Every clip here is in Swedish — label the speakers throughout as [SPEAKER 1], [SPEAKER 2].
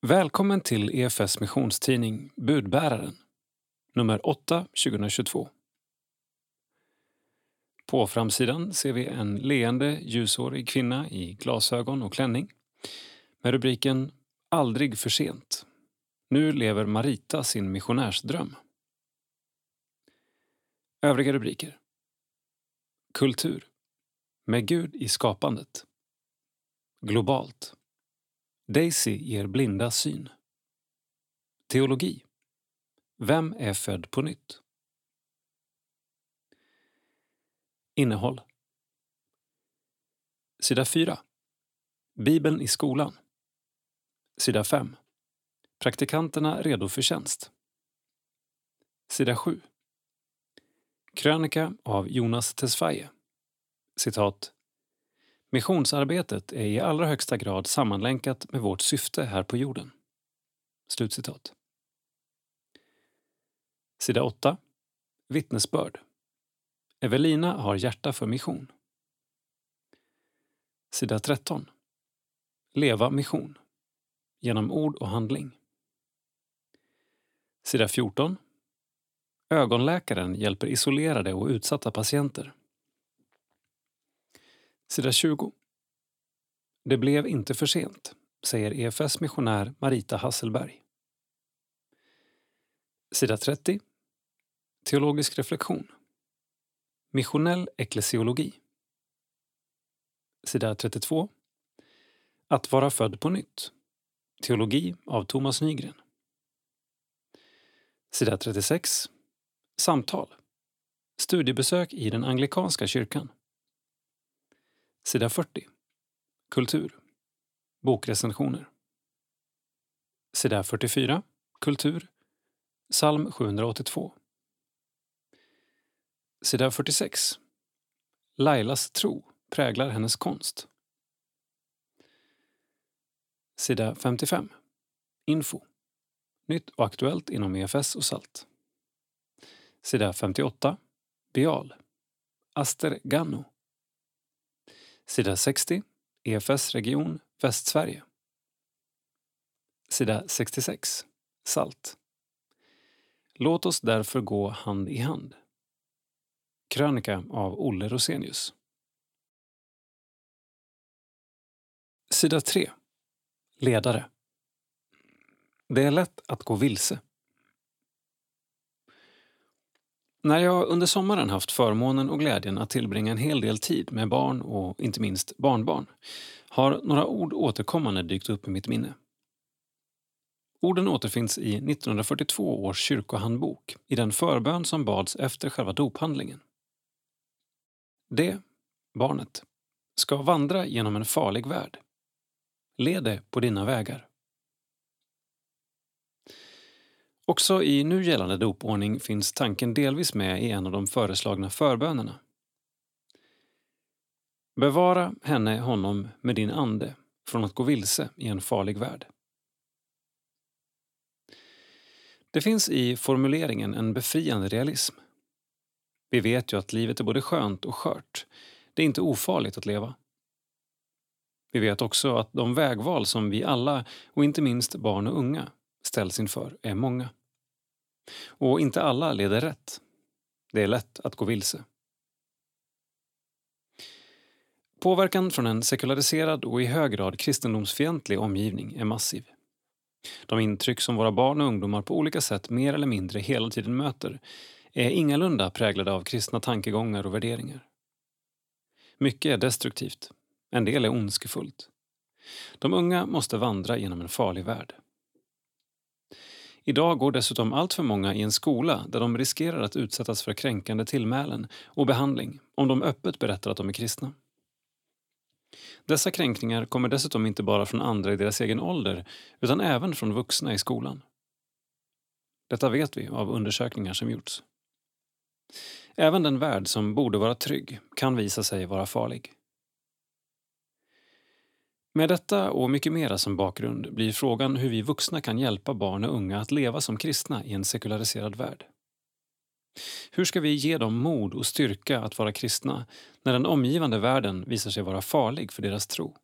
[SPEAKER 1] Välkommen till EFS missionstidning Budbäraren, nummer 8 2022. På framsidan ser vi en leende ljusårig kvinna i glasögon och klänning med rubriken Aldrig för sent. Nu lever Marita sin missionärsdröm. Övriga rubriker. Kultur. Med Gud i skapandet. Globalt. Daisy ger blinda syn. Teologi. Vem är född på nytt? Innehåll. Sida 4. Bibeln i skolan. Sida 5. Praktikanterna redo för tjänst. Sida 7. Krönika av Jonas Tesfaye. Citat. Missionsarbetet är i allra högsta grad sammanlänkat med vårt syfte här på jorden. Slutcitat. Sida 8. Vittnesbörd. Evelina har hjärta för mission. Sida 13. Leva mission. Genom ord och handling. Sida 14. Ögonläkaren hjälper isolerade och utsatta patienter. Sida 20. Det blev inte för sent, säger EFS missionär Marita Hasselberg. Sida 30. Teologisk reflektion. Missionell eklesiologi. Sida 32. Att vara född på nytt. Teologi av Thomas Nygren. Sida 36. Samtal. Studiebesök i den anglikanska kyrkan. Sida 40. Kultur. Bokrecensioner. Sida 44. Kultur. Psalm 782. Sida 46. Lailas tro präglar hennes konst. Sida 55. Info. Nytt och aktuellt inom EFS och SALT. Sida 58. Bial. Aster Ganno. Sida 60. EFS region Västsverige. Sida 66. SALT. Låt oss därför gå hand i hand. Krönika av Olle Rosenius. Sida 3. Ledare. Det är lätt att gå vilse. När jag under sommaren haft förmånen och glädjen att tillbringa en hel del tid med barn och inte minst barnbarn har några ord återkommande dykt upp i mitt minne. Orden återfinns i 1942 års kyrkohandbok i den förbön som bads efter själva dophandlingen. Det, barnet, ska vandra genom en farlig värld. Led det på dina vägar. Också i nu gällande dopordning finns tanken delvis med i en av de föreslagna förbönerna. Bevara henne, honom, med din ande från att gå vilse i en farlig värld. Det finns i formuleringen en befriande realism. Vi vet ju att livet är både skönt och skört. Det är inte ofarligt att leva. Vi vet också att de vägval som vi alla, och inte minst barn och unga, ställs inför är många. Och inte alla leder rätt. Det är lätt att gå vilse. Påverkan från en sekulariserad och i hög grad kristendomsfientlig omgivning är massiv. De intryck som våra barn och ungdomar på olika sätt mer eller mindre hela tiden möter är ingalunda präglade av kristna tankegångar och värderingar. Mycket är destruktivt, en del är ondskefullt. De unga måste vandra genom en farlig värld. Idag går dessutom allt för många i en skola där de riskerar att utsättas för kränkande tillmälen och behandling om de öppet berättar att de är kristna. Dessa kränkningar kommer dessutom inte bara från andra i deras egen ålder utan även från vuxna i skolan. Detta vet vi av undersökningar som gjorts. Även den värld som borde vara trygg kan visa sig vara farlig. Med detta och mycket mera som bakgrund blir frågan hur vi vuxna kan hjälpa barn och unga att leva som kristna i en sekulariserad värld. Hur ska vi ge dem mod och styrka att vara kristna när den omgivande världen visar sig vara farlig för deras tro?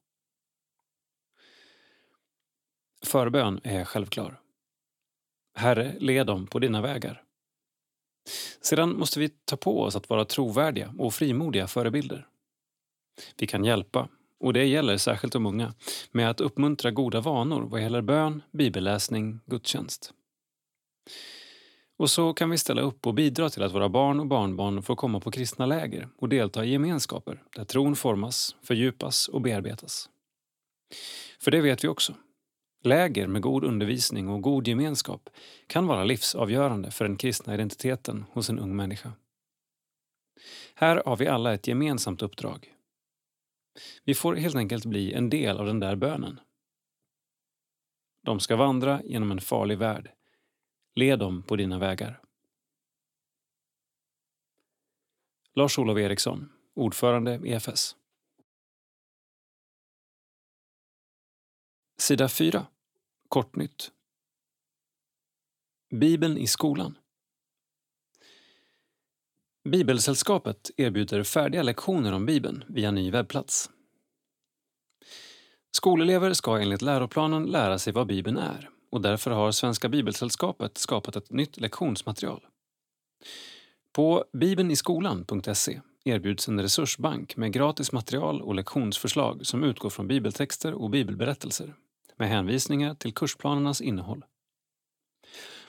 [SPEAKER 1] Förbön är självklar. Herre, led dem på dina vägar. Sedan måste vi ta på oss att vara trovärdiga och frimodiga förebilder. Vi kan hjälpa, och det gäller särskilt de unga, med att uppmuntra goda vanor vad gäller bön, bibelläsning, gudstjänst. Och så kan vi ställa upp och bidra till att våra barn och barnbarn får komma på kristna läger och delta i gemenskaper där tron formas, fördjupas och bearbetas. För det vet vi också. Läger med god undervisning och god gemenskap kan vara livsavgörande för den kristna identiteten hos en ung människa. Här har vi alla ett gemensamt uppdrag. Vi får helt enkelt bli en del av den där bönen. De ska vandra genom en farlig värld. Led dem på dina vägar. Lars-Olof Eriksson, ordförande EFS. Sida 4. Kortnytt. Bibeln i skolan. Bibelsällskapet erbjuder färdiga lektioner om Bibeln via ny webbplats. Skolelever ska enligt läroplanen lära sig vad Bibeln är och därför har Svenska Bibelsällskapet skapat ett nytt lektionsmaterial. På bibelniskolan.se erbjuds en resursbank med gratis material och lektionsförslag som utgår från bibeltexter och bibelberättelser med hänvisningar till kursplanernas innehåll.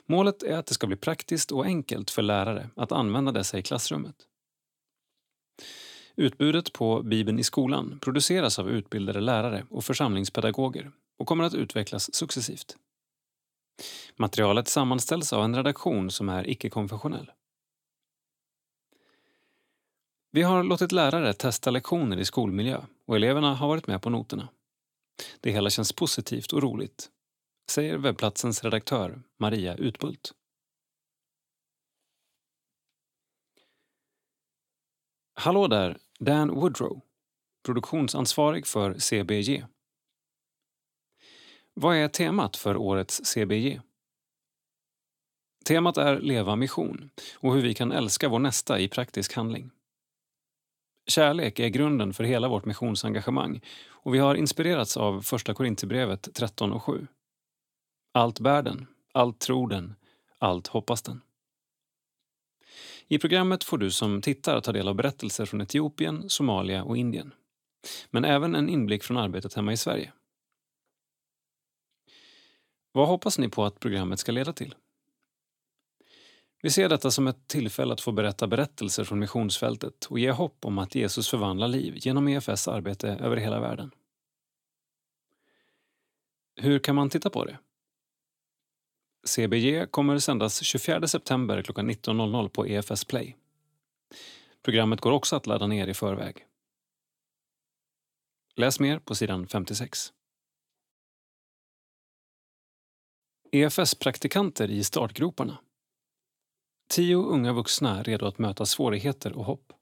[SPEAKER 1] Målet är att det ska bli praktiskt och enkelt för lärare att använda dessa i klassrummet. Utbudet på Bibeln i skolan produceras av utbildade lärare och församlingspedagoger och kommer att utvecklas successivt. Materialet sammanställs av en redaktion som är icke-konfessionell. Vi har låtit lärare testa lektioner i skolmiljö och eleverna har varit med på noterna. Det hela känns positivt och roligt, säger webbplatsens redaktör Maria Utbult. Hallå där, Dan Woodrow, produktionsansvarig för CBG. Vad är temat för årets CBG? Temat är Leva mission och hur vi kan älska vår nästa i praktisk handling. Kärlek är grunden för hela vårt missionsengagemang och vi har inspirerats av Första Korinthierbrevet 13 och 7. Allt bär den, allt tror den, allt hoppas den. I programmet får du som tittar ta del av berättelser från Etiopien, Somalia och Indien. Men även en inblick från arbetet hemma i Sverige. Vad hoppas ni på att programmet ska leda till? Vi ser detta som ett tillfälle att få berätta berättelser från missionsfältet och ge hopp om att Jesus förvandlar liv genom EFS arbete över hela världen. Hur kan man titta på det? CBG kommer sändas 24 september klockan 19.00 på EFS Play. Programmet går också att ladda ner i förväg. Läs mer på sidan 56. EFS-praktikanter i startgroparna. Tio unga vuxna redo att möta svårigheter och hopp.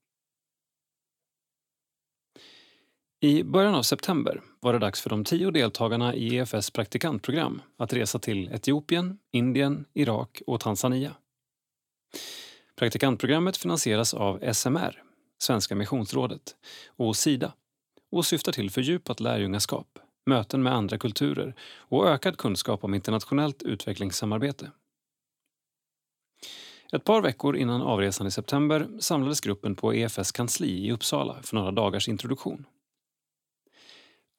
[SPEAKER 1] I början av september var det dags för de tio deltagarna i EFS praktikantprogram att resa till Etiopien, Indien, Irak och Tanzania. Praktikantprogrammet finansieras av SMR, Svenska missionsrådet, och Sida och syftar till fördjupat lärjungaskap, möten med andra kulturer och ökad kunskap om internationellt utvecklingssamarbete. Ett par veckor innan avresan i september samlades gruppen på EFS kansli i Uppsala för några dagars introduktion.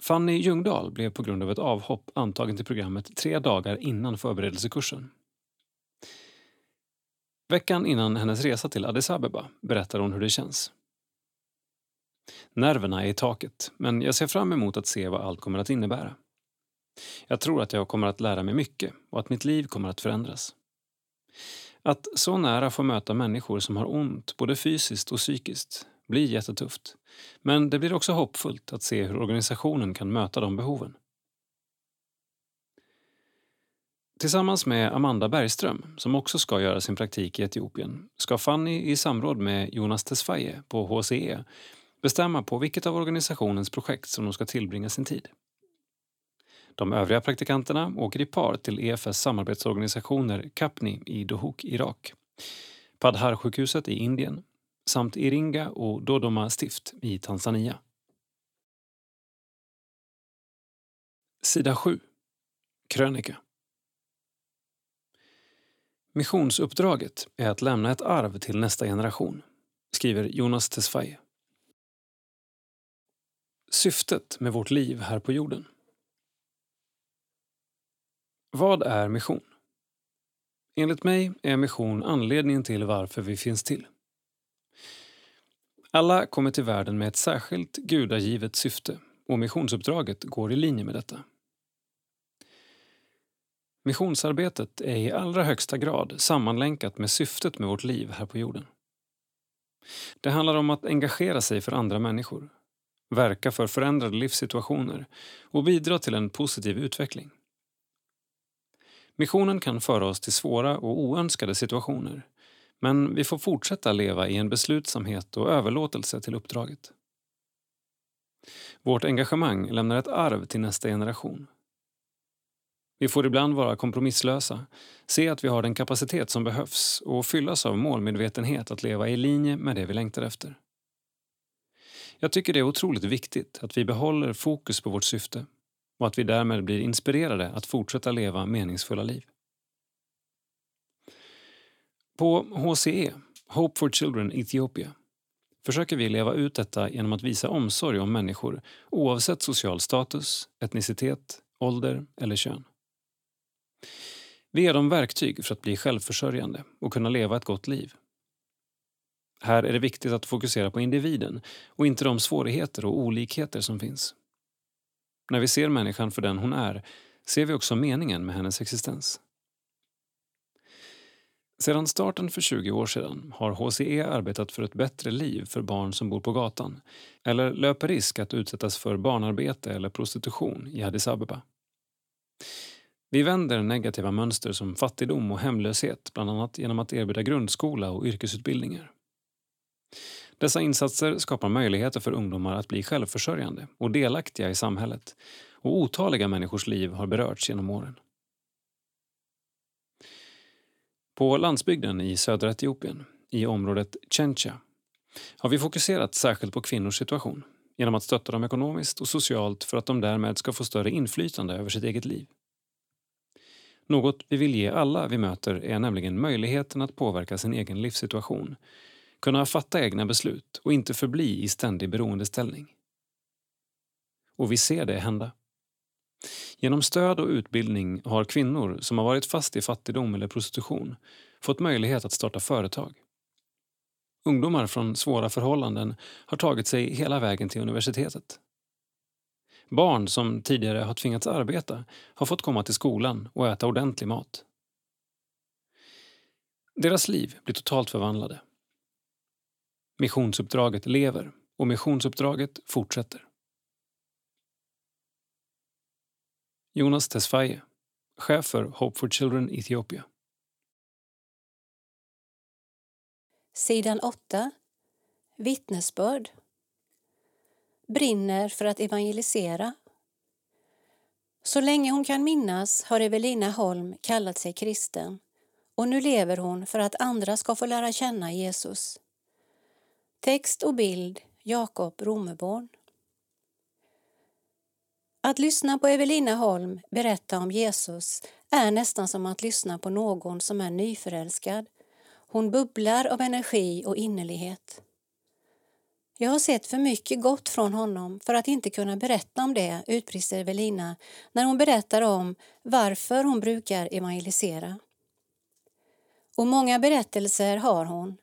[SPEAKER 1] Fanny Ljungdahl blev på grund av ett avhopp antagen till programmet tre dagar innan förberedelsekursen. Veckan innan hennes resa till Addis Abeba berättar hon hur det känns. Nerverna är i taket, men jag ser fram emot att se vad allt kommer att innebära. Jag tror att jag kommer att lära mig mycket och att mitt liv kommer att förändras. Att så nära få möta människor som har ont, både fysiskt och psykiskt, blir jättetufft. Men det blir också hoppfullt att se hur organisationen kan möta de behoven. Tillsammans med Amanda Bergström, som också ska göra sin praktik i Etiopien, ska Fanny i samråd med Jonas Tesfaye på HCE bestämma på vilket av organisationens projekt som de ska tillbringa sin tid. De övriga praktikanterna åker i par till EFS samarbetsorganisationer Kapni i Dohuk, Irak, Padhar-sjukhuset i Indien samt Iringa och Dodoma stift i Tanzania. Sida 7. Krönika Missionsuppdraget är att lämna ett arv till nästa generation, skriver Jonas Tesfaye. Syftet med vårt liv här på jorden. Vad är mission? Enligt mig är mission anledningen till varför vi finns till. Alla kommer till världen med ett särskilt gudagivet syfte och missionsuppdraget går i linje med detta. Missionsarbetet är i allra högsta grad sammanlänkat med syftet med vårt liv här på jorden. Det handlar om att engagera sig för andra människor, verka för förändrade livssituationer och bidra till en positiv utveckling. Missionen kan föra oss till svåra och oönskade situationer men vi får fortsätta leva i en beslutsamhet och överlåtelse till uppdraget. Vårt engagemang lämnar ett arv till nästa generation. Vi får ibland vara kompromisslösa, se att vi har den kapacitet som behövs och fyllas av målmedvetenhet att leva i linje med det vi längtar efter. Jag tycker det är otroligt viktigt att vi behåller fokus på vårt syfte och att vi därmed blir inspirerade att fortsätta leva meningsfulla liv. På HCE, Hope for Children Ethiopia, försöker vi leva ut detta genom att visa omsorg om människor oavsett social status, etnicitet, ålder eller kön. Vi ger dem verktyg för att bli självförsörjande och kunna leva ett gott liv. Här är det viktigt att fokusera på individen och inte de svårigheter och olikheter som finns. När vi ser människan för den hon är ser vi också meningen med hennes existens. Sedan starten för 20 år sedan har HCE arbetat för ett bättre liv för barn som bor på gatan eller löper risk att utsättas för barnarbete eller prostitution i Addis Abeba. Vi vänder negativa mönster som fattigdom och hemlöshet bland annat genom att erbjuda grundskola och yrkesutbildningar. Dessa insatser skapar möjligheter för ungdomar att bli självförsörjande och delaktiga i samhället och otaliga människors liv har berörts genom åren. På landsbygden i södra Etiopien, i området Chencha, har vi fokuserat särskilt på kvinnors situation genom att stötta dem ekonomiskt och socialt för att de därmed ska få större inflytande över sitt eget liv. Något vi vill ge alla vi möter är nämligen möjligheten att påverka sin egen livssituation, kunna fatta egna beslut och inte förbli i ständig beroendeställning. Och vi ser det hända. Genom stöd och utbildning har kvinnor som har varit fast i fattigdom eller prostitution fått möjlighet att starta företag. Ungdomar från svåra förhållanden har tagit sig hela vägen till universitetet. Barn som tidigare har tvingats arbeta har fått komma till skolan och äta ordentlig mat. Deras liv blir totalt förvandlade. Missionsuppdraget lever och missionsuppdraget fortsätter. Jonas Tesfaye, chef för Hope for Children Ethiopia.
[SPEAKER 2] Sidan 8. Vittnesbörd. Brinner för att evangelisera. Så länge hon kan minnas har Evelina Holm kallat sig kristen och nu lever hon för att andra ska få lära känna Jesus. Text och bild Jakob Romeborn. Att lyssna på Evelina Holm berätta om Jesus är nästan som att lyssna på någon som är nyförälskad. Hon bubblar av energi och innerlighet. Jag har sett för mycket gott från honom för att inte kunna berätta om det, utbrister Evelina när hon berättar om varför hon brukar evangelisera. Och många berättelser har hon.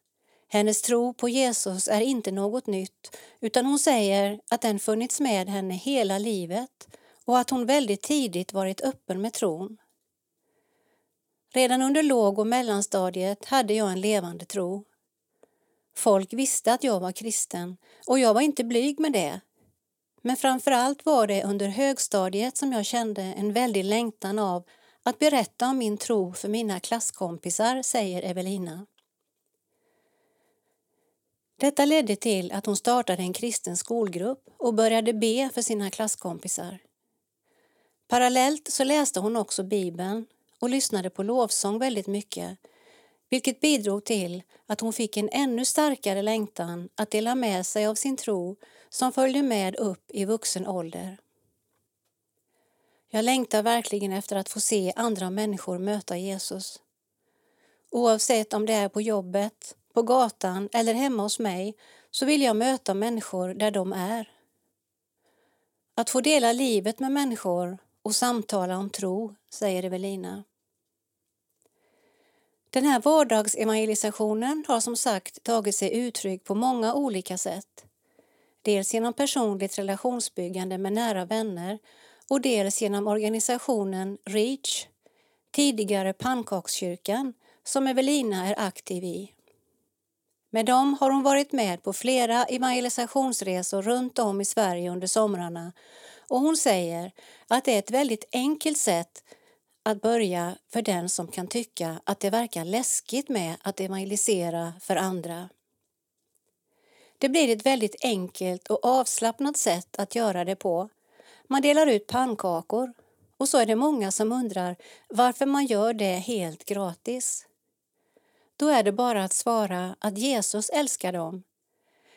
[SPEAKER 2] Hennes tro på Jesus är inte något nytt utan hon säger att den funnits med henne hela livet och att hon väldigt tidigt varit öppen med tron. Redan under låg och mellanstadiet hade jag en levande tro. Folk visste att jag var kristen och jag var inte blyg med det. Men framför allt var det under högstadiet som jag kände en väldig längtan av att berätta om min tro för mina klasskompisar, säger Evelina. Detta ledde till att hon startade en kristen skolgrupp och började be för sina klasskompisar. Parallellt så läste hon också Bibeln och lyssnade på lovsång väldigt mycket vilket bidrog till att hon fick en ännu starkare längtan att dela med sig av sin tro som följde med upp i vuxen ålder. Jag längtar verkligen efter att få se andra människor möta Jesus. Oavsett om det är på jobbet, på gatan eller hemma hos mig så vill jag möta människor där de är. Att få dela livet med människor och samtala om tro, säger Evelina. Den här vardagsevangelisationen har som sagt tagit sig uttryck på många olika sätt. Dels genom personligt relationsbyggande med nära vänner och dels genom organisationen REACH, tidigare Pannkakskyrkan, som Evelina är aktiv i. Med dem har hon varit med på flera evangelisationsresor runt om i Sverige under somrarna och hon säger att det är ett väldigt enkelt sätt att börja för den som kan tycka att det verkar läskigt med att evangelisera för andra. Det blir ett väldigt enkelt och avslappnat sätt att göra det på. Man delar ut pannkakor och så är det många som undrar varför man gör det helt gratis. Då är det bara att svara att Jesus älskar dem.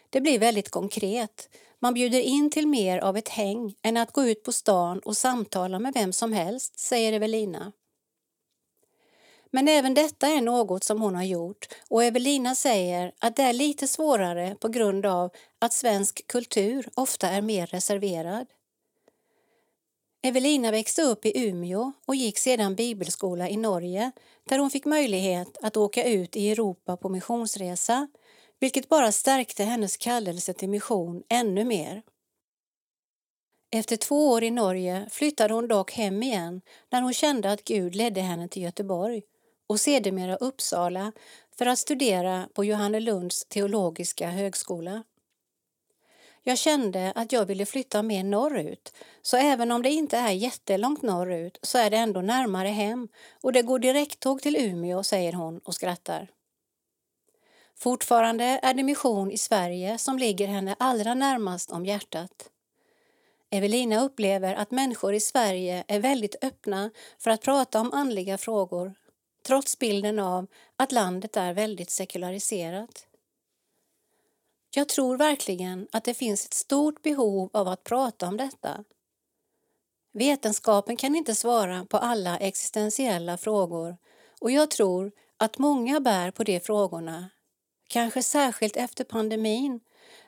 [SPEAKER 2] Det blir väldigt konkret. Man bjuder in till mer av ett häng än att gå ut på stan och samtala med vem som helst, säger Evelina. Men även detta är något som hon har gjort och Evelina säger att det är lite svårare på grund av att svensk kultur ofta är mer reserverad. Evelina växte upp i Umeå och gick sedan bibelskola i Norge där hon fick möjlighet att åka ut i Europa på missionsresa vilket bara stärkte hennes kallelse till mission ännu mer. Efter två år i Norge flyttade hon dock hem igen när hon kände att Gud ledde henne till Göteborg och sedermera Uppsala för att studera på Johannelunds teologiska högskola. Jag kände att jag ville flytta mer norrut, så även om det inte är jättelångt norrut så är det ändå närmare hem och det går direkttåg till Umeå, säger hon och skrattar. Fortfarande är det mission i Sverige som ligger henne allra närmast om hjärtat. Evelina upplever att människor i Sverige är väldigt öppna för att prata om andliga frågor trots bilden av att landet är väldigt sekulariserat. Jag tror verkligen att det finns ett stort behov av att prata om detta. Vetenskapen kan inte svara på alla existentiella frågor och jag tror att många bär på de frågorna, kanske särskilt efter pandemin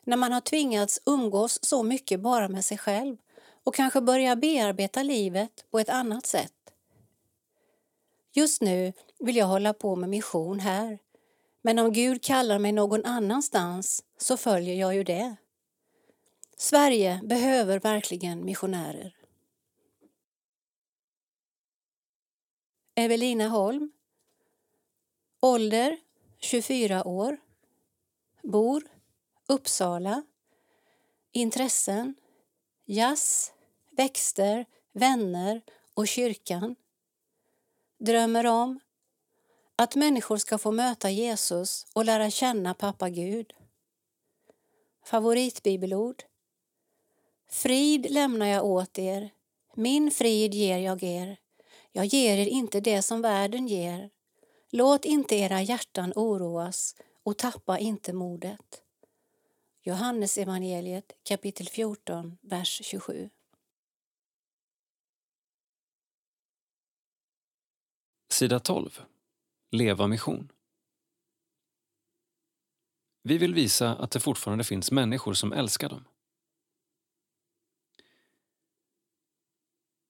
[SPEAKER 2] när man har tvingats umgås så mycket bara med sig själv och kanske börja bearbeta livet på ett annat sätt. Just nu vill jag hålla på med mission här men om Gud kallar mig någon annanstans så följer jag ju det. Sverige behöver verkligen missionärer. Evelina Holm Ålder 24 år Bor Uppsala Intressen Jazz, växter, vänner och kyrkan Drömmer om att människor ska få möta Jesus och lära känna pappa Gud. Favoritbibelord. Frid lämnar jag åt er, min frid ger jag er. Jag ger er inte det som världen ger. Låt inte era hjärtan oroas och tappa inte modet. Johannes evangeliet kapitel 14, vers 27.
[SPEAKER 1] Sida 12 Leva mission. Vi vill visa att det fortfarande finns människor som älskar dem.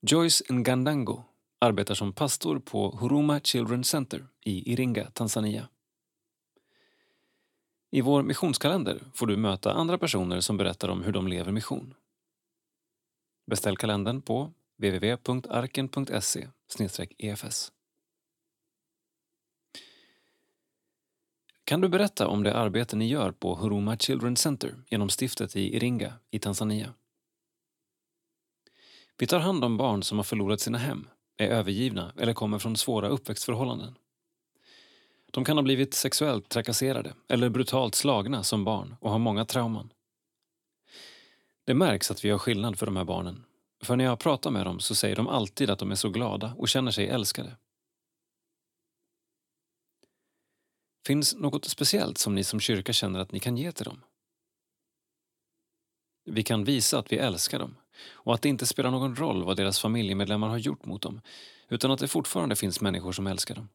[SPEAKER 1] Joyce Ngandango arbetar som pastor på Huruma Children Center i Iringa, Tanzania. I vår missionskalender får du möta andra personer som berättar om hur de lever mission. Beställ kalendern på www.arken.se efs. Kan du berätta om det arbete ni gör på Huruma Children Center genom stiftet i Iringa i Tanzania? Vi tar hand om barn som har förlorat sina hem, är övergivna eller kommer från svåra uppväxtförhållanden. De kan ha blivit sexuellt trakasserade eller brutalt slagna som barn och har många trauman. Det märks att vi gör skillnad för de här barnen. För när jag pratar med dem så säger de alltid att de är så glada och känner sig älskade. Finns något speciellt som ni som kyrka känner att ni kan ge till dem? Vi kan visa att vi älskar dem och att det inte spelar någon roll vad deras familjemedlemmar har gjort mot dem utan att det fortfarande finns människor som älskar dem.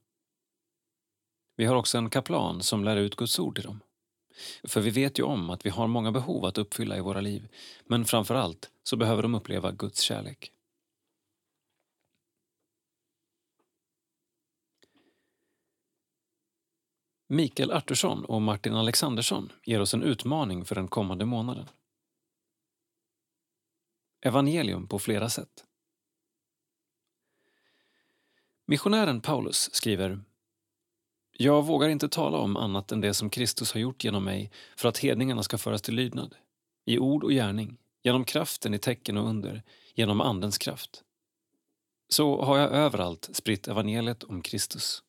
[SPEAKER 1] Vi har också en kaplan som lär ut Guds ord till dem. För vi vet ju om att vi har många behov att uppfylla i våra liv men framför allt så behöver de uppleva Guds kärlek. Mikael Artursson och Martin Alexandersson ger oss en utmaning för den kommande månaden. Evangelium på flera sätt. Missionären Paulus skriver Jag vågar inte tala om annat än det som Kristus har gjort genom mig för att hedningarna ska föras till lydnad, i ord och gärning, genom kraften i tecken och under, genom Andens kraft. Så har jag överallt spritt evangeliet om Kristus.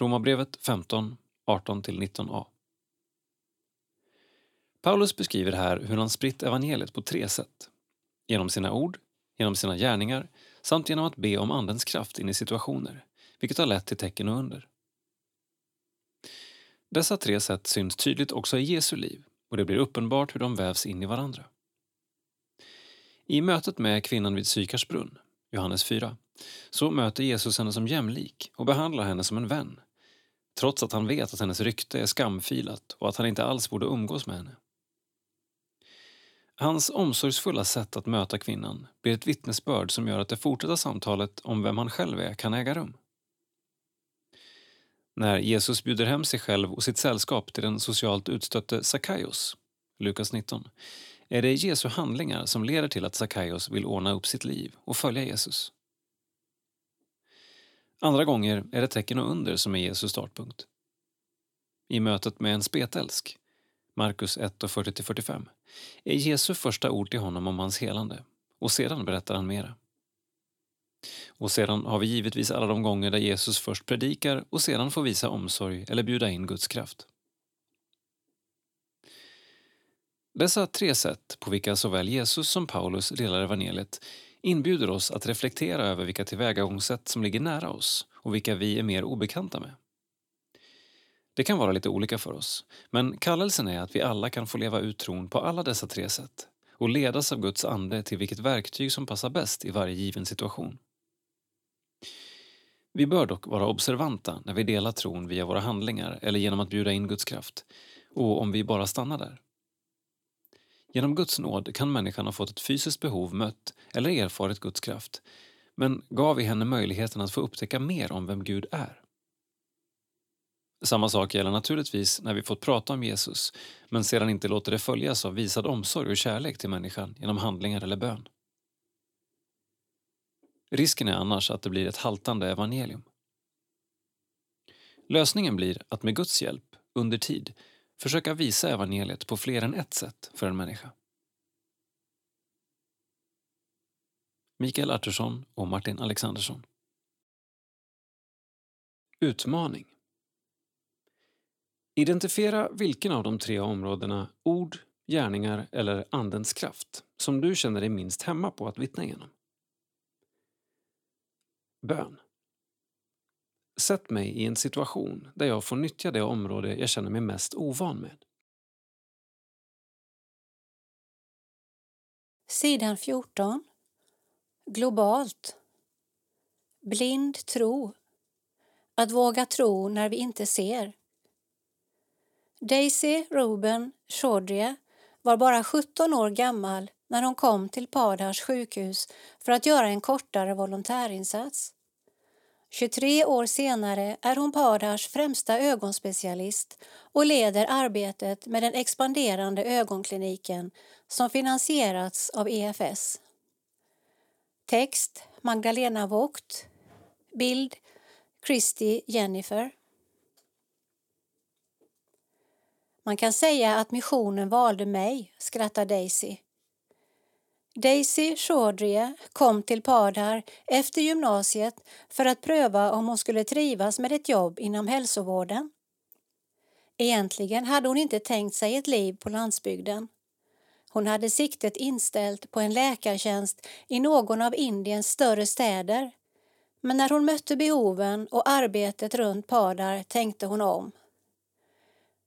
[SPEAKER 1] Romarbrevet 15, 18-19a. Paulus beskriver här hur han spritt evangeliet på tre sätt. Genom sina ord, genom sina gärningar samt genom att be om Andens kraft in i situationer, vilket har lett till tecken och under. Dessa tre sätt syns tydligt också i Jesu liv och det blir uppenbart hur de vävs in i varandra. I mötet med kvinnan vid Sykars brunn, Johannes 4, så möter Jesus henne som jämlik och behandlar henne som en vän trots att han vet att hennes rykte är skamfilat och att han inte alls borde umgås med henne. Hans omsorgsfulla sätt att möta kvinnan blir ett vittnesbörd som gör att det fortsatta samtalet om vem han själv är kan äga rum. När Jesus bjuder hem sig själv och sitt sällskap till den socialt utstötte Sackaios, Lukas 19, är det Jesu handlingar som leder till att Sackaios vill ordna upp sitt liv och följa Jesus. Andra gånger är det tecken och under som är Jesus startpunkt. I mötet med en spetälsk, Markus 1 40-45, är Jesu första ord till honom om hans helande och sedan berättar han mera. Och sedan har vi givetvis alla de gånger där Jesus först predikar och sedan får visa omsorg eller bjuda in Guds kraft. Dessa tre sätt på vilka såväl Jesus som Paulus delar evangeliet inbjuder oss att reflektera över vilka tillvägagångssätt som ligger nära oss och vilka vi är mer obekanta med. Det kan vara lite olika för oss, men kallelsen är att vi alla kan få leva ut tron på alla dessa tre sätt och ledas av Guds ande till vilket verktyg som passar bäst i varje given situation. Vi bör dock vara observanta när vi delar tron via våra handlingar eller genom att bjuda in Guds kraft, och om vi bara stannar där. Genom Guds nåd kan människan ha fått ett fysiskt behov mött eller erfarit Guds kraft, men gav vi henne möjligheten att få upptäcka mer om vem Gud är. Samma sak gäller naturligtvis när vi fått prata om Jesus men sedan inte låter det följas av visad omsorg och kärlek till människan genom handlingar eller bön. Risken är annars att det blir ett haltande evangelium. Lösningen blir att med Guds hjälp, under tid, försöka visa evangeliet på fler än ett sätt för en människa. Mikael Artursson och Martin Alexandersson. Utmaning Identifiera vilken av de tre områdena ord, gärningar eller Andens kraft som du känner dig minst hemma på att vittna genom. Bön. Sätt mig i en situation där jag får nyttja det område jag känner mig mest ovan med.
[SPEAKER 2] Sidan 14. Globalt. Blind tro. Att våga tro när vi inte ser. Daisy Ruben Chaudhry var bara 17 år gammal när hon kom till Padars sjukhus för att göra en kortare volontärinsats. 23 år senare är hon Pardars främsta ögonspecialist och leder arbetet med den expanderande ögonkliniken som finansierats av EFS. Text Magdalena Vogt. Bild Christy Jennifer. Man kan säga att missionen valde mig, skrattar Daisy. Daisy Chaudrie kom till Padar efter gymnasiet för att pröva om hon skulle trivas med ett jobb inom hälsovården. Egentligen hade hon inte tänkt sig ett liv på landsbygden. Hon hade siktet inställt på en läkartjänst i någon av Indiens större städer. Men när hon mötte behoven och arbetet runt Padar tänkte hon om.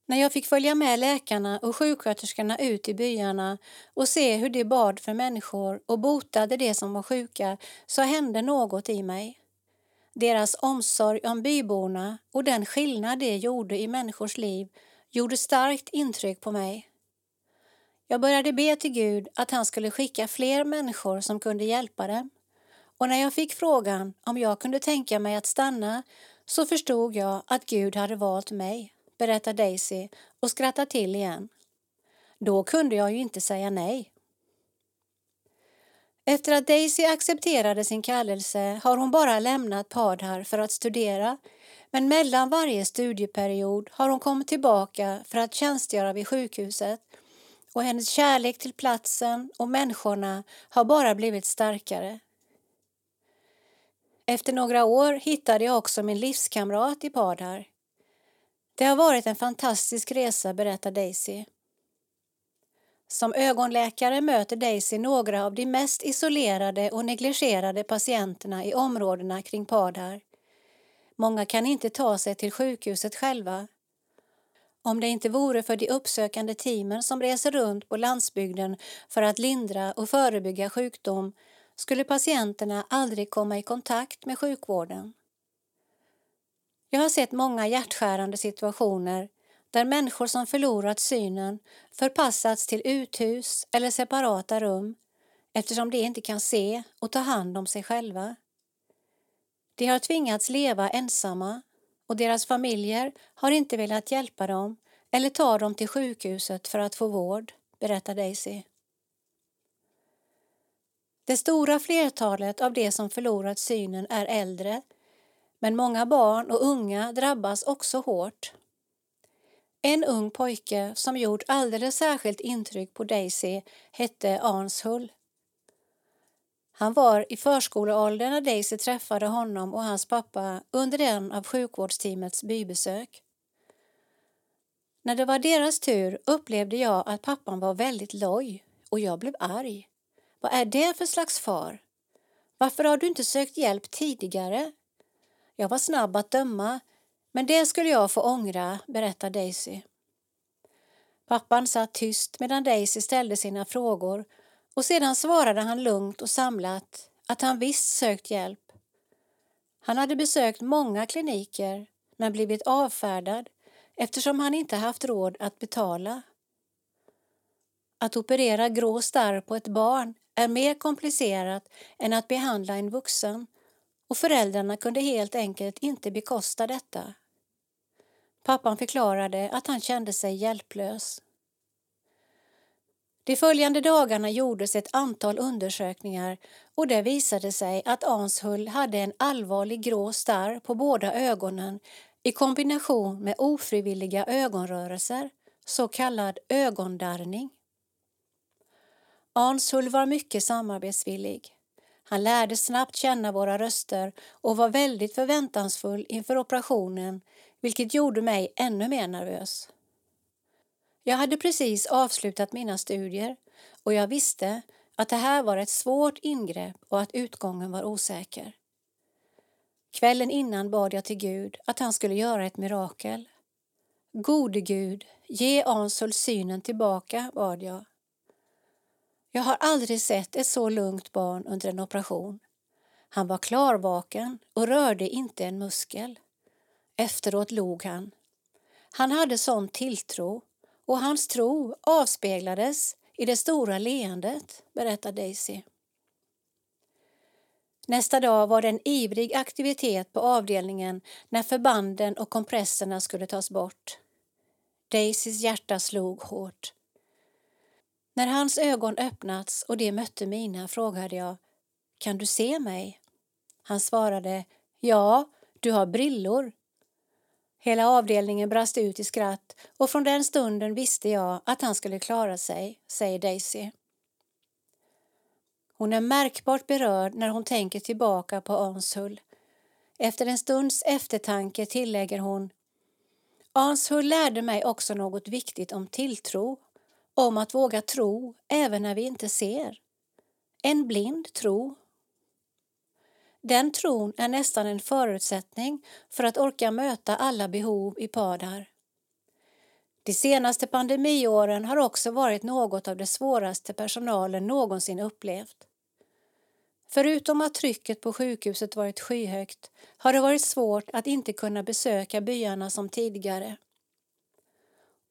[SPEAKER 2] När jag fick följa med läkarna och sjuksköterskorna ut i byarna och se hur de bad för människor och botade de som var sjuka så hände något i mig. Deras omsorg om byborna och den skillnad det gjorde i människors liv gjorde starkt intryck på mig. Jag började be till Gud att han skulle skicka fler människor som kunde hjälpa dem. Och när jag fick frågan om jag kunde tänka mig att stanna så förstod jag att Gud hade valt mig, berättar Daisy och skrattar till igen. Då kunde jag ju inte säga nej. Efter att Daisy accepterade sin kallelse har hon bara lämnat Padhar för att studera men mellan varje studieperiod har hon kommit tillbaka för att tjänstgöra vid sjukhuset och hennes kärlek till platsen och människorna har bara blivit starkare. Efter några år hittade jag också min livskamrat i Padhar. Det har varit en fantastisk resa, berättar Daisy. Som ögonläkare möter Daisy några av de mest isolerade och negligerade patienterna i områdena kring Padhar. Många kan inte ta sig till sjukhuset själva. Om det inte vore för de uppsökande teamen som reser runt på landsbygden för att lindra och förebygga sjukdom skulle patienterna aldrig komma i kontakt med sjukvården. Jag har sett många hjärtskärande situationer där människor som förlorat synen förpassats till uthus eller separata rum eftersom de inte kan se och ta hand om sig själva. De har tvingats leva ensamma och deras familjer har inte velat hjälpa dem eller ta dem till sjukhuset för att få vård, berättar Daisy. Det stora flertalet av de som förlorat synen är äldre men många barn och unga drabbas också hårt. En ung pojke som gjort alldeles särskilt intryck på Daisy hette Arnshull. Han var i förskoleåldern när Daisy träffade honom och hans pappa under en av sjukvårdsteamets bybesök. När det var deras tur upplevde jag att pappan var väldigt loj och jag blev arg. Vad är det för slags far? Varför har du inte sökt hjälp tidigare? Jag var snabb att döma, men det skulle jag få ångra, berättar Daisy. Pappan satt tyst medan Daisy ställde sina frågor och sedan svarade han lugnt och samlat att han visst sökt hjälp. Han hade besökt många kliniker men blivit avfärdad eftersom han inte haft råd att betala. Att operera grå starr på ett barn är mer komplicerat än att behandla en vuxen och föräldrarna kunde helt enkelt inte bekosta detta. Pappan förklarade att han kände sig hjälplös. De följande dagarna gjordes ett antal undersökningar och det visade sig att Anshull hade en allvarlig grå starr på båda ögonen i kombination med ofrivilliga ögonrörelser, så kallad ögondarrning. Anshull var mycket samarbetsvillig. Han lärde snabbt känna våra röster och var väldigt förväntansfull inför operationen vilket gjorde mig ännu mer nervös. Jag hade precis avslutat mina studier och jag visste att det här var ett svårt ingrepp och att utgången var osäker. Kvällen innan bad jag till Gud att han skulle göra ett mirakel. Gode Gud, ge Ansul synen tillbaka, bad jag. Jag har aldrig sett ett så lugnt barn under en operation. Han var klarvaken och rörde inte en muskel. Efteråt log han. Han hade sån tilltro och hans tro avspeglades i det stora leendet, berättar Daisy. Nästa dag var det en ivrig aktivitet på avdelningen när förbanden och kompresserna skulle tas bort. Daisys hjärta slog hårt. När hans ögon öppnats och de mötte mina frågade jag Kan du se mig? Han svarade Ja, du har brillor. Hela avdelningen brast ut i skratt och från den stunden visste jag att han skulle klara sig, säger Daisy. Hon är märkbart berörd när hon tänker tillbaka på Anshull. Efter en stunds eftertanke tillägger hon Anshull lärde mig också något viktigt om tilltro, om att våga tro även när vi inte ser. En blind tro. Den tron är nästan en förutsättning för att orka möta alla behov i Padar. De senaste pandemiåren har också varit något av det svåraste personalen någonsin upplevt. Förutom att trycket på sjukhuset varit skyhögt har det varit svårt att inte kunna besöka byarna som tidigare.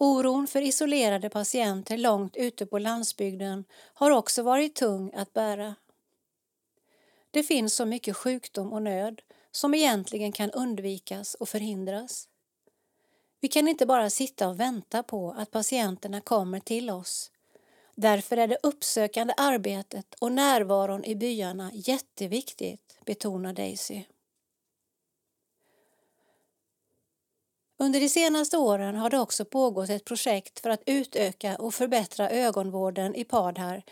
[SPEAKER 2] Oron för isolerade patienter långt ute på landsbygden har också varit tung att bära. Det finns så mycket sjukdom och nöd som egentligen kan undvikas och förhindras. Vi kan inte bara sitta och vänta på att patienterna kommer till oss. Därför är det uppsökande arbetet och närvaron i byarna jätteviktigt, betonar Daisy. Under de senaste åren har det också pågått ett projekt för att utöka och förbättra ögonvården i Padhar,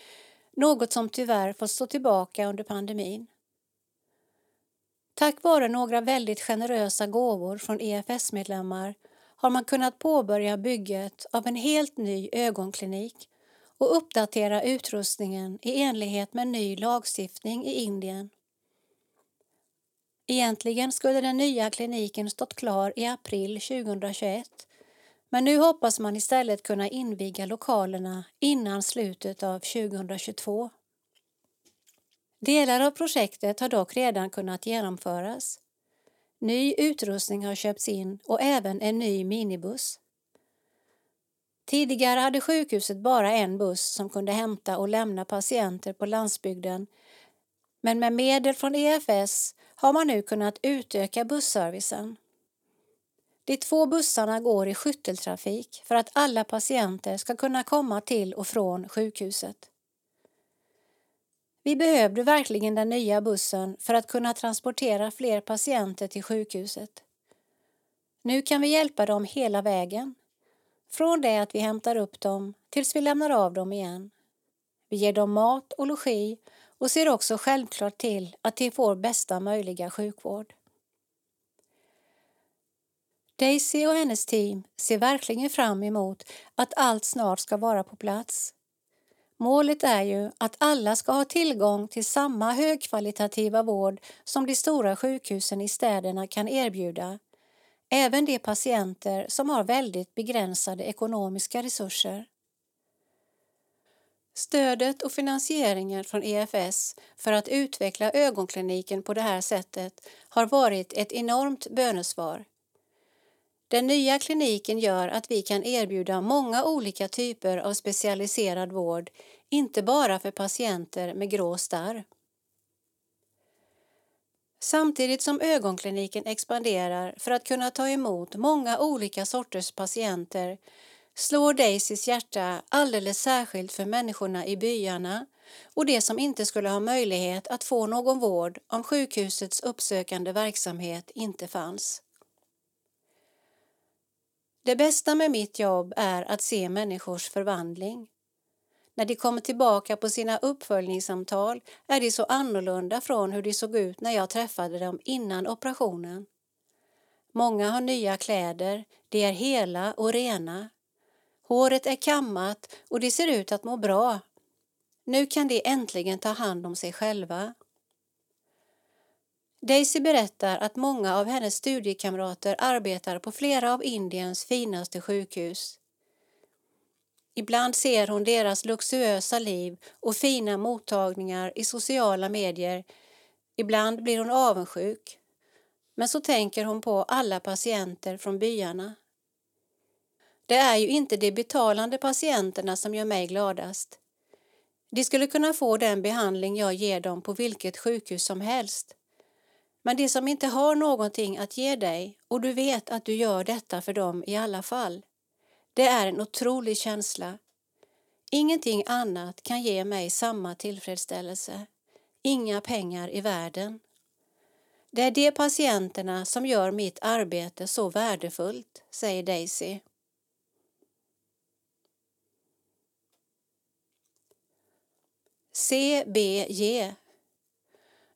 [SPEAKER 2] något som tyvärr fått stå tillbaka under pandemin. Tack vare några väldigt generösa gåvor från EFS-medlemmar har man kunnat påbörja bygget av en helt ny ögonklinik och uppdatera utrustningen i enlighet med ny lagstiftning i Indien. Egentligen skulle den nya kliniken stått klar i april 2021 men nu hoppas man istället kunna inviga lokalerna innan slutet av 2022. Delar av projektet har dock redan kunnat genomföras. Ny utrustning har köpts in och även en ny minibuss. Tidigare hade sjukhuset bara en buss som kunde hämta och lämna patienter på landsbygden men med medel från EFS har man nu kunnat utöka busservicen. De två bussarna går i skytteltrafik för att alla patienter ska kunna komma till och från sjukhuset. Vi behövde verkligen den nya bussen för att kunna transportera fler patienter till sjukhuset. Nu kan vi hjälpa dem hela vägen. Från det att vi hämtar upp dem tills vi lämnar av dem igen. Vi ger dem mat och logi och ser också självklart till att de får bästa möjliga sjukvård. Daisy och hennes team ser verkligen fram emot att allt snart ska vara på plats. Målet är ju att alla ska ha tillgång till samma högkvalitativa vård som de stora sjukhusen i städerna kan erbjuda, även de patienter som har väldigt begränsade ekonomiska resurser. Stödet och finansieringen från EFS för att utveckla ögonkliniken på det här sättet har varit ett enormt bönesvar. Den nya kliniken gör att vi kan erbjuda många olika typer av specialiserad vård, inte bara för patienter med grå starr. Samtidigt som ögonkliniken expanderar för att kunna ta emot många olika sorters patienter slår Daisys hjärta alldeles särskilt för människorna i byarna och de som inte skulle ha möjlighet att få någon vård om sjukhusets uppsökande verksamhet inte fanns. Det bästa med mitt jobb är att se människors förvandling. När de kommer tillbaka på sina uppföljningssamtal är de så annorlunda från hur de såg ut när jag träffade dem innan operationen. Många har nya kläder, de är hela och rena. Håret är kammat och de ser ut att må bra. Nu kan de äntligen ta hand om sig själva. Daisy berättar att många av hennes studiekamrater arbetar på flera av Indiens finaste sjukhus. Ibland ser hon deras luxuösa liv och fina mottagningar i sociala medier. Ibland blir hon avundsjuk. Men så tänker hon på alla patienter från byarna. Det är ju inte de betalande patienterna som gör mig gladast. De skulle kunna få den behandling jag ger dem på vilket sjukhus som helst. Men de som inte har någonting att ge dig och du vet att du gör detta för dem i alla fall. Det är en otrolig känsla. Ingenting annat kan ge mig samma tillfredsställelse. Inga pengar i världen. Det är de patienterna som gör mitt arbete så värdefullt, säger Daisy. CBJ.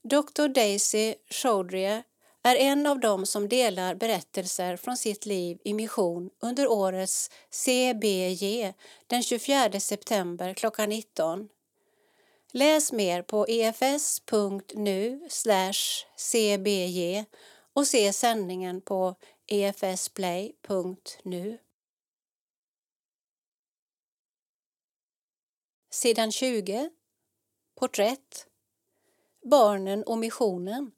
[SPEAKER 2] Dr Daisy Chaudhry är en av dem som delar berättelser från sitt liv i mission under årets CBJ den 24 september klockan 19. Läs mer på efs.nu cbj och se sändningen på efsplay.nu. Sidan 20 Porträtt. Barnen och missionen.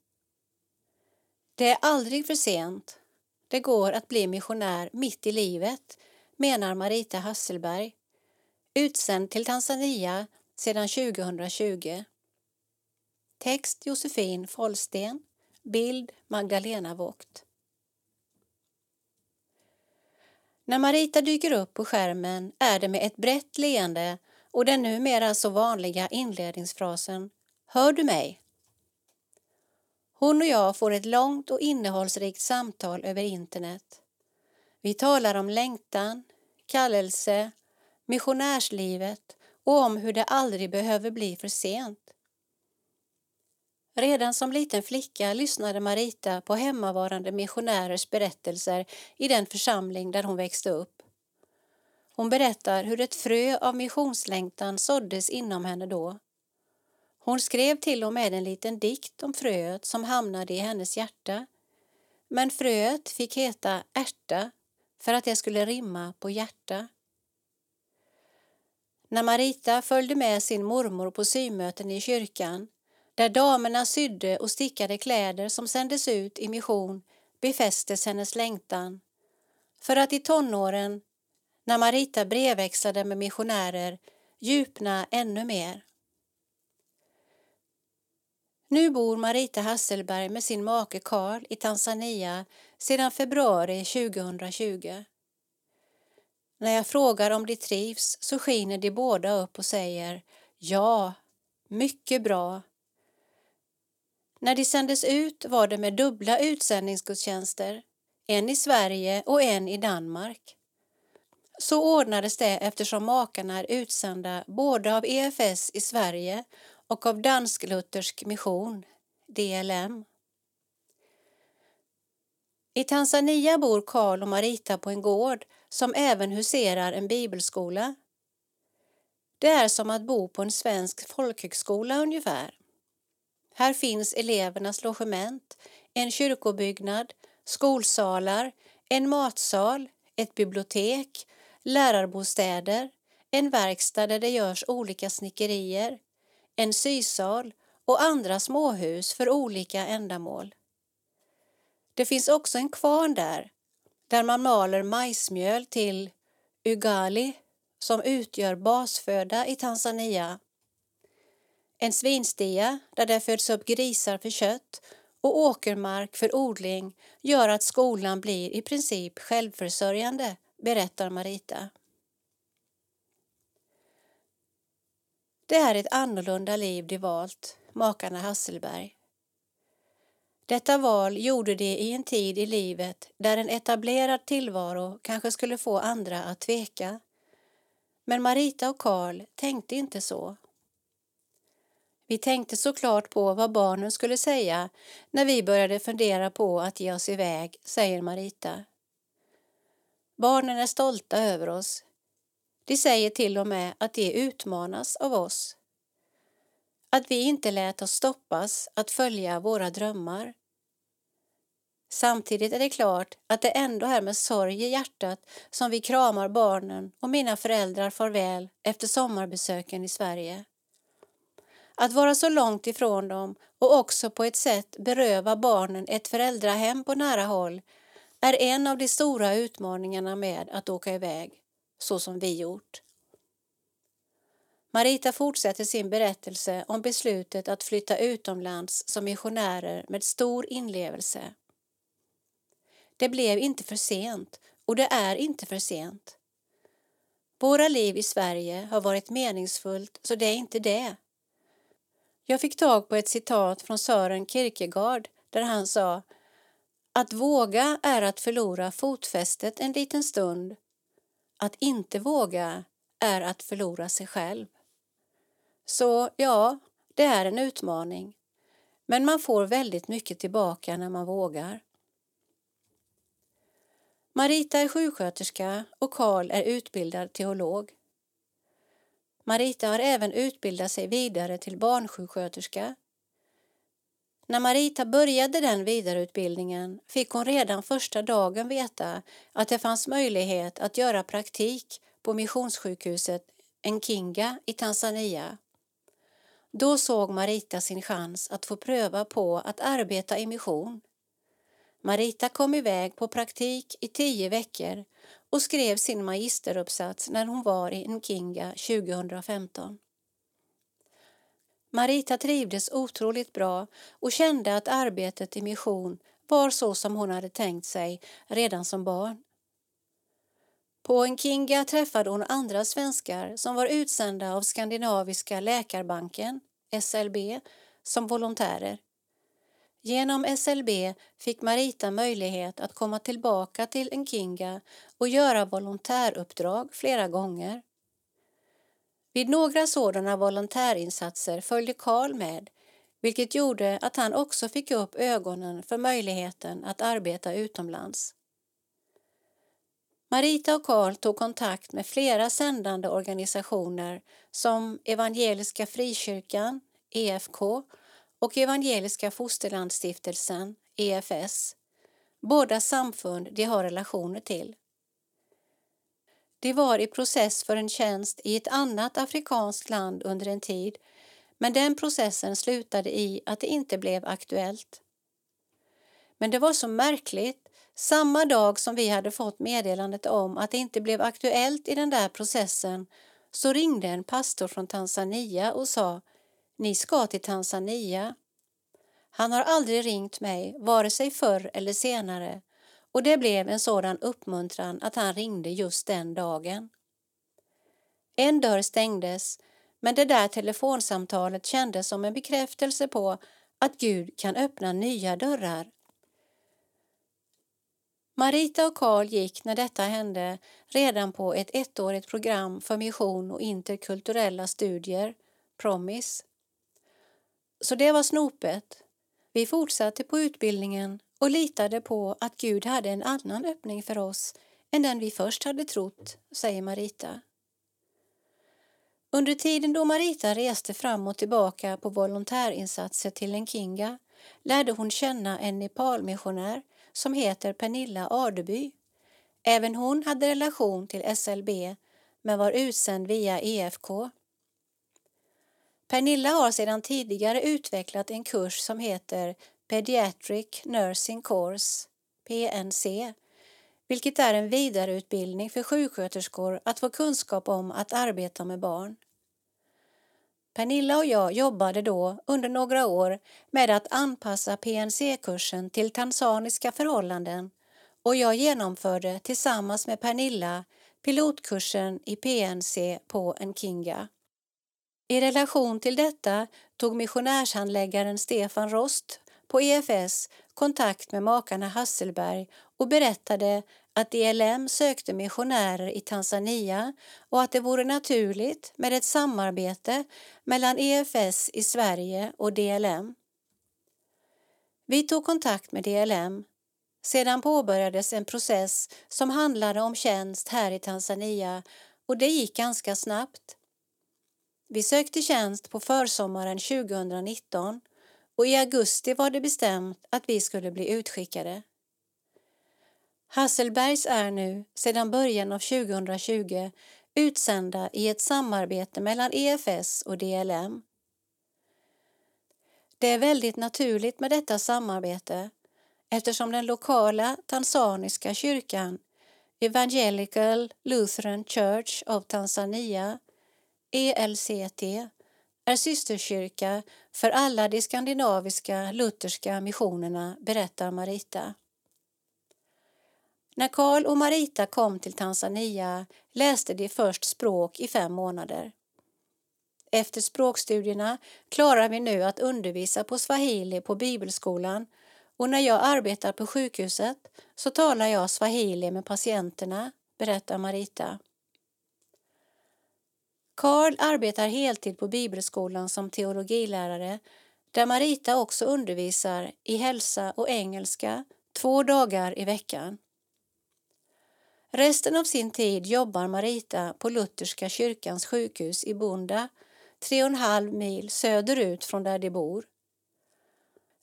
[SPEAKER 2] Det är aldrig för sent. Det går att bli missionär mitt i livet, menar Marita Hasselberg, utsänd till Tanzania sedan 2020. Text Josefin Follsten. Bild Magdalena Vogt. När Marita dyker upp på skärmen är det med ett brett leende och den numera så vanliga inledningsfrasen Hör du mig? Hon och jag får ett långt och innehållsrikt samtal över internet. Vi talar om längtan, kallelse, missionärslivet och om hur det aldrig behöver bli för sent. Redan som liten flicka lyssnade Marita på hemmavarande missionärers berättelser i den församling där hon växte upp. Hon berättar hur ett frö av missionslängtan såddes inom henne då. Hon skrev till och med en liten dikt om fröet som hamnade i hennes hjärta. Men fröet fick heta ärta för att det skulle rimma på hjärta. När Marita följde med sin mormor på symöten i kyrkan där damerna sydde och stickade kläder som sändes ut i mission befästes hennes längtan. För att i tonåren, när Marita brevväxlade med missionärer, djupna ännu mer. Nu bor Marita Hasselberg med sin make Karl i Tanzania sedan februari 2020. När jag frågar om de trivs så skiner de båda upp och säger ja, mycket bra. När de sändes ut var det med dubbla utsändningsgudstjänster, en i Sverige och en i Danmark. Så ordnades det eftersom makarna är utsända både av EFS i Sverige och av Dansk-Luthersk mission, DLM. I Tanzania bor Karl och Marita på en gård som även huserar en bibelskola. Det är som att bo på en svensk folkhögskola ungefär. Här finns elevernas logement, en kyrkobyggnad, skolsalar, en matsal, ett bibliotek, lärarbostäder, en verkstad där det görs olika snickerier, en sysal och andra småhus för olika ändamål. Det finns också en kvarn där, där man maler majsmjöl till ugali som utgör basföda i Tanzania en svinstia där det föds upp grisar för kött och åkermark för odling gör att skolan blir i princip självförsörjande, berättar Marita. Det är ett annorlunda liv de valt, makarna Hasselberg. Detta val gjorde de i en tid i livet där en etablerad tillvaro kanske skulle få andra att tveka. Men Marita och Karl tänkte inte så. Vi tänkte såklart på vad barnen skulle säga när vi började fundera på att ge oss iväg, säger Marita. Barnen är stolta över oss. De säger till och med att de utmanas av oss. Att vi inte lät oss stoppas att följa våra drömmar. Samtidigt är det klart att det ändå är med sorg i hjärtat som vi kramar barnen och mina föräldrar farväl efter sommarbesöken i Sverige. Att vara så långt ifrån dem och också på ett sätt beröva barnen ett föräldrahem på nära håll är en av de stora utmaningarna med att åka iväg, så som vi gjort. Marita fortsätter sin berättelse om beslutet att flytta utomlands som missionärer med stor inlevelse. Det blev inte för sent och det är inte för sent. Våra liv i Sverige har varit meningsfullt så det är inte det. Jag fick tag på ett citat från Sören Kierkegaard där han sa att våga är att förlora fotfästet en liten stund. Att inte våga är att förlora sig själv. Så ja, det är en utmaning. Men man får väldigt mycket tillbaka när man vågar. Marita är sjuksköterska och Karl är utbildad teolog. Marita har även utbildat sig vidare till barnsjuksköterska. När Marita började den vidareutbildningen fick hon redan första dagen veta att det fanns möjlighet att göra praktik på Missionssjukhuset Nkinga i Tanzania. Då såg Marita sin chans att få pröva på att arbeta i mission. Marita kom iväg på praktik i tio veckor och skrev sin magisteruppsats när hon var i Nkinga 2015. Marita trivdes otroligt bra och kände att arbetet i mission var så som hon hade tänkt sig redan som barn. På Nkinga träffade hon andra svenskar som var utsända av Skandinaviska läkarbanken, SLB, som volontärer. Genom SLB fick Marita möjlighet att komma tillbaka till Nkinga och göra volontäruppdrag flera gånger. Vid några sådana volontärinsatser följde Karl med vilket gjorde att han också fick upp ögonen för möjligheten att arbeta utomlands. Marita och Karl tog kontakt med flera sändande organisationer som Evangeliska Frikyrkan, EFK, och Evangeliska Fosterlandsstiftelsen, EFS, båda samfund de har relationer till. De var i process för en tjänst i ett annat afrikanskt land under en tid men den processen slutade i att det inte blev aktuellt. Men det var så märkligt. Samma dag som vi hade fått meddelandet om att det inte blev aktuellt i den där processen så ringde en pastor från Tanzania och sa Ni ska till Tanzania. Han har aldrig ringt mig, vare sig förr eller senare och det blev en sådan uppmuntran att han ringde just den dagen. En dörr stängdes men det där telefonsamtalet kändes som en bekräftelse på att Gud kan öppna nya dörrar. Marita och Karl gick när detta hände redan på ett ettårigt program för mission och interkulturella studier, Promise. Så det var snopet. Vi fortsatte på utbildningen och litade på att Gud hade en annan öppning för oss än den vi först hade trott, säger Marita. Under tiden då Marita reste fram och tillbaka på volontärinsatser till Nkinga lärde hon känna en Nepalmissionär som heter Pernilla Adeby. Även hon hade relation till SLB men var utsänd via EFK. Pernilla har sedan tidigare utvecklat en kurs som heter Pediatric Nursing Course, PNC, vilket är en vidareutbildning för sjuksköterskor att få kunskap om att arbeta med barn. Pernilla och jag jobbade då under några år med att anpassa PNC-kursen till tanzaniska förhållanden och jag genomförde tillsammans med Pernilla pilotkursen i PNC på Nkinga. I relation till detta tog missionärshandläggaren Stefan Rost på EFS kontakt med makarna Hasselberg och berättade att DLM sökte missionärer i Tanzania och att det vore naturligt med ett samarbete mellan EFS i Sverige och DLM. Vi tog kontakt med DLM. Sedan påbörjades en process som handlade om tjänst här i Tanzania och det gick ganska snabbt. Vi sökte tjänst på försommaren 2019 och i augusti var det bestämt att vi skulle bli utskickade. Hasselbergs är nu, sedan början av 2020, utsända i ett samarbete mellan EFS och DLM. Det är väldigt naturligt med detta samarbete eftersom den lokala tanzaniska kyrkan Evangelical Lutheran Church of Tanzania, ELCT, är systerkyrka för alla de skandinaviska lutherska missionerna, berättar Marita. När Karl och Marita kom till Tanzania läste de först språk i fem månader. Efter språkstudierna klarar vi nu att undervisa på swahili på bibelskolan och när jag arbetar på sjukhuset så talar jag swahili med patienterna, berättar Marita. Karl arbetar heltid på bibelskolan som teologilärare där Marita också undervisar i hälsa och engelska två dagar i veckan. Resten av sin tid jobbar Marita på Lutherska kyrkans sjukhus i Bunda, tre och en halv mil söderut från där de bor.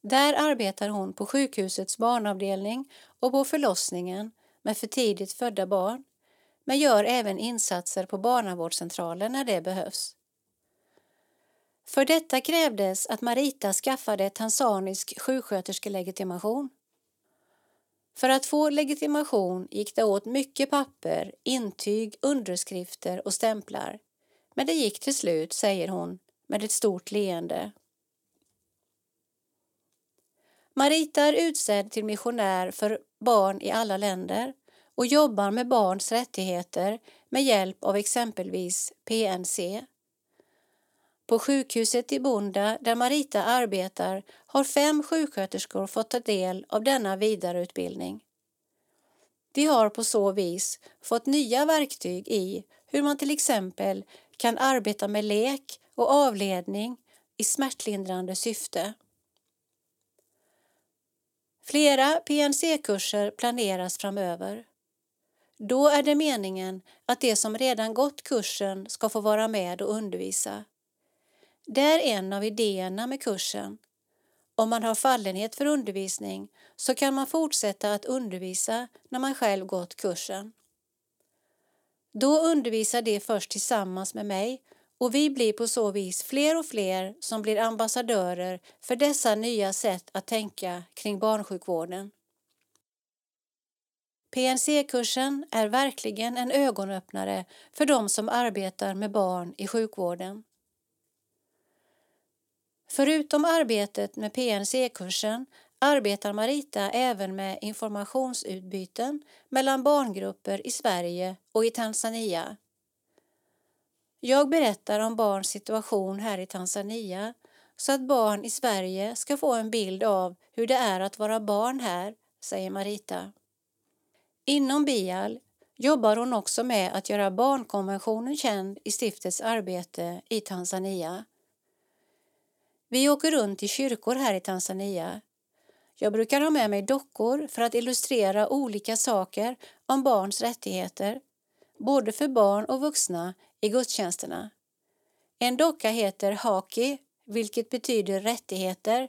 [SPEAKER 2] Där arbetar hon på sjukhusets barnavdelning och på förlossningen med för tidigt födda barn men gör även insatser på barnavårdscentralen när det behövs. För detta krävdes att Marita skaffade tanzanisk sjuksköterskelegitimation. För att få legitimation gick det åt mycket papper, intyg, underskrifter och stämplar. Men det gick till slut, säger hon med ett stort leende. Marita är utsedd till missionär för barn i alla länder och jobbar med barns rättigheter med hjälp av exempelvis PNC. På sjukhuset i Bunda där Marita arbetar har fem sjuksköterskor fått ta del av denna vidareutbildning. De har på så vis fått nya verktyg i hur man till exempel kan arbeta med lek och avledning i smärtlindrande syfte. Flera PNC-kurser planeras framöver. Då är det meningen att de som redan gått kursen ska få vara med och undervisa. Det är en av idéerna med kursen. Om man har fallenhet för undervisning så kan man fortsätta att undervisa när man själv gått kursen. Då undervisar de först tillsammans med mig och vi blir på så vis fler och fler som blir ambassadörer för dessa nya sätt att tänka kring barnsjukvården. PNC-kursen är verkligen en ögonöppnare för de som arbetar med barn i sjukvården. Förutom arbetet med PNC-kursen arbetar Marita även med informationsutbyten mellan barngrupper i Sverige och i Tanzania. Jag berättar om barns situation här i Tanzania så att barn i Sverige ska få en bild av hur det är att vara barn här, säger Marita. Inom BIAL jobbar hon också med att göra barnkonventionen känd i stiftets arbete i Tanzania. Vi åker runt i kyrkor här i Tanzania. Jag brukar ha med mig dockor för att illustrera olika saker om barns rättigheter, både för barn och vuxna i gudstjänsterna. En docka heter Haki, vilket betyder rättigheter.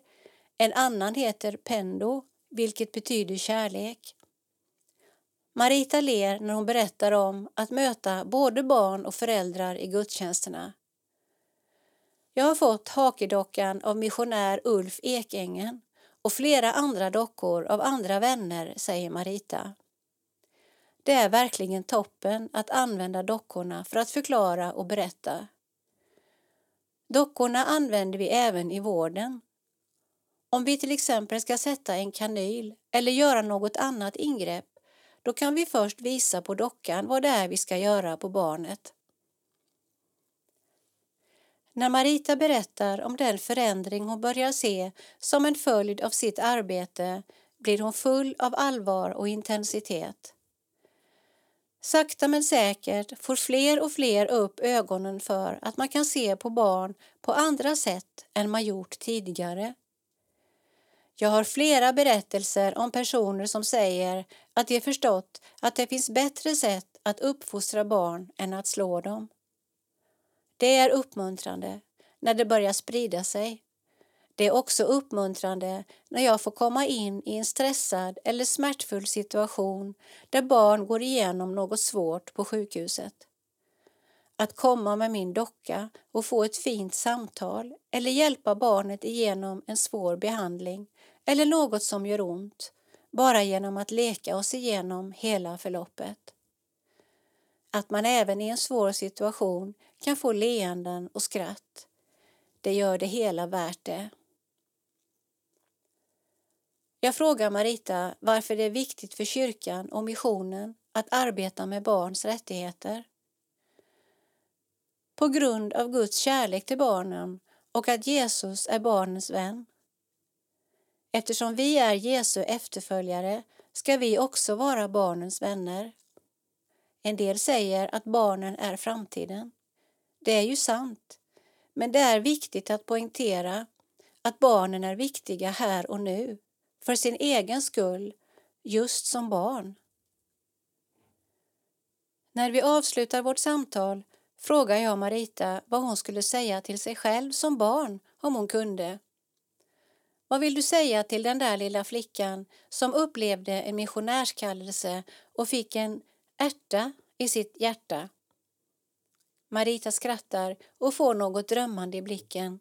[SPEAKER 2] En annan heter Pendo, vilket betyder kärlek. Marita ler när hon berättar om att möta både barn och föräldrar i gudstjänsterna. Jag har fått hakedockan av missionär Ulf Ekängen och flera andra dockor av andra vänner, säger Marita. Det är verkligen toppen att använda dockorna för att förklara och berätta. Dockorna använder vi även i vården. Om vi till exempel ska sätta en kanyl eller göra något annat ingrepp, då kan vi först visa på dockan vad det är vi ska göra på barnet. När Marita berättar om den förändring hon börjar se som en följd av sitt arbete blir hon full av allvar och intensitet. Sakta men säkert får fler och fler upp ögonen för att man kan se på barn på andra sätt än man gjort tidigare. Jag har flera berättelser om personer som säger att de förstått att det finns bättre sätt att uppfostra barn än att slå dem. Det är uppmuntrande när det börjar sprida sig. Det är också uppmuntrande när jag får komma in i en stressad eller smärtfull situation där barn går igenom något svårt på sjukhuset. Att komma med min docka och få ett fint samtal eller hjälpa barnet igenom en svår behandling eller något som gör ont bara genom att leka oss igenom hela förloppet. Att man även i en svår situation kan få leenden och skratt. Det gör det hela värt det. Jag frågar Marita varför det är viktigt för kyrkan och missionen att arbeta med barns rättigheter. På grund av Guds kärlek till barnen och att Jesus är barnens vän. Eftersom vi är Jesu efterföljare ska vi också vara barnens vänner. En del säger att barnen är framtiden. Det är ju sant, men det är viktigt att poängtera att barnen är viktiga här och nu för sin egen skull, just som barn. När vi avslutar vårt samtal frågar jag Marita vad hon skulle säga till sig själv som barn om hon kunde. Vad vill du säga till den där lilla flickan som upplevde en missionärskallelse och fick en ärta i sitt hjärta. Marita skrattar och får något drömmande i blicken.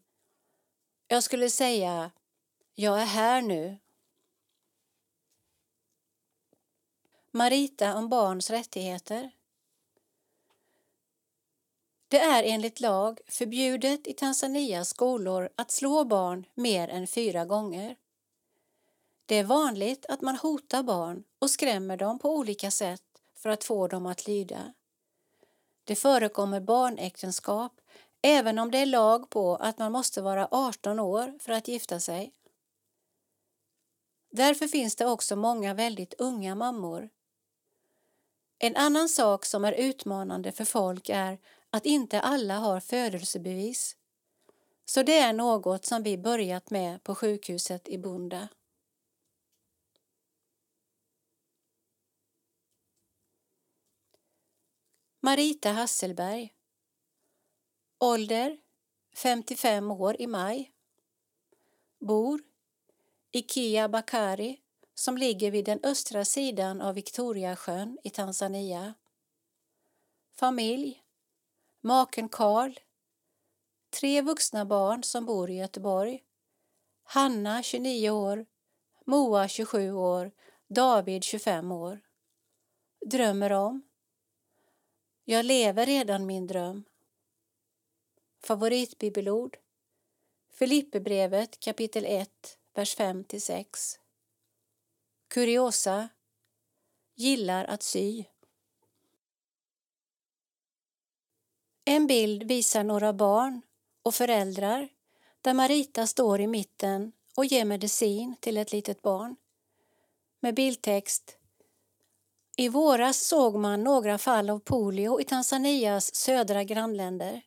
[SPEAKER 2] Jag skulle säga, jag är här nu. Marita om barns rättigheter. Det är enligt lag förbjudet i Tanzanias skolor att slå barn mer än fyra gånger. Det är vanligt att man hotar barn och skrämmer dem på olika sätt för att få dem att lyda. Det förekommer barnäktenskap även om det är lag på att man måste vara 18 år för att gifta sig. Därför finns det också många väldigt unga mammor. En annan sak som är utmanande för folk är att inte alla har födelsebevis. Så det är något som vi börjat med på sjukhuset i Bunda. Marita Hasselberg Ålder 55 år i maj. Bor i Kia Bakari som ligger vid den östra sidan av Victoriasjön i Tanzania. Familj Maken Karl Tre vuxna barn som bor i Göteborg. Hanna 29 år, Moa 27 år, David 25 år. Drömmer om Jag lever redan min dröm. Favoritbibelord Filipperbrevet kapitel 1, vers 5-6. Kuriosa Gillar att sy. En bild visar några barn och föräldrar där Marita står i mitten och ger medicin till ett litet barn. Med bildtext I våras såg man några fall av polio i Tanzanias södra grannländer.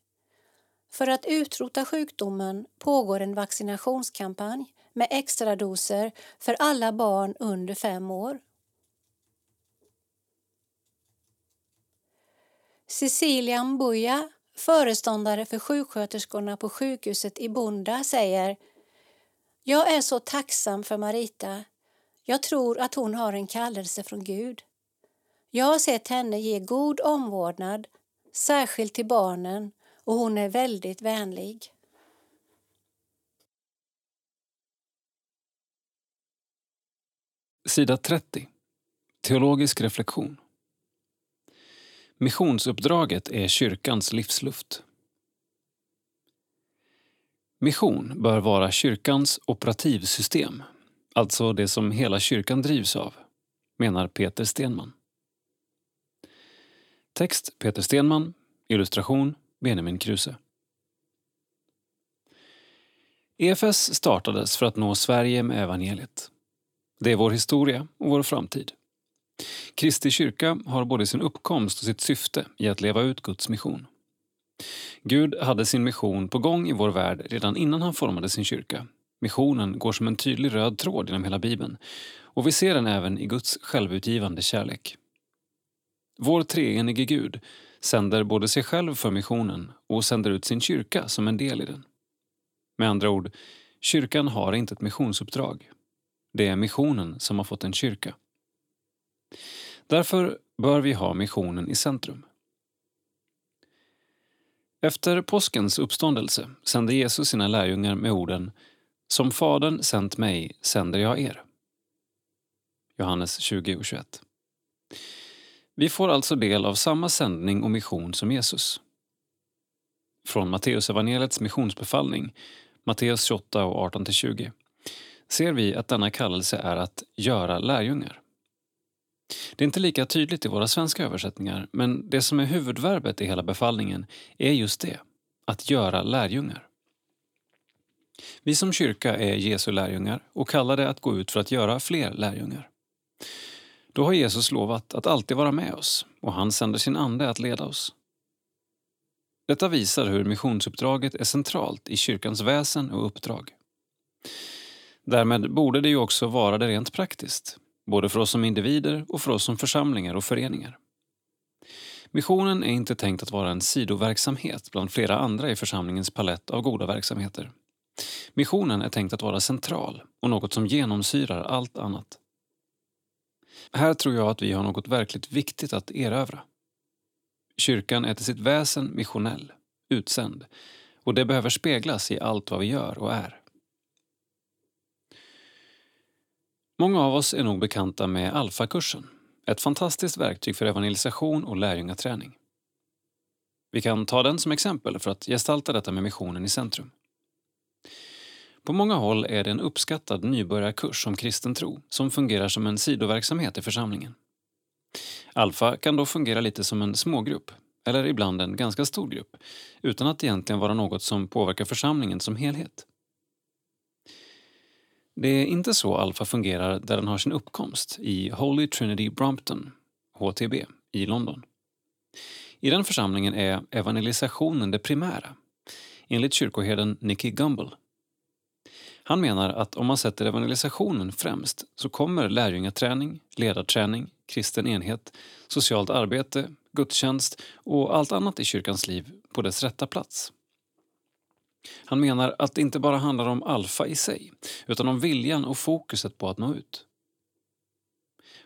[SPEAKER 2] För att utrota sjukdomen pågår en vaccinationskampanj med extra doser för alla barn under fem år. Cecilia Mbuya, föreståndare för sjuksköterskorna på sjukhuset i Bunda, säger Jag är så tacksam för Marita. Jag tror att hon har en kallelse från Gud. Jag har sett henne ge god omvårdnad, särskilt till barnen, och hon är väldigt vänlig.
[SPEAKER 1] Sida 30. Teologisk reflektion. Missionsuppdraget är kyrkans livsluft. Mission bör vara kyrkans operativsystem, alltså det som hela kyrkan drivs av, menar Peter Stenman. Text Peter Stenman, illustration Benjamin Kruse. EFS startades för att nå Sverige med evangeliet. Det är vår historia och vår framtid. Kristi kyrka har både sin uppkomst och sitt syfte i att leva ut Guds mission. Gud hade sin mission på gång i vår värld redan innan han formade sin kyrka. Missionen går som en tydlig röd tråd genom hela Bibeln och vi ser den även i Guds självutgivande kärlek. Vår treenige Gud sänder både sig själv för missionen och sänder ut sin kyrka som en del i den. Med andra ord, kyrkan har inte ett missionsuppdrag. Det är missionen som har fått en kyrka. Därför bör vi ha missionen i centrum. Efter påskens uppståndelse sände Jesus sina lärjungar med orden Som Fadern sänt mig sänder jag er. Johannes 20 och 21. Vi får alltså del av samma sändning och mission som Jesus. Från Matteusevangeliets missionsbefallning, Matteus 28 och 18-20, ser vi att denna kallelse är att göra lärjungar. Det är inte lika tydligt i våra svenska översättningar men det som är huvudverbet i hela befallningen är just det, att göra lärjungar. Vi som kyrka är Jesu lärjungar och kallade att gå ut för att göra fler lärjungar. Då har Jesus lovat att alltid vara med oss och han sänder sin ande att leda oss. Detta visar hur missionsuppdraget är centralt i kyrkans väsen och uppdrag. Därmed borde det ju också vara det rent praktiskt, både för oss som individer och för oss som församlingar och föreningar. Missionen är inte tänkt att vara en sidoverksamhet bland flera andra i församlingens palett av goda verksamheter. Missionen är tänkt att vara central och något som genomsyrar allt annat. Här tror jag att vi har något verkligt viktigt att erövra. Kyrkan är till sitt väsen missionell, utsänd och det behöver speglas i allt vad vi gör och är. Många av oss är nog bekanta med Alfa-kursen, ett fantastiskt verktyg för evangelisation och lärjungaträning. Vi kan ta den som exempel för att gestalta detta med missionen i centrum. På många håll är det en uppskattad nybörjarkurs om kristen tro som fungerar som en sidoverksamhet i församlingen. Alfa kan då fungera lite som en smågrupp, eller ibland en ganska stor grupp, utan att egentligen vara något som påverkar församlingen som helhet. Det är inte så Alfa fungerar där den har sin uppkomst, i Holy Trinity Brompton, HTB, i London. I den församlingen är evangelisationen det primära, enligt kyrkoherden Nicky Gumbel. Han menar att om man sätter evangelisationen främst så kommer lärjungaträning, ledarträning, kristen enhet, socialt arbete, gudstjänst och allt annat i kyrkans liv på dess rätta plats. Han menar att det inte bara handlar om alfa i sig, utan om viljan och fokuset på att nå ut.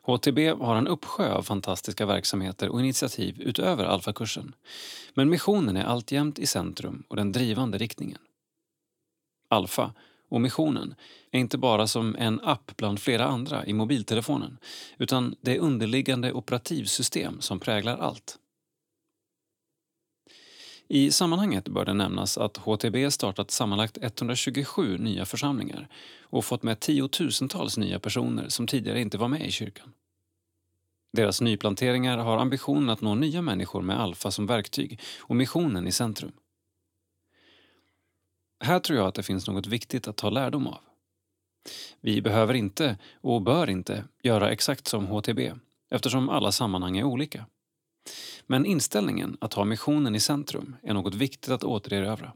[SPEAKER 1] HTB har en uppsjö av fantastiska verksamheter och initiativ utöver alfakursen. Men missionen är alltjämt i centrum och den drivande riktningen. Alfa och missionen är inte bara som en app bland flera andra i mobiltelefonen utan det underliggande operativsystem som präglar allt. I sammanhanget bör det nämnas att HTB startat sammanlagt 127 nya församlingar och fått med tiotusentals nya personer som tidigare inte var med i kyrkan. Deras nyplanteringar har ambitionen att nå nya människor med Alfa som verktyg och missionen i centrum. Här tror jag att det finns något viktigt att ta lärdom av. Vi behöver inte, och bör inte, göra exakt som HTB eftersom alla sammanhang är olika. Men inställningen att ha missionen i centrum är något viktigt att återerövra.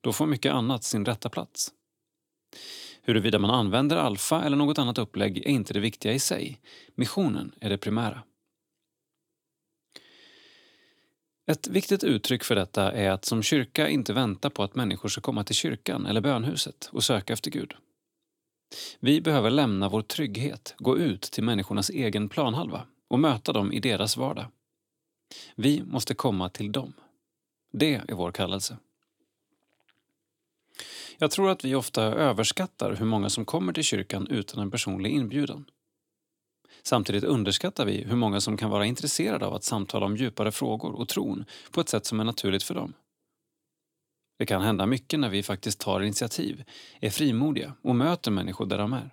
[SPEAKER 1] Då får mycket annat sin rätta plats. Huruvida man använder alfa eller något annat upplägg är inte det viktiga i sig. Missionen är det primära. Ett viktigt uttryck för detta är att som kyrka inte vänta på att människor ska komma till kyrkan eller bönhuset och söka efter Gud. Vi behöver lämna vår trygghet, gå ut till människornas egen planhalva och möta dem i deras vardag. Vi måste komma till dem. Det är vår kallelse. Jag tror att vi ofta överskattar hur många som kommer till kyrkan utan en personlig inbjudan. Samtidigt underskattar vi hur många som kan vara intresserade av att samtala om djupare frågor och tron på ett sätt som är naturligt för dem. Det kan hända mycket när vi faktiskt tar initiativ, är frimodiga och möter människor där de är.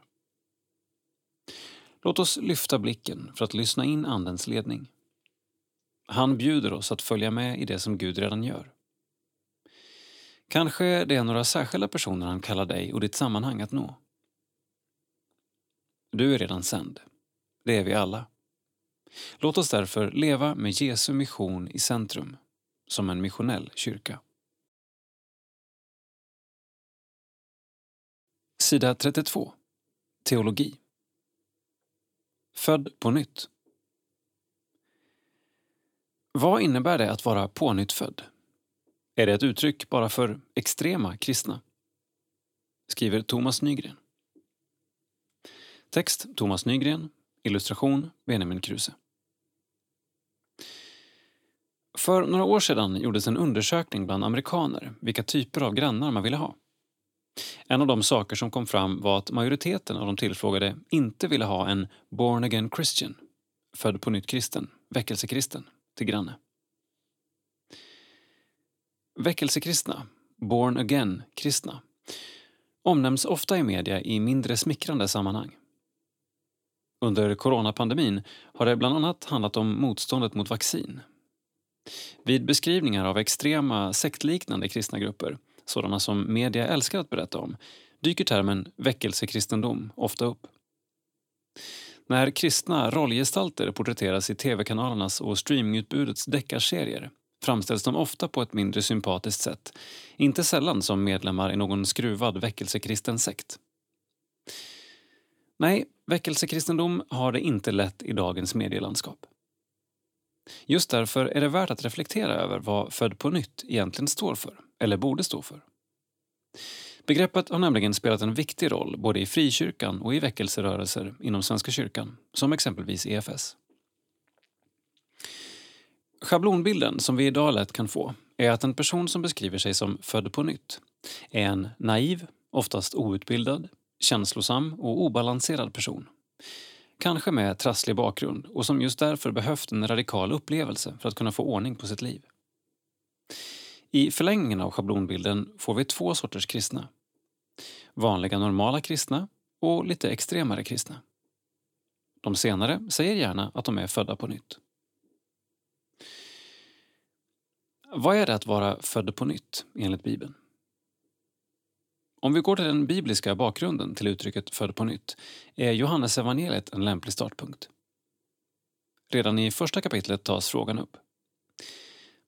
[SPEAKER 1] Låt oss lyfta blicken för att lyssna in Andens ledning. Han bjuder oss att följa med i det som Gud redan gör. Kanske det är några särskilda personer han kallar dig och ditt sammanhang att nå. Du är redan sänd. Det är vi alla. Låt oss därför leva med Jesu mission i centrum, som en missionell kyrka. Sida 32. Teologi. Född på nytt. Vad innebär det att vara pånyttfödd? Är det ett uttryck bara för extrema kristna? Skriver Thomas Nygren. Text Thomas Nygren. Illustration Benjamin Kruse. För några år sedan gjordes en undersökning bland amerikaner vilka typer av grannar man ville ha. En av de saker som kom fram var att majoriteten av de tillfrågade inte ville ha en born again Christian, född på nytt kristen, väckelsekristen, till granne. Väckelsekristna, born again-kristna, omnämns ofta i media i mindre smickrande sammanhang. Under coronapandemin har det bland annat handlat om motståndet mot vaccin. Vid beskrivningar av extrema sektliknande kristna grupper, sådana som media älskar att berätta om, dyker termen väckelsekristendom ofta upp. När kristna rollgestalter porträtteras i tv-kanalernas och streamingutbudets deckarserier framställs de ofta på ett mindre sympatiskt sätt, inte sällan som medlemmar i någon skruvad väckelsekristen sekt. Nej, väckelsekristendom har det inte lätt i dagens medielandskap. Just därför är det värt att reflektera över vad Född på nytt egentligen står för, eller borde stå för. Begreppet har nämligen spelat en viktig roll både i frikyrkan och i väckelserörelser inom Svenska kyrkan, som exempelvis EFS. Schablonbilden som vi idag lätt kan få är att en person som beskriver sig som född på nytt är en naiv, oftast outbildad, känslosam och obalanserad person. Kanske med trasslig bakgrund och som just därför behövt en radikal upplevelse för att kunna få ordning på sitt liv. I förlängningen av schablonbilden får vi två sorters kristna. Vanliga normala kristna och lite extremare kristna. De senare säger gärna att de är födda på nytt. Vad är det att vara född på nytt enligt Bibeln? Om vi går till den bibliska bakgrunden till uttrycket född på nytt är Johannes evangeliet en lämplig startpunkt. Redan i första kapitlet tas frågan upp.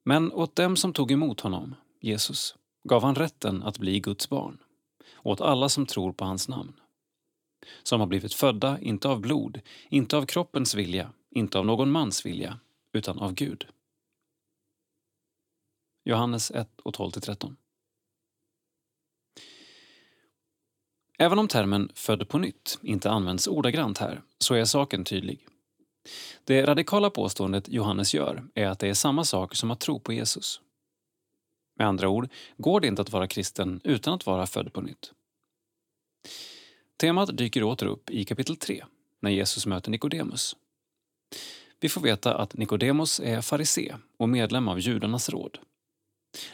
[SPEAKER 1] Men åt dem som tog emot honom, Jesus, gav han rätten att bli Guds barn, åt alla som tror på hans namn. Som har blivit födda, inte av blod, inte av kroppens vilja, inte av någon mans vilja, utan av Gud. Johannes 1 och 12-13. Även om termen född på nytt inte används ordagrant här så är saken tydlig. Det radikala påståendet Johannes gör är att det är samma sak som att tro på Jesus. Med andra ord går det inte att vara kristen utan att vara född på nytt. Temat dyker åter upp i kapitel 3 när Jesus möter Nikodemus. Vi får veta att Nikodemus är farisé och medlem av judarnas råd.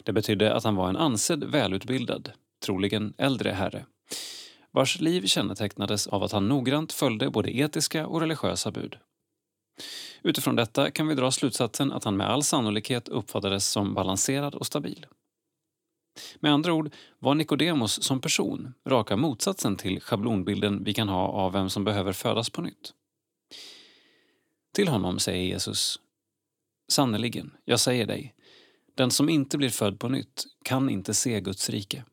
[SPEAKER 1] Det betydde att han var en ansedd välutbildad, troligen äldre herre vars liv kännetecknades av att han noggrant följde både etiska och religiösa bud. Utifrån detta kan vi dra slutsatsen att han med all sannolikhet uppfattades som balanserad och stabil. Med andra ord var Nikodemos som person raka motsatsen till schablonbilden vi kan ha av vem som behöver födas på nytt. Till honom säger Jesus Sannerligen, jag säger dig, den som inte blir född på nytt kan inte se Guds rike.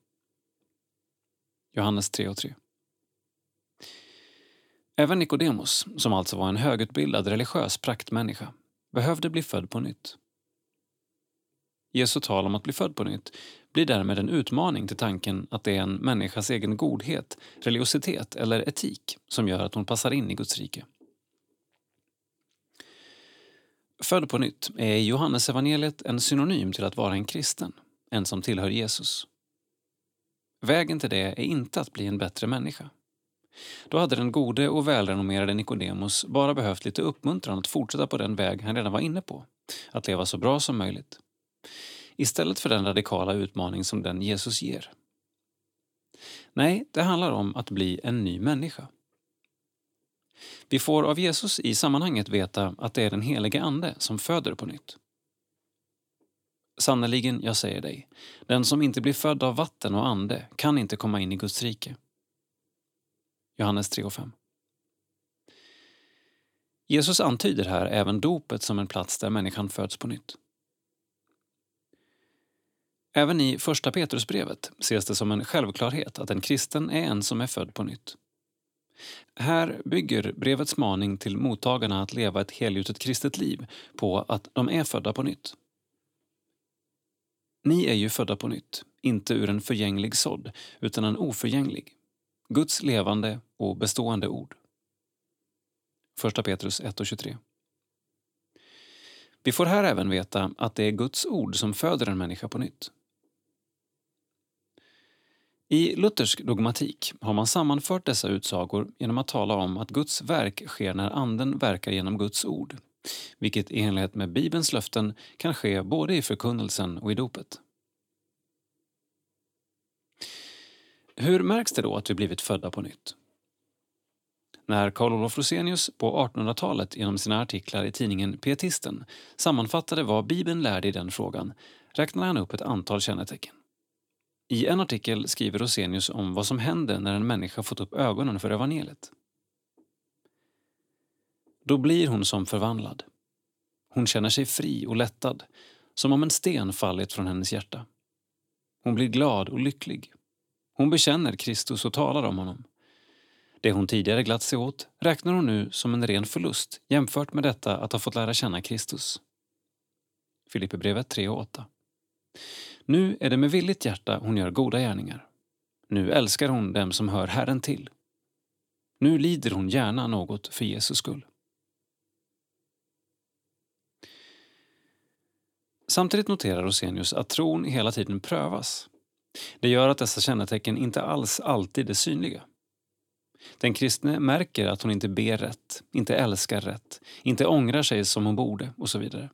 [SPEAKER 1] Johannes 3 och 3. Även Nikodemos, som alltså var en högutbildad religiös praktmänniska, behövde bli född på nytt. Jesu tal om att bli född på nytt blir därmed en utmaning till tanken att det är en människas egen godhet, religiositet eller etik som gör att hon passar in i Guds rike. Född på nytt är i Johannesevangeliet en synonym till att vara en kristen, en som tillhör Jesus. Vägen till det är inte att bli en bättre människa. Då hade den gode och välrenommerade Nikodemos bara behövt lite uppmuntran att fortsätta på den väg han redan var inne på, att leva så bra som möjligt. Istället för den radikala utmaning som den Jesus ger. Nej, det handlar om att bli en ny människa. Vi får av Jesus i sammanhanget veta att det är den helige Ande som föder på nytt. Sannerligen, jag säger dig, den som inte blir född av vatten och ande kan inte komma in i Guds rike. Johannes 3 och 5. Jesus antyder här även dopet som en plats där människan föds på nytt. Även i Första Petrusbrevet ses det som en självklarhet att en kristen är en som är född på nytt. Här bygger brevets maning till mottagarna att leva ett helgjutet kristet liv på att de är födda på nytt. Ni är ju födda på nytt, inte ur en förgänglig sådd, utan en oförgänglig. Guds levande och bestående ord. 1 Petrus 1 och 23. Vi får här även veta att det är Guds ord som föder en människa på nytt. I luthersk dogmatik har man sammanfört dessa utsagor genom att tala om att Guds verk sker när Anden verkar genom Guds ord vilket i enlighet med Bibelns löften kan ske både i förkunnelsen och i dopet. Hur märks det då att vi blivit födda på nytt? När Carl Olof Rosenius på 1800-talet genom sina artiklar i tidningen Pietisten sammanfattade vad Bibeln lärde i den frågan räknade han upp ett antal kännetecken. I en artikel skriver Rosenius om vad som händer när en människa fått upp ögonen för evangeliet. Då blir hon som förvandlad. Hon känner sig fri och lättad, som om en sten fallit från hennes hjärta. Hon blir glad och lycklig. Hon bekänner Kristus och talar om honom. Det hon tidigare glatt sig åt räknar hon nu som en ren förlust jämfört med detta att ha fått lära känna Kristus. Filipperbrevet 3 och 8. Nu är det med villigt hjärta hon gör goda gärningar. Nu älskar hon dem som hör Herren till. Nu lider hon gärna något för Jesus skull. Samtidigt noterar Rosenius att tron hela tiden prövas. Det gör att dessa kännetecken inte alls alltid är synliga. Den kristne märker att hon inte ber rätt, inte älskar rätt, inte ångrar sig som hon borde och så vidare.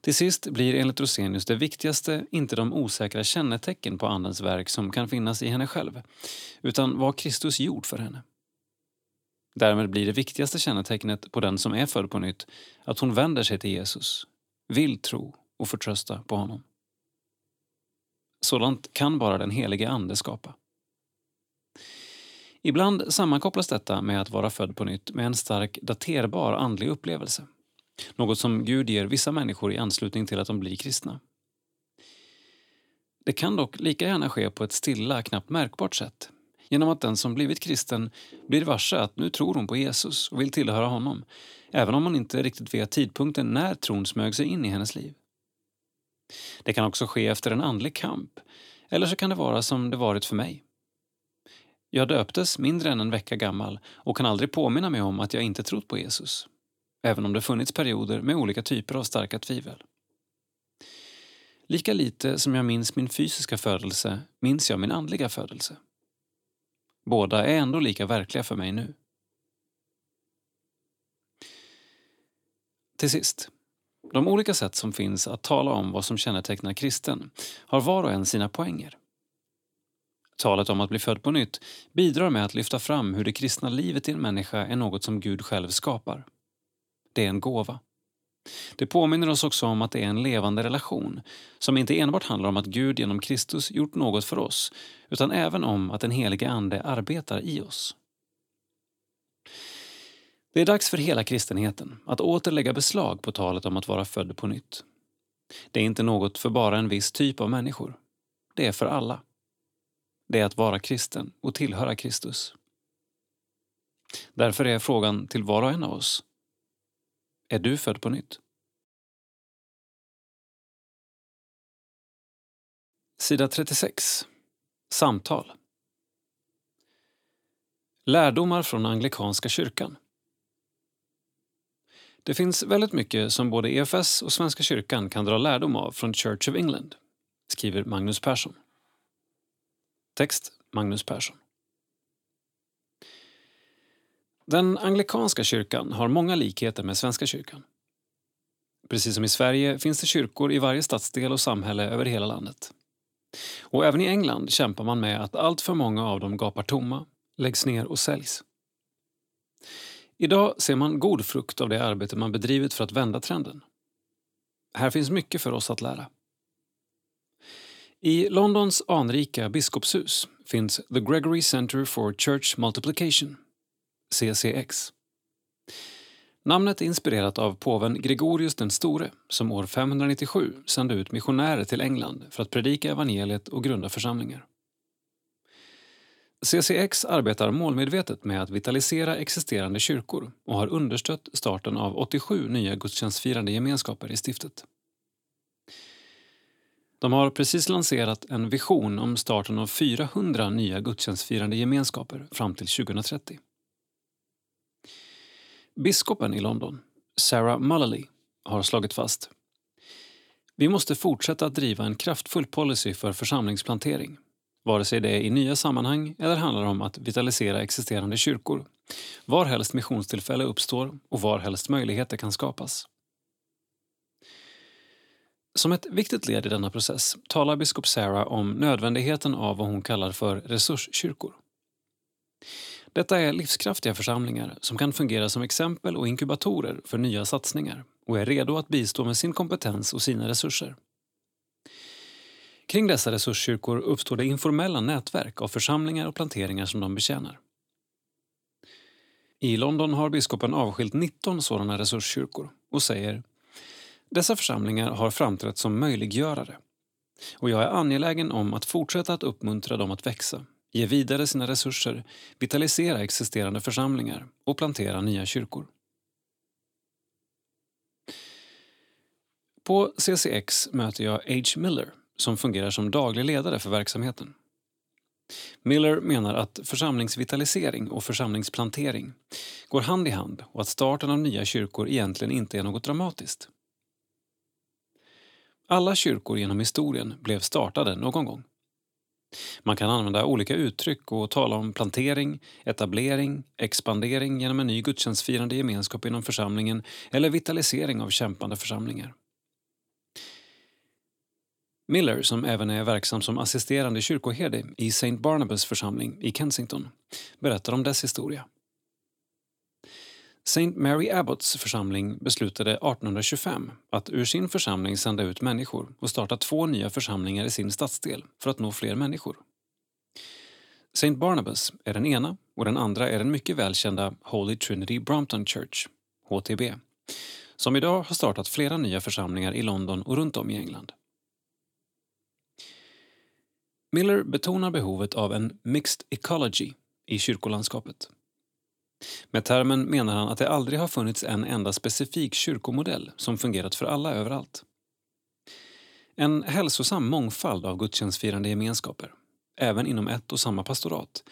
[SPEAKER 1] Till sist blir enligt Rosenius det viktigaste inte de osäkra kännetecken på Andens verk som kan finnas i henne själv, utan vad Kristus gjort för henne. Därmed blir det viktigaste kännetecknet på den som är född på nytt att hon vänder sig till Jesus, vill tro och förtrösta på honom. Sådant kan bara den helige Ande skapa. Ibland sammankopplas detta med att vara född på nytt med en stark daterbar andlig upplevelse. Något som Gud ger vissa människor i anslutning till att de blir kristna. Det kan dock lika gärna ske på ett stilla, knappt märkbart sätt genom att den som blivit kristen blir varse att nu tror hon på Jesus och vill tillhöra honom, även om hon inte riktigt vet tidpunkten när tron smög sig in i hennes liv. Det kan också ske efter en andlig kamp, eller så kan det vara som det varit för mig. Jag döptes mindre än en vecka gammal och kan aldrig påminna mig om att jag inte trott på Jesus, även om det funnits perioder med olika typer av starka tvivel. Lika lite som jag minns min fysiska födelse minns jag min andliga födelse. Båda är ändå lika verkliga för mig nu. Till sist. De olika sätt som finns att tala om vad som kännetecknar kristen har var och en sina poänger. Talet om att bli född på nytt bidrar med att lyfta fram hur det kristna livet i en människa är något som Gud själv skapar. Det är en gåva. Det påminner oss också om att det är en levande relation som inte enbart handlar om att Gud genom Kristus gjort något för oss utan även om att den helige Ande arbetar i oss. Det är dags för hela kristenheten att åter lägga beslag på talet om att vara född på nytt. Det är inte något för bara en viss typ av människor. Det är för alla. Det är att vara kristen och tillhöra Kristus. Därför är frågan till var och en av oss är du född på nytt? Sida 36. Samtal. Lärdomar från anglikanska kyrkan. Det finns väldigt mycket som både EFS och Svenska kyrkan kan dra lärdom av från Church of England, skriver Magnus Persson. Text Magnus Persson. Den anglikanska kyrkan har många likheter med Svenska kyrkan. Precis som i Sverige finns det kyrkor i varje stadsdel och samhälle över hela landet. Och även i England kämpar man med att allt för många av dem gapar tomma, läggs ner och säljs. Idag ser man god frukt av det arbete man bedrivit för att vända trenden. Här finns mycket för oss att lära. I Londons anrika biskopshus finns The Gregory Center for Church Multiplication CCX. Namnet är inspirerat av påven Gregorius den store som år 597 sände ut missionärer till England för att predika evangeliet och grunda församlingar. CCX arbetar målmedvetet med att vitalisera existerande kyrkor och har understött starten av 87 nya gudstjänstfirande gemenskaper i stiftet. De har precis lanserat en vision om starten av 400 nya gudstjänstfirande gemenskaper fram till 2030. Biskopen i London, Sarah Mullally, har slagit fast vi måste fortsätta att driva en kraftfull policy för församlingsplantering, vare sig det är i nya sammanhang eller handlar om att vitalisera existerande kyrkor, varhelst missionstillfälle uppstår och varhelst möjligheter kan skapas. Som ett viktigt led i denna process talar biskop Sarah om nödvändigheten av vad hon kallar för resurskyrkor. Detta är livskraftiga församlingar som kan fungera som exempel och inkubatorer för nya satsningar och är redo att bistå med sin kompetens och sina resurser. Kring dessa resurskyrkor uppstår det informella nätverk av församlingar och planteringar som de betjänar. I London har biskopen avskilt 19 sådana resurskyrkor och säger dessa församlingar har framträtt som möjliggörare och jag är angelägen om att fortsätta att uppmuntra dem att växa ge vidare sina resurser, vitalisera existerande församlingar och plantera nya kyrkor. På CCX möter jag H. Miller som fungerar som daglig ledare för verksamheten. Miller menar att församlingsvitalisering och församlingsplantering går hand i hand och att starten av nya kyrkor egentligen inte är något dramatiskt. Alla kyrkor genom historien blev startade någon gång. Man kan använda olika uttryck och tala om plantering, etablering, expandering genom en ny gudstjänstfirande gemenskap inom församlingen eller vitalisering av kämpande församlingar. Miller, som även är verksam som assisterande kyrkoherde i St. Barnabas församling i Kensington, berättar om dess historia. St. Mary Abbots församling beslutade 1825 att ur sin församling sända ut människor och starta två nya församlingar i sin stadsdel för att nå fler människor. St. Barnabas är den ena och den andra är den mycket välkända Holy Trinity Brompton Church, HTB, som idag har startat flera nya församlingar i London och runt om i England. Miller betonar behovet av en mixed ecology i kyrkolandskapet. Med termen menar han att det aldrig har funnits en enda specifik kyrkomodell som fungerat för alla överallt. En hälsosam mångfald av gudstjänstfirande gemenskaper, även inom ett och samma pastorat,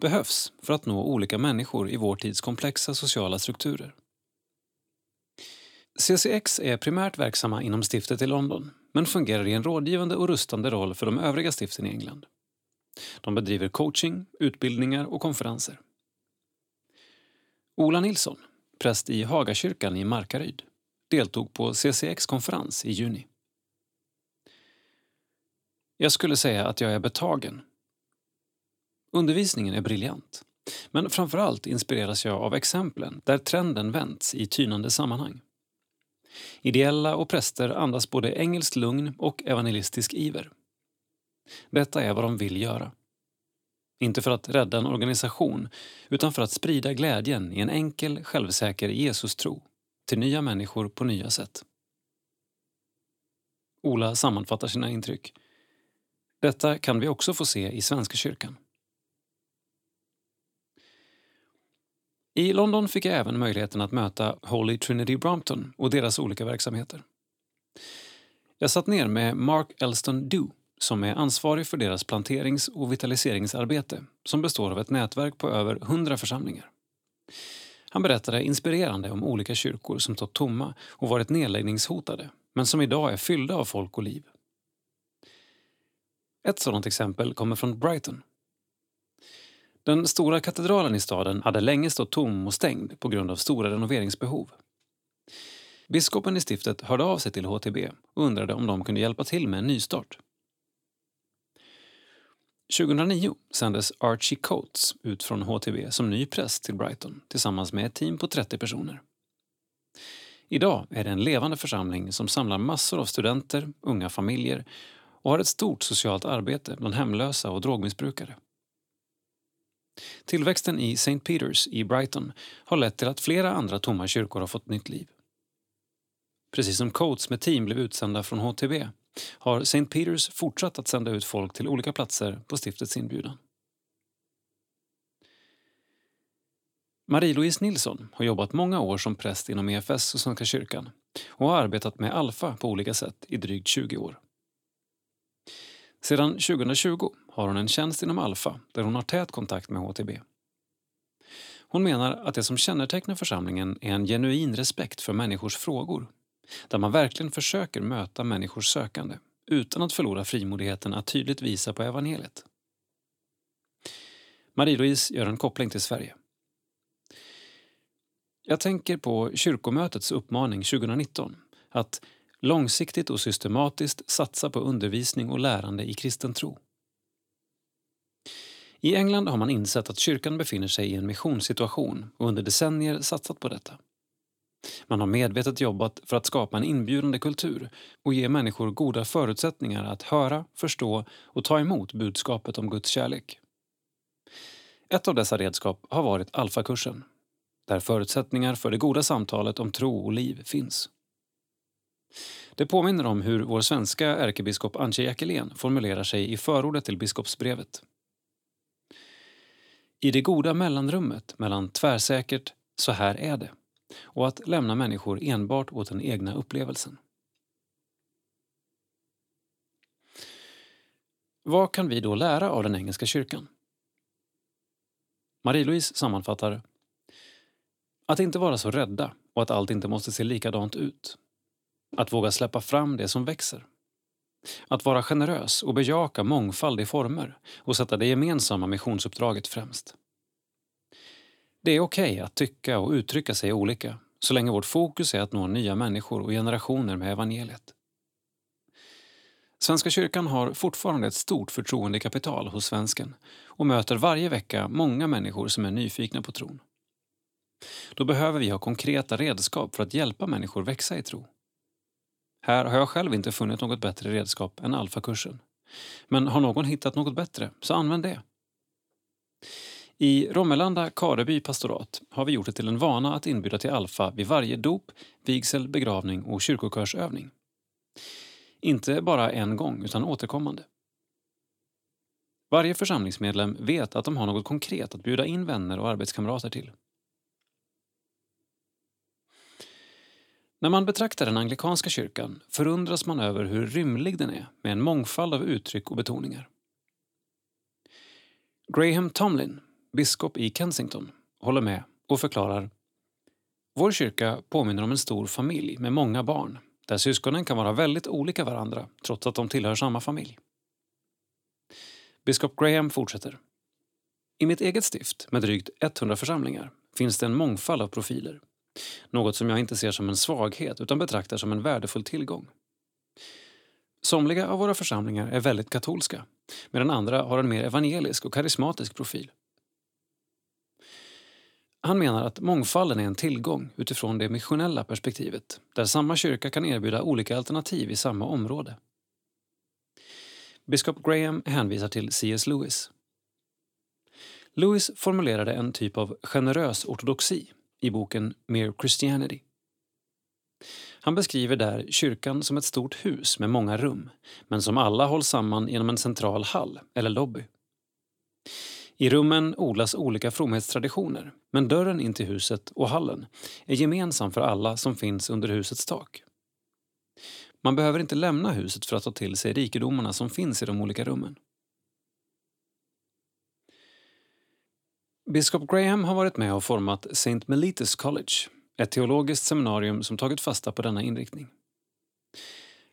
[SPEAKER 1] behövs för att nå olika människor i vår tids komplexa sociala strukturer. CCX är primärt verksamma inom stiftet i London men fungerar i en rådgivande och rustande roll för de övriga stiften i England. De bedriver coaching, utbildningar och konferenser. Ola Nilsson, präst i Hagakyrkan i Markaryd, deltog på CCX-konferens i juni. Jag skulle säga att jag är betagen. Undervisningen är briljant, men framförallt inspireras jag av exemplen där trenden vänts i tynande sammanhang. Ideella och präster andas både engelskt lugn och evangelistisk iver. Detta är vad de vill göra. Inte för att rädda en organisation, utan för att sprida glädjen i en enkel, självsäker Jesus-tro till nya människor på nya sätt. Ola sammanfattar sina intryck. Detta kan vi också få se i Svenska kyrkan. I London fick jag även möjligheten att möta Holy Trinity Brompton och deras olika verksamheter. Jag satt ner med Mark Elston Dew som är ansvarig för deras planterings och vitaliseringsarbete som består av ett nätverk på över 100 församlingar. Han berättade inspirerande om olika kyrkor som stått tomma och varit nedläggningshotade men som idag är fyllda av folk och liv. Ett sådant exempel kommer från Brighton. Den stora katedralen i staden hade länge stått tom och stängd på grund av stora renoveringsbehov. Biskopen i stiftet hörde av sig till HTB och undrade om de kunde hjälpa till med en nystart. 2009 sändes Archie Coates ut från HTB som ny präst till Brighton tillsammans med ett team på 30 personer. Idag är det en levande församling som samlar massor av studenter, unga familjer och har ett stort socialt arbete bland hemlösa och drogmissbrukare. Tillväxten i St. Peters i Brighton har lett till att flera andra tomma kyrkor har fått nytt liv. Precis som Coates med team blev utsända från HTB har St. Peters fortsatt att sända ut folk till olika platser på stiftets inbjudan. Marie-Louise Nilsson har jobbat många år som präst inom EFS och Svenska kyrkan och har arbetat med Alfa på olika sätt i drygt 20 år. Sedan 2020 har hon en tjänst inom Alfa där hon har tät kontakt med HTB. Hon menar att det som kännetecknar församlingen är en genuin respekt för människors frågor där man verkligen försöker möta människors sökande utan att förlora frimodigheten att tydligt visa på evangeliet. Marie-Louise gör en koppling till Sverige. Jag tänker på kyrkomötets uppmaning 2019 att långsiktigt och systematiskt satsa på undervisning och lärande i kristen tro. I England har man insett att kyrkan befinner sig i en missionssituation och under decennier satsat på detta. Man har medvetet jobbat för att skapa en inbjudande kultur och ge människor goda förutsättningar att höra, förstå och ta emot budskapet om Guds kärlek. Ett av dessa redskap har varit Alfakursen, där förutsättningar för det goda samtalet om tro och liv finns. Det påminner om hur vår svenska ärkebiskop Antje Jackelén formulerar sig i förordet till biskopsbrevet. I det goda mellanrummet mellan tvärsäkert, så här är det och att lämna människor enbart åt den egna upplevelsen. Vad kan vi då lära av den engelska kyrkan? Marie-Louise sammanfattar att inte vara så rädda och att allt inte måste se likadant ut. Att våga släppa fram det som växer. Att vara generös och bejaka mångfald i former och sätta det gemensamma missionsuppdraget främst. Det är okej okay att tycka och uttrycka sig olika så länge vårt fokus är att nå nya människor och generationer med evangeliet. Svenska kyrkan har fortfarande ett stort förtroendekapital hos svensken och möter varje vecka många människor som är nyfikna på tron. Då behöver vi ha konkreta redskap för att hjälpa människor växa i tro. Här har jag själv inte funnit något bättre redskap än alfakursen. Men har någon hittat något bättre, så använd det. I Romelanda Kareby pastorat har vi gjort det till en vana att inbjuda till alfa vid varje dop, vigsel, begravning och kyrkokörsövning. Inte bara en gång, utan återkommande. Varje församlingsmedlem vet att de har något konkret att bjuda in vänner och arbetskamrater till. När man betraktar den anglikanska kyrkan förundras man över hur rymlig den är med en mångfald av uttryck och betoningar. Graham Tomlin, biskop i Kensington, håller med och förklarar Vår kyrka påminner om en stor familj med många barn där syskonen kan vara väldigt olika varandra trots att de tillhör samma familj. Biskop Graham fortsätter. I mitt eget stift, med drygt 100 församlingar, finns det en mångfald av profiler. Något som jag inte ser som en svaghet utan betraktar som en värdefull tillgång. Somliga av våra församlingar är väldigt katolska medan andra har en mer evangelisk och karismatisk profil. Han menar att mångfalden är en tillgång utifrån det missionella perspektivet där samma kyrka kan erbjuda olika alternativ i samma område. Biskop Graham hänvisar till C.S. Lewis. Lewis formulerade en typ av generös ortodoxi i boken Mere Christianity. Han beskriver där kyrkan som ett stort hus med många rum men som alla hålls samman genom en central hall eller lobby. I rummen odlas olika fromhetstraditioner men dörren in till huset och hallen är gemensam för alla som finns under husets tak. Man behöver inte lämna huset för att ta till sig rikedomarna som finns i de olika rummen. Biskop Graham har varit med och format St. Melitus College, ett teologiskt seminarium som tagit fasta på denna inriktning.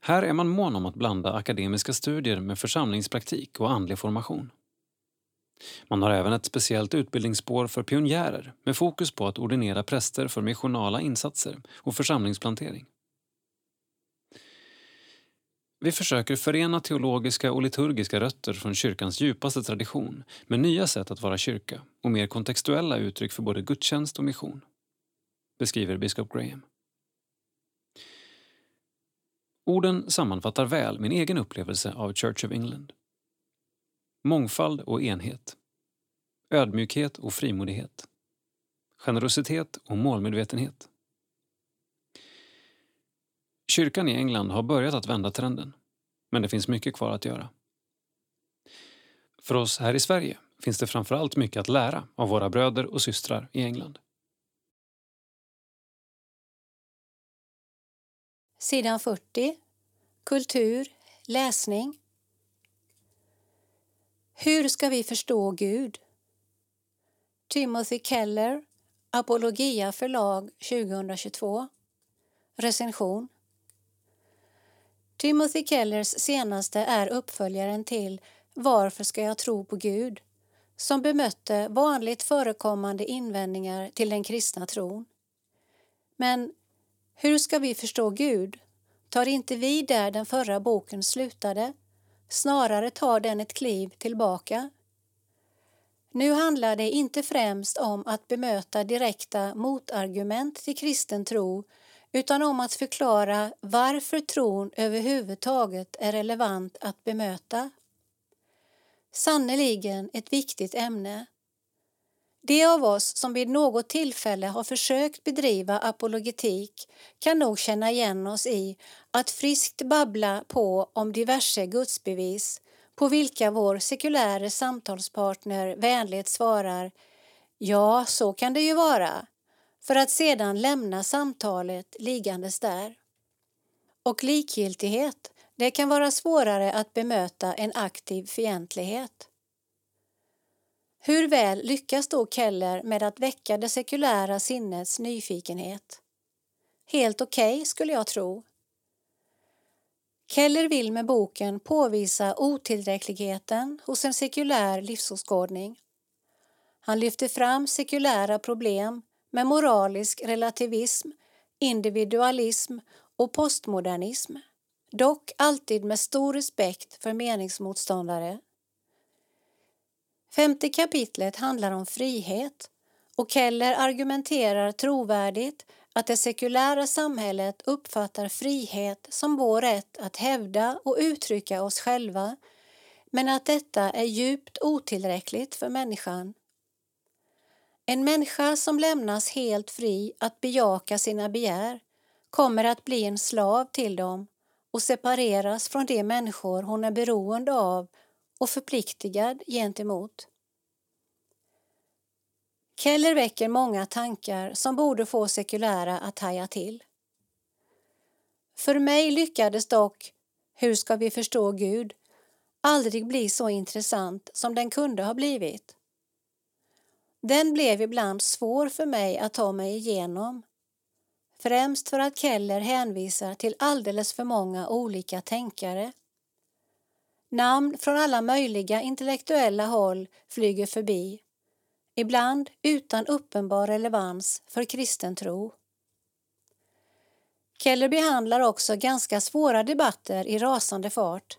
[SPEAKER 1] Här är man mån om att blanda akademiska studier med församlingspraktik och andlig formation. Man har även ett speciellt utbildningsspår för pionjärer med fokus på att ordinera präster för missionala insatser och församlingsplantering. Vi försöker förena teologiska och liturgiska rötter från kyrkans djupaste tradition med nya sätt att vara kyrka och mer kontextuella uttryck för både gudstjänst och mission, beskriver biskop Graham. Orden sammanfattar väl min egen upplevelse av Church of England. Mångfald och enhet. Ödmjukhet och frimodighet. Generositet och målmedvetenhet. Kyrkan i England har börjat att vända trenden, men det finns mycket kvar att göra. För oss här i Sverige finns det framförallt mycket att lära av våra bröder och systrar i England.
[SPEAKER 2] Sidan 40. Kultur, läsning. Hur ska vi förstå Gud? Timothy Keller, Apologia förlag 2022. Recension Timothy Kellers senaste är uppföljaren till Varför ska jag tro på Gud? som bemötte vanligt förekommande invändningar till den kristna tron. Men hur ska vi förstå Gud? Tar inte vi där den förra boken slutade? Snarare tar den ett kliv tillbaka. Nu handlar det inte främst om att bemöta direkta motargument till kristen tro utan om att förklara varför tron överhuvudtaget är relevant att bemöta. Sannerligen ett viktigt ämne. De av oss som vid något tillfälle har försökt bedriva apologetik kan nog känna igen oss i att friskt babbla på om diverse gudsbevis på vilka vår sekuläre samtalspartner vänligt svarar Ja, så kan det ju vara för att sedan lämna samtalet liggandes där. Och likgiltighet, det kan vara svårare att bemöta än aktiv fientlighet. Hur väl lyckas då Keller med att väcka det sekulära sinnets nyfikenhet? Helt okej, okay, skulle jag tro. Keller vill med boken påvisa otillräckligheten hos en sekulär livsåskådning. Han lyfter fram sekulära problem med moralisk relativism, individualism och postmodernism, dock alltid med stor respekt för meningsmotståndare. Femte kapitlet handlar om frihet och Keller argumenterar trovärdigt att det sekulära samhället uppfattar frihet som vår rätt att hävda och uttrycka oss själva men att detta är djupt otillräckligt för människan. En människa som lämnas helt fri att bejaka sina begär kommer att bli en slav till dem och separeras från de människor hon är beroende av och förpliktigad gentemot. Keller väcker många tankar som borde få sekulära att haja till. För mig lyckades dock Hur ska vi förstå Gud aldrig bli så intressant som den kunde ha blivit. Den blev ibland svår för mig att ta mig igenom. Främst för att Keller hänvisar till alldeles för många olika tänkare. Namn från alla möjliga intellektuella håll flyger förbi ibland utan uppenbar relevans för kristen tro. Keller behandlar också ganska svåra debatter i rasande fart.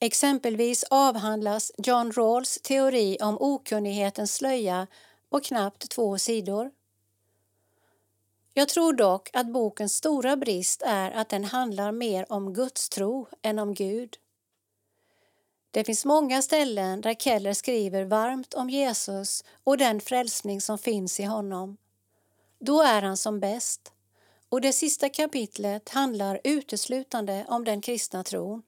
[SPEAKER 2] Exempelvis avhandlas John Rawls teori om okunnighetens slöja och knappt två sidor. Jag tror dock att bokens stora brist är att den handlar mer om gudstro än om Gud. Det finns många ställen där Keller skriver varmt om Jesus och den frälsning som finns i honom. Då är han som bäst och det sista kapitlet handlar uteslutande om den kristna tron.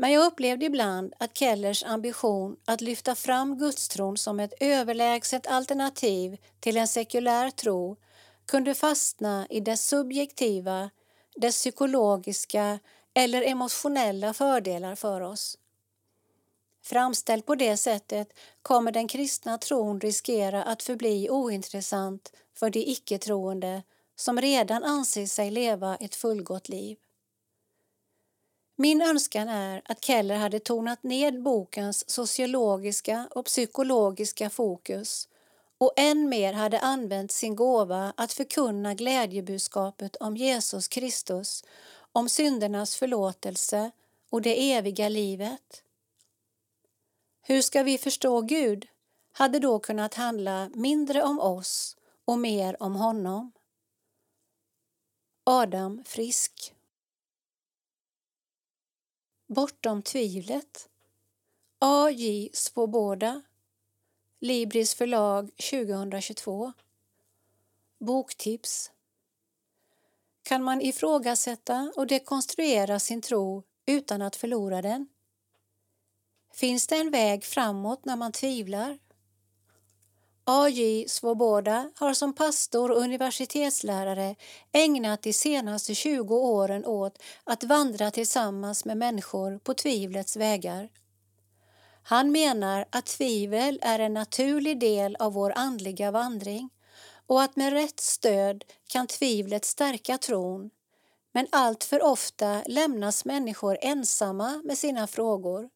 [SPEAKER 2] Men jag upplevde ibland att Kellers ambition att lyfta fram gudstron som ett överlägset alternativ till en sekulär tro kunde fastna i dess subjektiva, dess psykologiska eller emotionella fördelar för oss. Framställd på det sättet kommer den kristna tron riskera att förbli ointressant för de icke-troende som redan anser sig leva ett fullgott liv. Min önskan är att Keller hade tonat ned bokens sociologiska och psykologiska fokus och än mer hade använt sin gåva att förkunna glädjebudskapet om Jesus Kristus om syndernas förlåtelse och det eviga livet. Hur ska vi förstå Gud hade då kunnat handla mindre om oss och mer om honom. Adam Frisk Bortom tvivlet AJ Svoboda Libris förlag 2022 Boktips kan man ifrågasätta och dekonstruera sin tro utan att förlora den? Finns det en väg framåt när man tvivlar? A.J. Svoboda har som pastor och universitetslärare ägnat de senaste 20 åren åt att vandra tillsammans med människor på tvivlets vägar. Han menar att tvivel är en naturlig del av vår andliga vandring och att med rätt stöd kan tvivlet stärka tron men allt för ofta lämnas människor ensamma med sina frågor.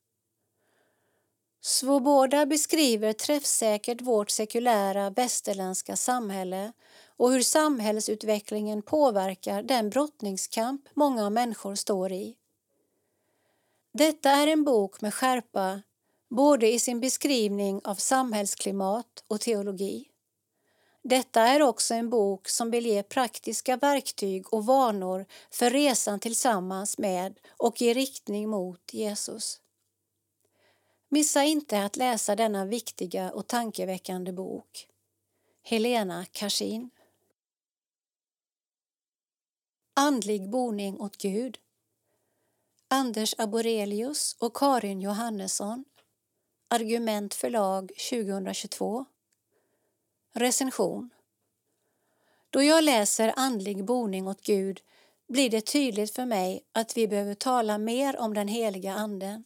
[SPEAKER 2] Svoboda beskriver träffsäkert vårt sekulära västerländska samhälle och hur samhällsutvecklingen påverkar den brottningskamp många människor står i. Detta är en bok med skärpa både i sin beskrivning av samhällsklimat och teologi. Detta är också en bok som vill ge praktiska verktyg och vanor för resan tillsammans med och i riktning mot Jesus. Missa inte att läsa denna viktiga och tankeväckande bok. Helena Karsin Andlig boning åt Gud. Anders Aborelius och Karin Johannesson. Argument förlag 2022 Recension. Då jag läser Andlig boning åt Gud blir det tydligt för mig att vi behöver tala mer om den heliga Anden.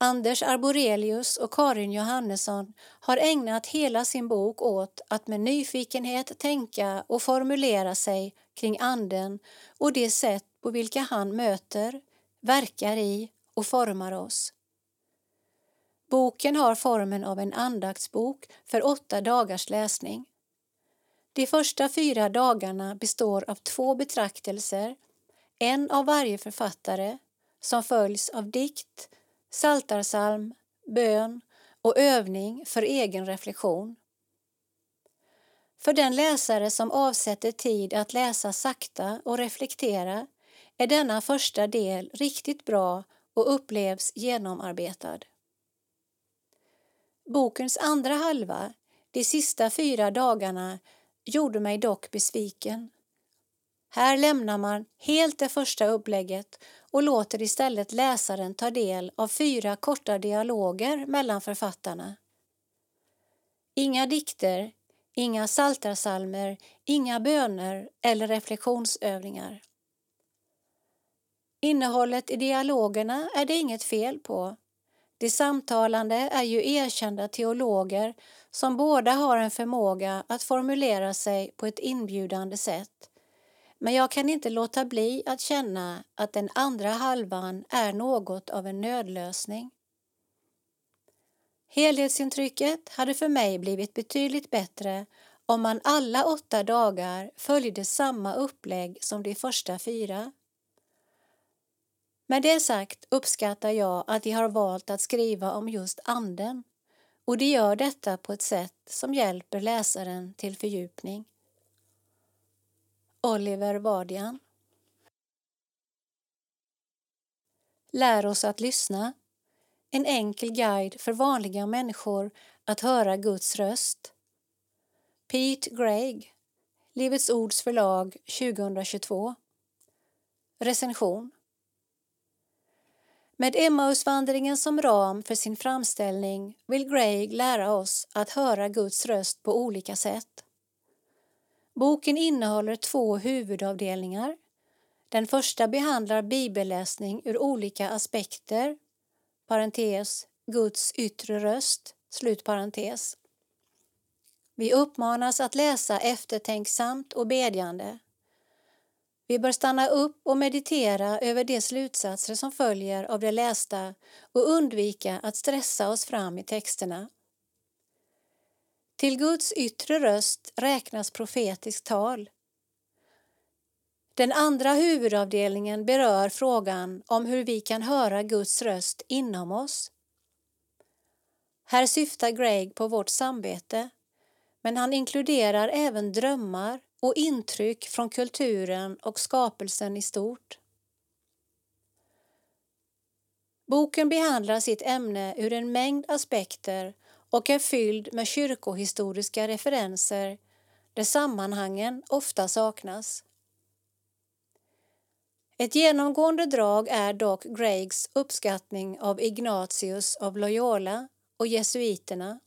[SPEAKER 2] Anders Arborelius och Karin Johannesson har ägnat hela sin bok åt att med nyfikenhet tänka och formulera sig kring Anden och det sätt på vilka han möter, verkar i och formar oss. Boken har formen av en andaktsbok för åtta dagars läsning. De första fyra dagarna består av två betraktelser, en av varje författare, som följs av dikt, saltarsalm, bön och övning för egen reflektion. För den läsare som avsätter tid att läsa sakta och reflektera är denna första del riktigt bra och upplevs genomarbetad. Bokens andra halva, de sista fyra dagarna, gjorde mig dock besviken. Här lämnar man helt det första upplägget och låter istället läsaren ta del av fyra korta dialoger mellan författarna. Inga dikter, inga saltarsalmer, inga böner eller reflektionsövningar. Innehållet i dialogerna är det inget fel på. De samtalande är ju erkända teologer som båda har en förmåga att formulera sig på ett inbjudande sätt. Men jag kan inte låta bli att känna att den andra halvan är något av en nödlösning. Helhetsintrycket hade för mig blivit betydligt bättre om man alla åtta dagar följde samma upplägg som de första fyra. Med det sagt uppskattar jag att de har valt att skriva om just anden och de gör detta på ett sätt som hjälper läsaren till fördjupning. Oliver Vardian Lär oss att lyssna. En enkel guide för vanliga människor att höra Guds röst. Pete Gregg, Livets Ords förlag 2022. Recension med Emmausvandringen som ram för sin framställning vill Gregg lära oss att höra Guds röst på olika sätt. Boken innehåller två huvudavdelningar. Den första behandlar bibelläsning ur olika aspekter, parentes, Guds yttre röst, slut parentes. Vi uppmanas att läsa eftertänksamt och bedjande. Vi bör stanna upp och meditera över de slutsatser som följer av det lästa och undvika att stressa oss fram i texterna. Till Guds yttre röst räknas profetiskt tal. Den andra huvudavdelningen berör frågan om hur vi kan höra Guds röst inom oss. Här syftar Greg på vårt samvete, men han inkluderar även drömmar och intryck från kulturen och skapelsen i stort. Boken behandlar sitt ämne ur en mängd aspekter och är fylld med kyrkohistoriska referenser där sammanhangen ofta saknas. Ett genomgående drag är dock Greigs uppskattning av Ignatius av Loyola och jesuiterna.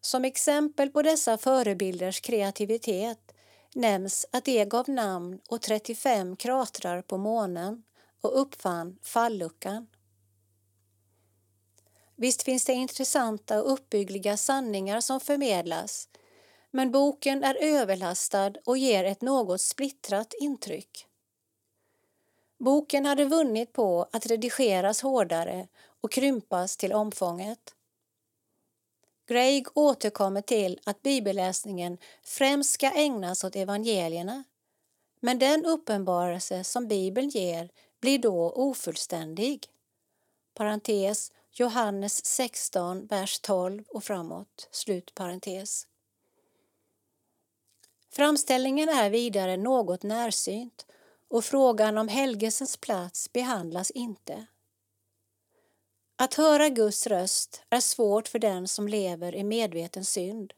[SPEAKER 2] Som exempel på dessa förebilders kreativitet nämns att de gav namn åt 35 kratrar på månen och uppfann falluckan. Visst finns det intressanta och uppbyggliga sanningar som förmedlas men boken är överlastad och ger ett något splittrat intryck. Boken hade vunnit på att redigeras hårdare och krympas till omfånget. Greig återkommer till att bibelläsningen främst ska ägnas åt evangelierna men den uppenbarelse som Bibeln ger blir då ofullständig. Parentes, Johannes 16, vers 12 och framåt. Slut parentes. Framställningen är vidare något närsynt och frågan om helgelsens plats behandlas inte. Att höra Guds röst är svårt för den som lever i medveten synd.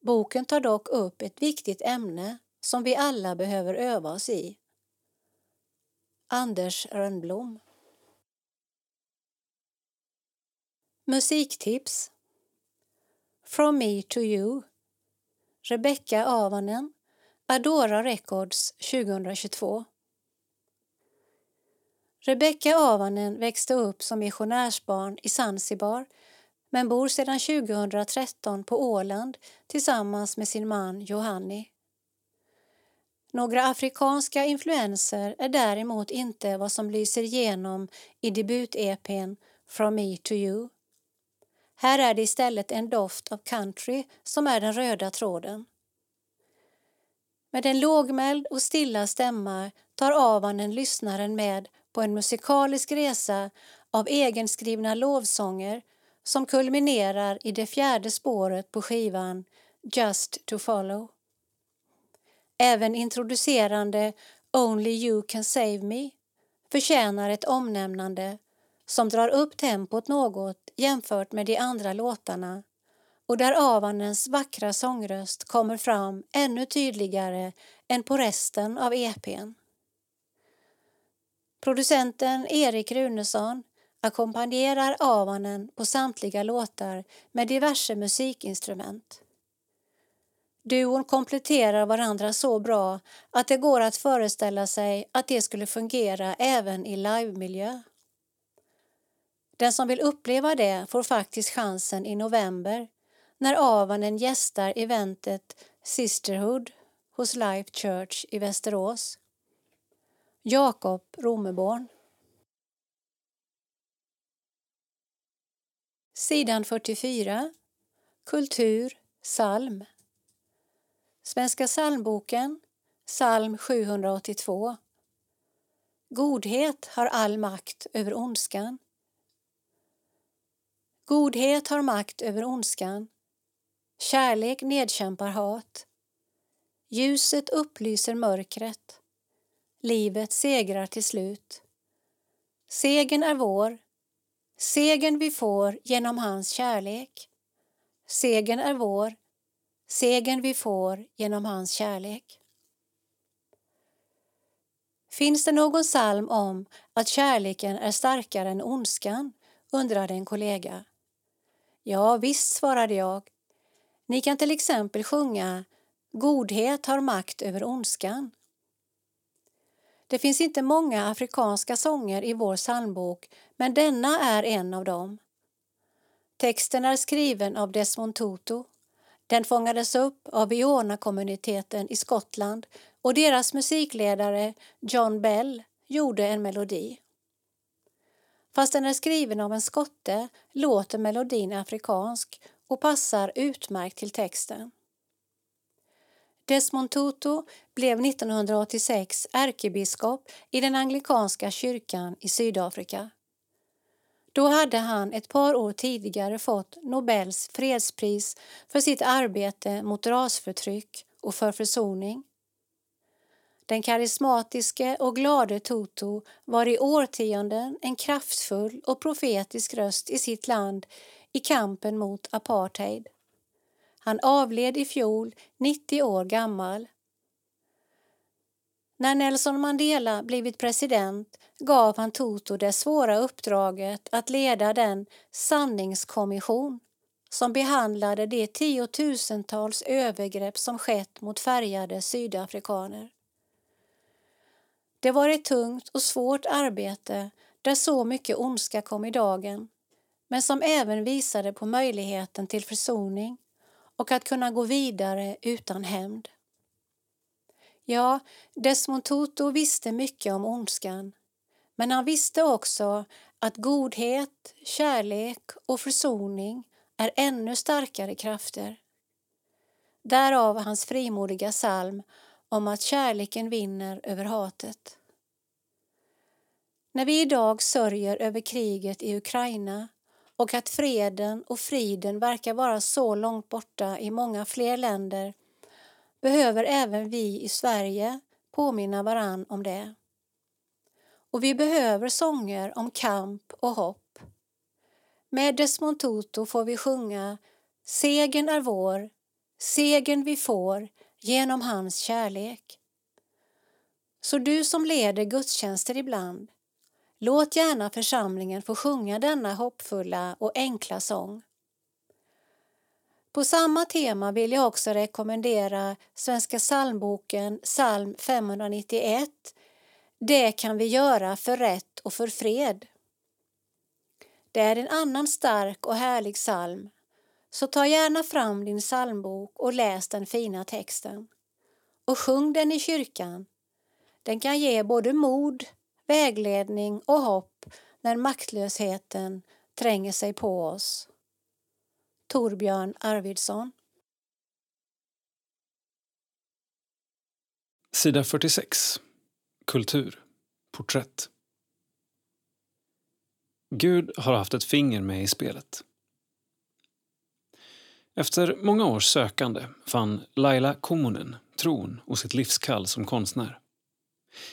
[SPEAKER 2] Boken tar dock upp ett viktigt ämne som vi alla behöver öva oss i. Anders Rönnblom Musiktips From me to you Rebecca Avanen Adora Records 2022 Rebecka Avanen växte upp som missionärsbarn i Zanzibar men bor sedan 2013 på Åland tillsammans med sin man Johanni. Några afrikanska influenser är däremot inte vad som lyser igenom i debut-EPn From Me To You. Här är det istället en doft av country som är den röda tråden. Med en lågmäld och stilla stämma tar Avanen lyssnaren med på en musikalisk resa av egenskrivna lovsånger som kulminerar i det fjärde spåret på skivan Just to follow. Även introducerande Only you can save me förtjänar ett omnämnande som drar upp tempot något jämfört med de andra låtarna och där Avanens vackra sångröst kommer fram ännu tydligare än på resten av EPn. Producenten Erik Runesson ackompanjerar Avanen på samtliga låtar med diverse musikinstrument. Duon kompletterar varandra så bra att det går att föreställa sig att det skulle fungera även i livemiljö. Den som vill uppleva det får faktiskt chansen i november när Avanen gästar eventet Sisterhood hos Life Church i Västerås. Jakob Romeborn. Sidan 44. Kultur, psalm. Svenska psalmboken, psalm 782. Godhet har all makt över ondskan. Godhet har makt över ondskan. Kärlek nedkämpar hat. Ljuset upplyser mörkret. Livet segrar till slut. Segen är vår. Segen vi får genom hans kärlek. Segen är vår. Segen vi får genom hans kärlek. Finns det någon psalm om att kärleken är starkare än ondskan? undrade en kollega. Ja, visst, svarade jag. Ni kan till exempel sjunga Godhet har makt över ondskan. Det finns inte många afrikanska sånger i vår psalmbok, men denna är en av dem. Texten är skriven av Desmond Tutu. Den fångades upp av Iona-kommuniteten i Skottland och deras musikledare John Bell gjorde en melodi. Fast den är skriven av en skotte låter melodin afrikansk och passar utmärkt till texten. Desmond Tutu blev 1986 ärkebiskop i den anglikanska kyrkan i Sydafrika. Då hade han ett par år tidigare fått Nobels fredspris för sitt arbete mot rasförtryck och för försoning. Den karismatiske och glade Tutu var i årtionden en kraftfull och profetisk röst i sitt land i kampen mot apartheid. Han avled i fjol, 90 år gammal. När Nelson Mandela blivit president gav han Tutu det svåra uppdraget att leda den sanningskommission som behandlade de tiotusentals övergrepp som skett mot färgade sydafrikaner. Det var ett tungt och svårt arbete där så mycket ondska kom i dagen men som även visade på möjligheten till försoning och att kunna gå vidare utan hämnd. Ja, Desmond Tutu visste mycket om ondskan men han visste också att godhet, kärlek och försoning är ännu starkare krafter. Därav hans frimodiga psalm om att kärleken vinner över hatet. När vi idag sörjer över kriget i Ukraina och att freden och friden verkar vara så långt borta i många fler länder behöver även vi i Sverige påminna varann om det. Och vi behöver sånger om kamp och hopp. Med Desmond Tutu får vi sjunga Segen är vår, segen vi får genom hans kärlek. Så du som leder gudstjänster ibland, låt gärna församlingen få sjunga denna hoppfulla och enkla sång. På samma tema vill jag också rekommendera Svenska psalmboken psalm 591 Det kan vi göra för rätt och för fred. Det är en annan stark och härlig psalm, så ta gärna fram din psalmbok och läs den fina texten. Och sjung den i kyrkan. Den kan ge både mod, vägledning och hopp när maktlösheten tränger sig på oss. Torbjörn Arvidsson
[SPEAKER 1] Sida 46. Kultur. Porträtt. Gud har haft ett finger med i spelet. Efter många års sökande fann Laila Kummunen tron och sitt livskall som konstnär.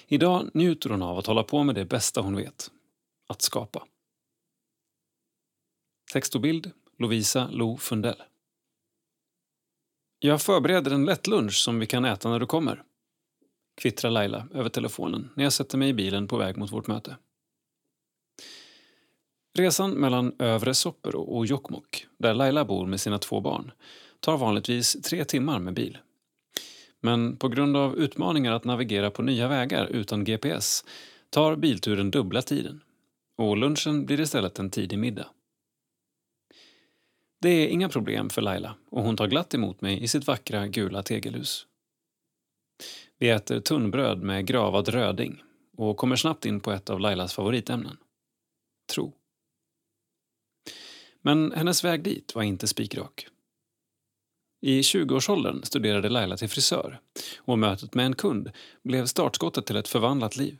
[SPEAKER 1] Idag njuter hon av att hålla på med det bästa hon vet, att skapa. Text och bild Lovisa Lo Fundell. Jag förbereder en lätt lunch som vi kan äta när du kommer, kvittrar Laila över telefonen när jag sätter mig i bilen på väg mot vårt möte. Resan mellan Övre Soppero och Jokkmokk, där Laila bor med sina två barn, tar vanligtvis tre timmar med bil. Men på grund av utmaningar att navigera på nya vägar utan GPS tar bilturen dubbla tiden och lunchen blir istället en tidig middag. Det är inga problem för Laila och hon tar glatt emot mig i sitt vackra gula tegelhus. Vi äter tunnbröd med gravad röding och kommer snabbt in på ett av Lailas favoritämnen. Tro. Men hennes väg dit var inte spikrak. I 20-årsåldern studerade Laila till frisör och mötet med en kund blev startskottet till ett förvandlat liv.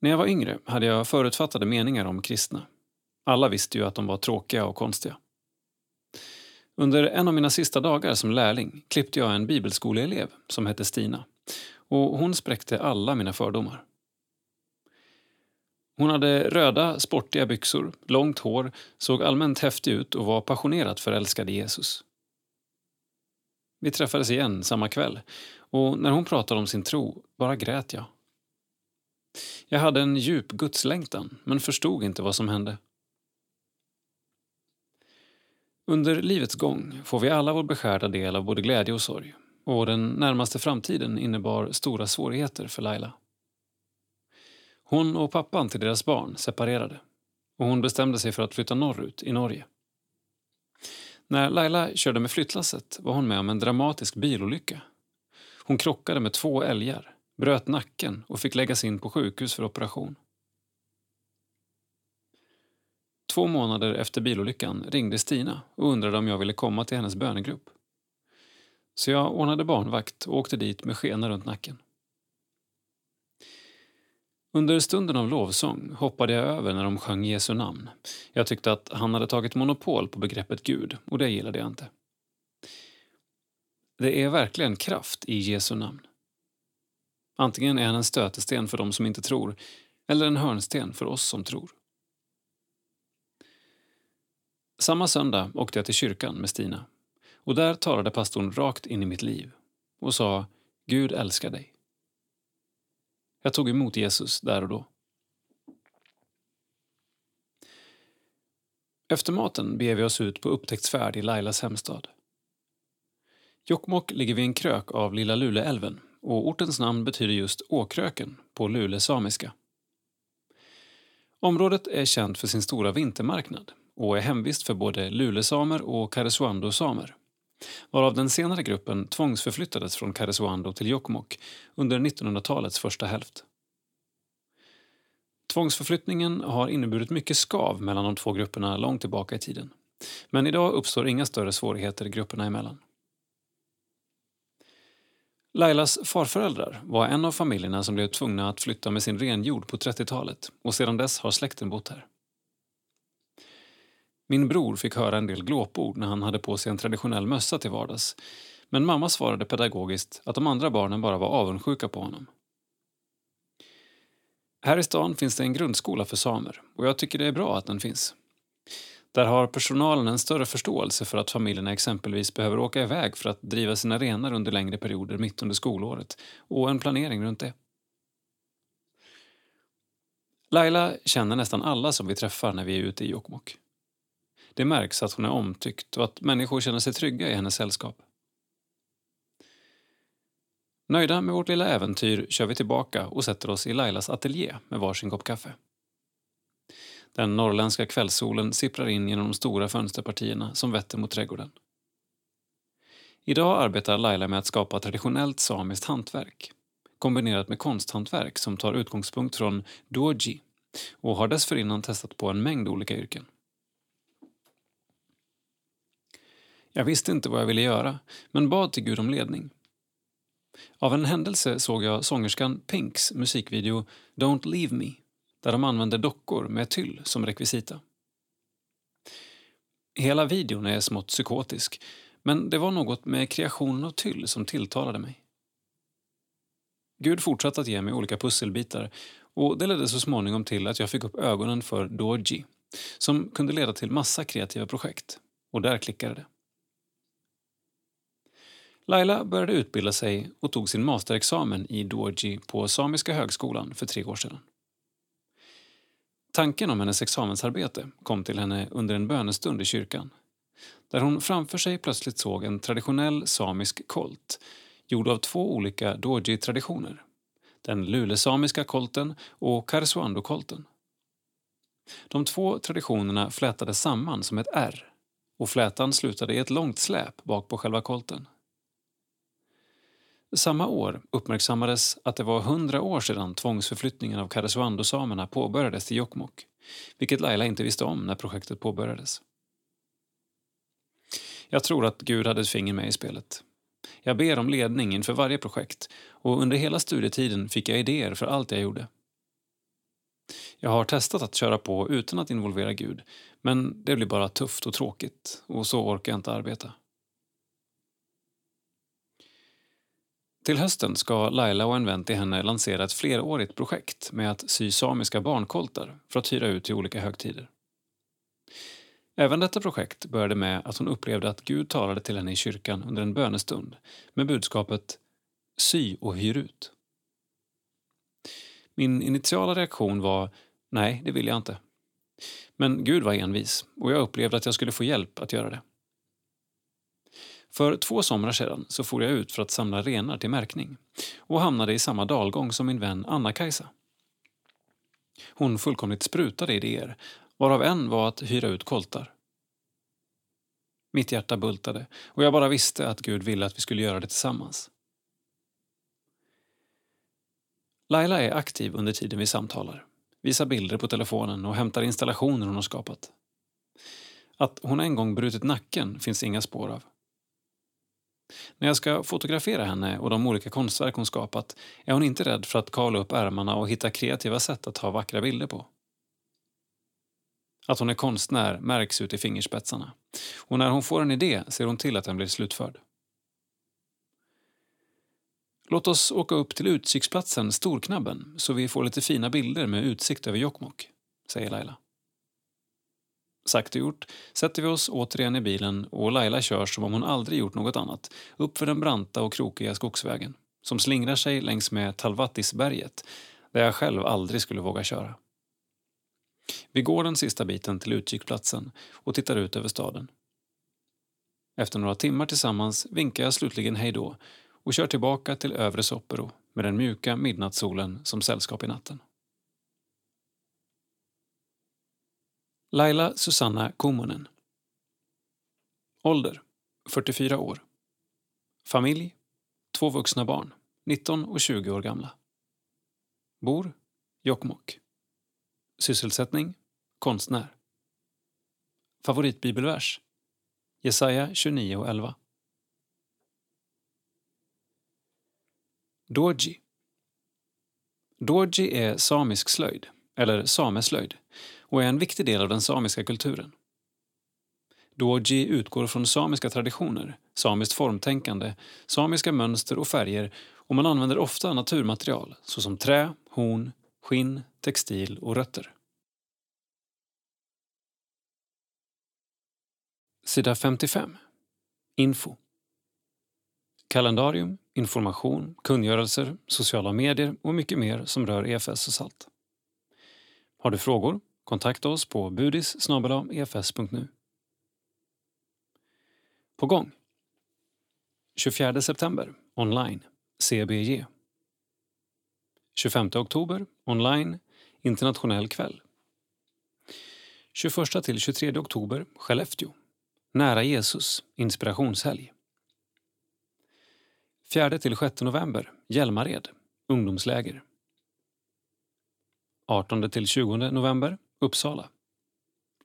[SPEAKER 1] När jag var yngre hade jag förutfattade meningar om kristna. Alla visste ju att de var tråkiga och konstiga. Under en av mina sista dagar som lärling klippte jag en bibelskoleelev som hette Stina och hon spräckte alla mina fördomar. Hon hade röda, sportiga byxor, långt hår, såg allmänt häftig ut och var passionerat förälskad i Jesus. Vi träffades igen samma kväll och när hon pratade om sin tro bara grät jag. Jag hade en djup gudslängtan men förstod inte vad som hände. Under livets gång får vi alla vår beskärda del av både glädje och sorg och den närmaste framtiden innebar stora svårigheter för Laila. Hon och pappan till deras barn separerade och hon bestämde sig för att flytta norrut i Norge. När Laila körde med flyttlasset var hon med om en dramatisk bilolycka. Hon krockade med två älgar, bröt nacken och fick läggas in på sjukhus för operation. Två månader efter bilolyckan ringde Stina och undrade om jag ville komma till hennes bönegrupp. Så jag ordnade barnvakt och åkte dit med skena runt nacken. Under stunden av lovsång hoppade jag över när de sjöng Jesu namn. Jag tyckte att han hade tagit monopol på begreppet Gud och det gillade jag inte. Det är verkligen kraft i Jesu namn. Antingen är han en stötesten för de som inte tror eller en hörnsten för oss som tror. Samma söndag åkte jag till kyrkan med Stina och där talade pastorn rakt in i mitt liv och sa Gud älskar dig. Jag tog emot Jesus där och då. Efter maten beger vi oss ut på upptäcktsfärd i Lailas hemstad. Jokkmokk ligger vid en krök av Lilla Luleälven och ortens namn betyder just Åkröken på lulesamiska. Området är känt för sin stora vintermarknad och är hemvist för både lulesamer och karesuando-samer varav den senare gruppen tvångsförflyttades från Karesuando till Jokkmokk under 1900-talets första hälft. Tvångsförflyttningen har inneburit mycket skav mellan de två grupperna långt tillbaka i tiden. Men idag uppstår inga större svårigheter grupperna emellan. Lailas farföräldrar var en av familjerna som blev tvungna att flytta med sin renjord på 30-talet och sedan dess har släkten bott här. Min bror fick höra en del glåpord när han hade på sig en traditionell mössa till vardags. Men mamma svarade pedagogiskt att de andra barnen bara var avundsjuka på honom. Här i stan finns det en grundskola för samer och jag tycker det är bra att den finns. Där har personalen en större förståelse för att familjerna exempelvis behöver åka iväg för att driva sina renar under längre perioder mitt under skolåret och en planering runt det. Laila känner nästan alla som vi träffar när vi är ute i Jokkmokk. Det märks att hon är omtyckt och att människor känner sig trygga i hennes sällskap. Nöjda med vårt lilla äventyr kör vi tillbaka och sätter oss i Lailas ateljé med varsin kopp kaffe. Den norrländska kvällssolen sipprar in genom de stora fönsterpartierna som vetter mot trädgården. Idag arbetar Laila med att skapa traditionellt samiskt hantverk kombinerat med konsthantverk som tar utgångspunkt från doji och har dessförinnan testat på en mängd olika yrken. Jag visste inte vad jag ville göra, men bad till Gud om ledning. Av en händelse såg jag sångerskan Pinks musikvideo Don't Leave Me där de använder dockor med tyll som rekvisita. Hela videon är smått psykotisk, men det var något med kreationen av tyll som tilltalade mig. Gud fortsatte att ge mig olika pusselbitar och det ledde så småningom till att jag fick upp ögonen för Doji som kunde leda till massa kreativa projekt. Och där klickade det. Laila började utbilda sig och tog sin masterexamen i Doji på Samiska högskolan för tre år sedan. Tanken om hennes examensarbete kom till henne under en bönestund i kyrkan där hon framför sig plötsligt såg en traditionell samisk kolt gjord av två olika doji-traditioner. Den lulesamiska kolten och karesuando-kolten. De två traditionerna flätades samman som ett R och flätan slutade i ett långt släp bak på själva kolten. Samma år uppmärksammades att det var hundra år sedan tvångsförflyttningen av Karesuando-samerna påbörjades till Jokkmokk, vilket Laila inte visste om när projektet påbörjades. Jag tror att Gud hade ett finger med i spelet. Jag ber om ledning inför varje projekt och under hela studietiden fick jag idéer för allt jag gjorde. Jag har testat att köra på utan att involvera Gud, men det blir bara tufft och tråkigt och så orkar jag inte arbeta. Till hösten ska Laila och en vän till henne lansera ett flerårigt projekt med att sy samiska barnkoltar för att hyra ut till olika högtider. Även detta projekt började med att hon upplevde att Gud talade till henne i kyrkan under en bönestund med budskapet Sy och hyr ut. Min initiala reaktion var nej, det vill jag inte. Men Gud var envis och jag upplevde att jag skulle få hjälp att göra det. För två somrar sedan så for jag ut för att samla renar till märkning och hamnade i samma dalgång som min vän Anna-Kajsa. Hon fullkomligt sprutade idéer varav en var att hyra ut koltar. Mitt hjärta bultade och jag bara visste att Gud ville att vi skulle göra det tillsammans. Laila är aktiv under tiden vi samtalar, visar bilder på telefonen och hämtar installationer hon har skapat. Att hon en gång brutit nacken finns inga spår av. När jag ska fotografera henne och de olika konstverk hon skapat är hon inte rädd för att kala upp ärmarna och hitta kreativa sätt att ta vackra bilder på. Att hon är konstnär märks ut i fingerspetsarna. Och när hon får en idé ser hon till att den blir slutförd. Låt oss åka upp till utsiktsplatsen Storknabben så vi får lite fina bilder med utsikt över Jokkmokk, säger Laila. Sagt och gjort sätter vi oss återigen i bilen och Laila kör som om hon aldrig gjort något annat uppför den branta och krokiga skogsvägen som slingrar sig längs med Talvattisberget där jag själv aldrig skulle våga köra. Vi går den sista biten till utkikplatsen och tittar ut över staden. Efter några timmar tillsammans vinkar jag slutligen hej då och kör tillbaka till Övre Soppero med den mjuka midnattssolen som sällskap i natten. Laila Susanna Komonen. Ålder 44 år Familj Två vuxna barn, 19 och 20 år gamla. Bor Jokkmokk. Sysselsättning konstnär. Favoritbibelvers Jesaja 29 och 11. Doji Doji är samisk slöjd, eller sameslöjd, och är en viktig del av den samiska kulturen. Doji utgår från samiska traditioner, samiskt formtänkande, samiska mönster och färger och man använder ofta naturmaterial såsom trä, horn, skinn, textil och rötter. Sida 55. Info. Kalendarium, information, kungörelser, sociala medier och mycket mer som rör EFS och SALT. Har du frågor? Kontakta oss på budis efs.nu. E på gång. 24 september, online. CBG 25 oktober, online, internationell kväll. 21 till 23 oktober, Skellefteå. Nära Jesus, inspirationshelg. 4 till 6 november, Hjälmared, ungdomsläger. 18 till 20 november, Uppsala.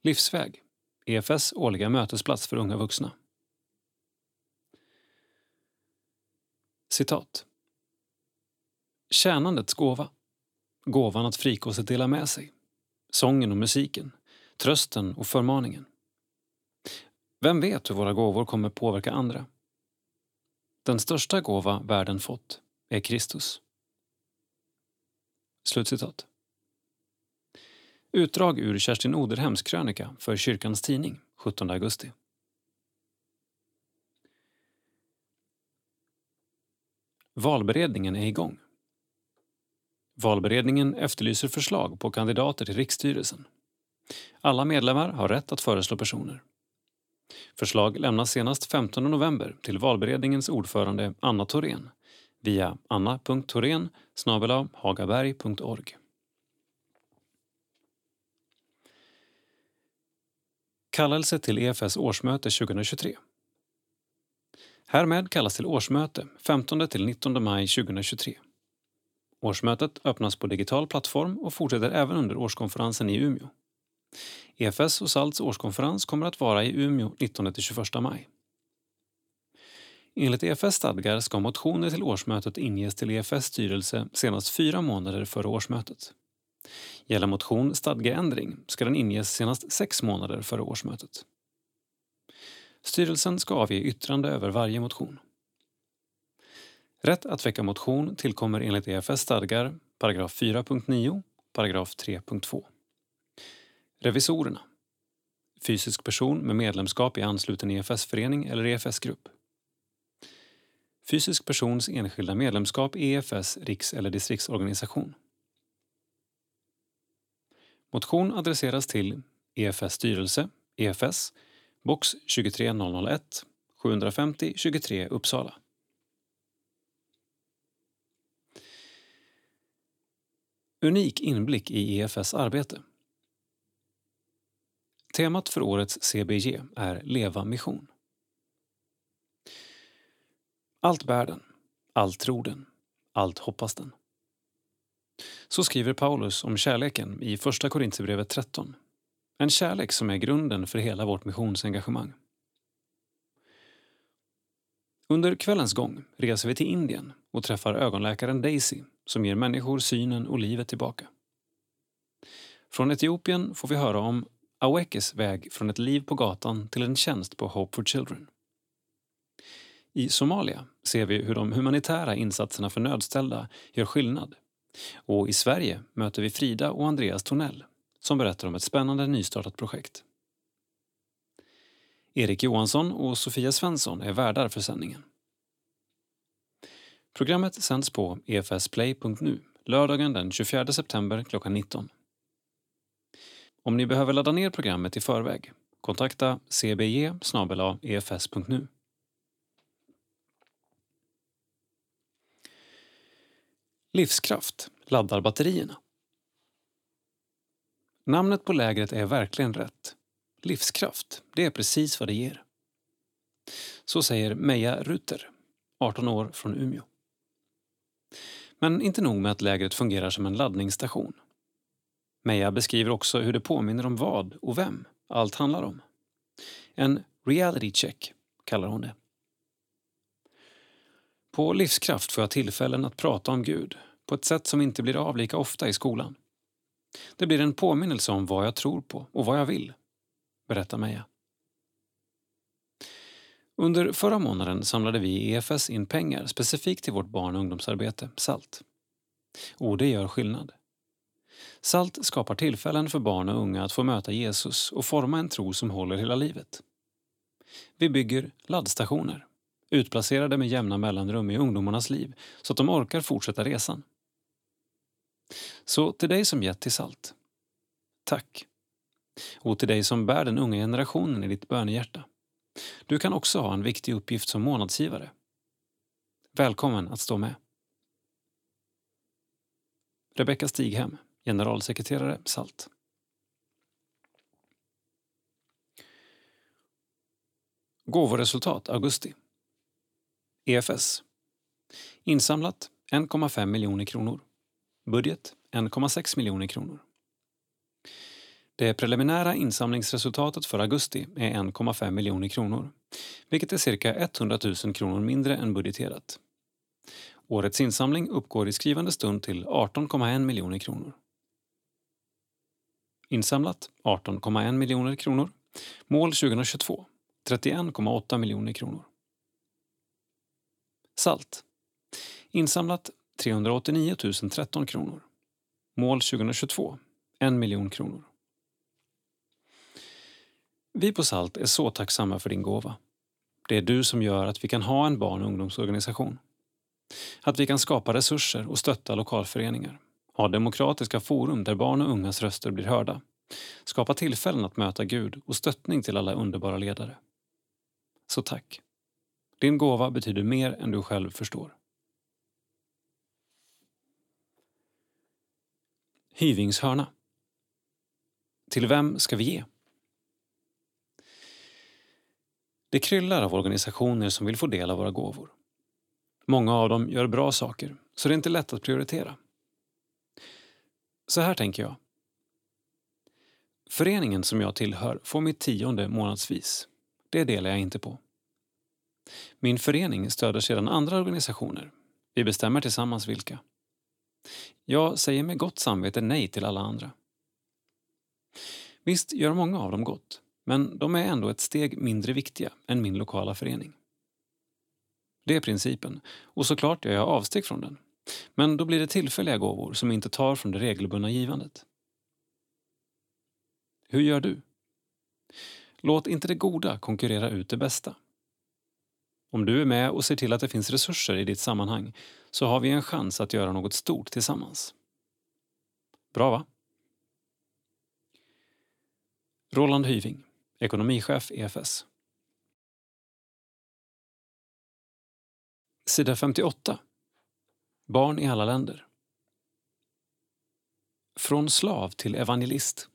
[SPEAKER 1] Livsväg, EFS årliga mötesplats för unga vuxna. Citat. Tjänandets gåva. Gåvan att frikostigt dela med sig. Sången och musiken. Trösten och förmaningen. Vem vet hur våra gåvor kommer påverka andra? Den största gåva världen fått är Kristus. Slutcitat. Utdrag ur Kerstin Oderhems krönika för Kyrkans Tidning 17 augusti. Valberedningen är igång. Valberedningen efterlyser förslag på kandidater till riksstyrelsen. Alla medlemmar har rätt att föreslå personer. Förslag lämnas senast 15 november till valberedningens ordförande Anna Thorén via anna.thorén hagaberg.org. Kallelse till EFS årsmöte 2023. Härmed kallas till årsmöte 15-19 maj 2023. Årsmötet öppnas på digital plattform och fortsätter även under årskonferensen i Umeå. EFS och SALTs årskonferens kommer att vara i Umeå 19-21 maj. Enligt EFS stadgar ska motioner till årsmötet inges till EFS styrelse senast fyra månader före årsmötet. Gäller motion stadgeändring ska den inges senast sex månader före årsmötet. Styrelsen ska avge yttrande över varje motion. Rätt att väcka motion tillkommer enligt EFS stadgar paragraf 4.9, paragraf 3.2. Revisorerna. Fysisk person med medlemskap i ansluten EFS-förening eller EFS-grupp. Fysisk persons enskilda medlemskap i EFS riks eller distriktsorganisation. Motion adresseras till EFS styrelse, EFS, box 23001 750 23 Uppsala. Unik inblick i EFS arbete. Temat för årets CBG är Leva mission. Allt bär den, allt tror den, allt hoppas den. Så skriver Paulus om kärleken i Första Korintierbrevet 13. En kärlek som är grunden för hela vårt missionsengagemang. Under kvällens gång reser vi till Indien och träffar ögonläkaren Daisy som ger människor synen och livet tillbaka. Från Etiopien får vi höra om Awekes väg från ett liv på gatan till en tjänst på Hope for Children. I Somalia ser vi hur de humanitära insatserna för nödställda gör skillnad. Och i Sverige möter vi Frida och Andreas Tornell som berättar om ett spännande nystartat projekt. Erik Johansson och Sofia Svensson är värdar för sändningen. Programmet sänds på efsplay.nu lördagen den 24 september klockan 19. Om ni behöver ladda ner programmet i förväg, kontakta cbg efs.nu. Livskraft laddar batterierna. Namnet på lägret är verkligen rätt. Livskraft, det är precis vad det ger. Så säger Meja Ruter, 18 år från Umeå. Men inte nog med att lägret fungerar som en laddningsstation. Meja beskriver också hur det påminner om vad och vem allt handlar om. En reality check kallar hon det. På Livskraft får jag tillfällen att prata om Gud på ett sätt som inte blir av lika ofta i skolan. Det blir en påminnelse om vad jag tror på och vad jag vill, berättar Meja. Under förra månaden samlade vi i EFS in pengar specifikt till vårt barn och ungdomsarbete, SALT. Och det gör skillnad. SALT skapar tillfällen för barn och unga att få möta Jesus och forma en tro som håller hela livet. Vi bygger laddstationer, utplacerade med jämna mellanrum i ungdomarnas liv så att de orkar fortsätta resan. Så till dig som gett till SALT, tack. Och till dig som bär den unga generationen i ditt bönehjärta. Du kan också ha en viktig uppgift som månadsgivare. Välkommen att stå med. Rebecka Stighem, generalsekreterare SALT. Gåvoresultat augusti. EFS. Insamlat 1,5 miljoner kronor. Budget 1,6 miljoner kronor. Det preliminära insamlingsresultatet för augusti är 1,5 miljoner kronor, vilket är cirka 100 000 kronor mindre än budgeterat. Årets insamling uppgår i skrivande stund till 18,1 miljoner kronor. Insamlat 18,1 miljoner kronor. Mål 2022 31,8 miljoner kronor. Salt. Insamlat 389 013 kronor. Mål 2022 1 miljon kronor. Vi på SALT är så tacksamma för din gåva. Det är du som gör att vi kan ha en barn och ungdomsorganisation. Att vi kan skapa resurser och stötta lokalföreningar. Ha demokratiska forum där barn och ungas röster blir hörda. Skapa tillfällen att möta Gud och stöttning till alla underbara ledare. Så tack. Din gåva betyder mer än du själv förstår. Hyvingshörna. Till vem ska vi ge? Det kryllar av organisationer som vill få del av våra gåvor. Många av dem gör bra saker, så det är inte lätt att prioritera. Så här tänker jag. Föreningen som jag tillhör får mitt tionde månadsvis. Det delar jag inte på. Min förening stöder sedan andra organisationer. Vi bestämmer tillsammans vilka. Jag säger med gott samvete nej till alla andra. Visst gör många av dem gott, men de är ändå ett steg mindre viktiga än min lokala förening. Det är principen, och såklart gör jag avsteg från den. Men då blir det tillfälliga gåvor som inte tar från det regelbundna givandet. Hur gör du? Låt inte det goda konkurrera ut det bästa. Om du är med och ser till att det finns resurser i ditt sammanhang så har vi en chans att göra något stort tillsammans. Bra va? Roland Hyving, ekonomichef EFS. Sida 58. Barn i alla länder. Från slav till evangelist.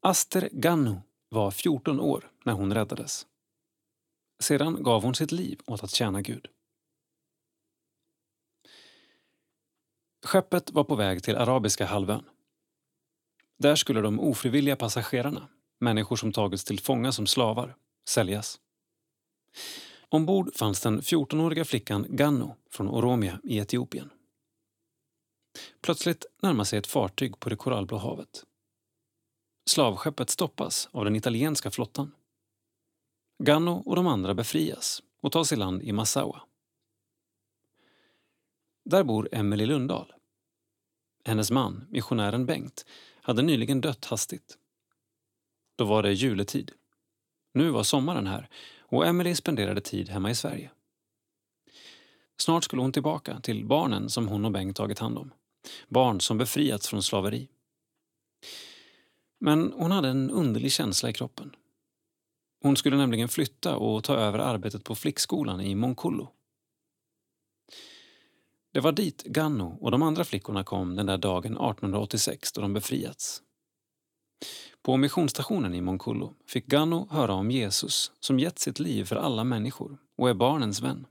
[SPEAKER 1] Aster Gannu var 14 år när hon räddades. Sedan gav hon sitt liv åt att tjäna Gud. Skeppet var på väg till Arabiska halvön. Där skulle de ofrivilliga passagerarna, människor som tagits till fånga som slavar, säljas. Ombord fanns den 14-åriga flickan Ganno från Oromia i Etiopien. Plötsligt närmar sig ett fartyg på det korallblå havet. Slavskeppet stoppas av den italienska flottan. Gano och de andra befrias och tas i land i Massawa. Där bor Emelie Lundahl. Hennes man, missionären Bengt, hade nyligen dött hastigt. Då var det juletid. Nu var sommaren här och Emelie spenderade tid hemma i Sverige. Snart skulle hon tillbaka till barnen som hon och Bengt tagit hand om. Barn som befriats från slaveri. Men hon hade en underlig känsla i kroppen. Hon skulle nämligen flytta och ta över arbetet på flickskolan i Monkullo. Det var dit Ganno och de andra flickorna kom den där dagen 1886 då de befriats. På missionsstationen i Monkullo fick Ganno höra om Jesus som gett sitt liv för alla människor och är barnens vän.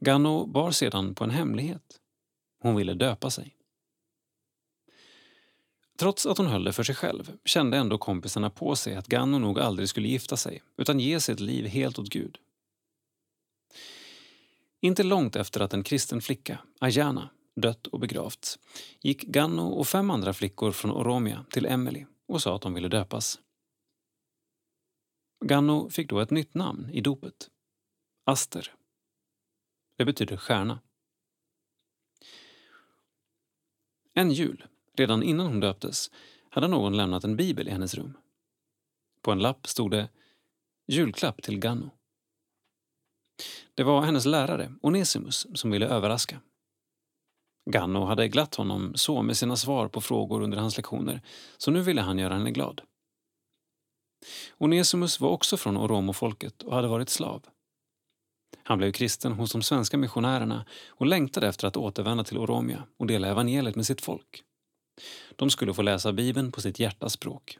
[SPEAKER 1] Ganno bar sedan på en hemlighet. Hon ville döpa sig. Trots att hon höll det för sig själv kände ändå kompisarna på sig att Ganno nog aldrig skulle gifta sig utan ge sitt liv helt åt Gud. Inte långt efter att en kristen flicka, Ayana, dött och begravts gick Ganno och fem andra flickor från Oromia till Emily och sa att de ville döpas. Ganno fick då ett nytt namn i dopet. Aster. Det betyder stjärna. En jul Redan innan hon döptes hade någon lämnat en bibel i hennes rum. På en lapp stod det Julklapp till Ganno. Det var hennes lärare, Onesimus, som ville överraska. Ganno hade glatt honom så med sina svar på frågor under hans lektioner, så nu ville han göra henne glad. Onesimus var också från Oromofolket och hade varit slav. Han blev kristen hos de svenska missionärerna och längtade efter att återvända till Oromia och dela evangeliet med sitt folk. De skulle få läsa Bibeln på sitt hjärtas språk.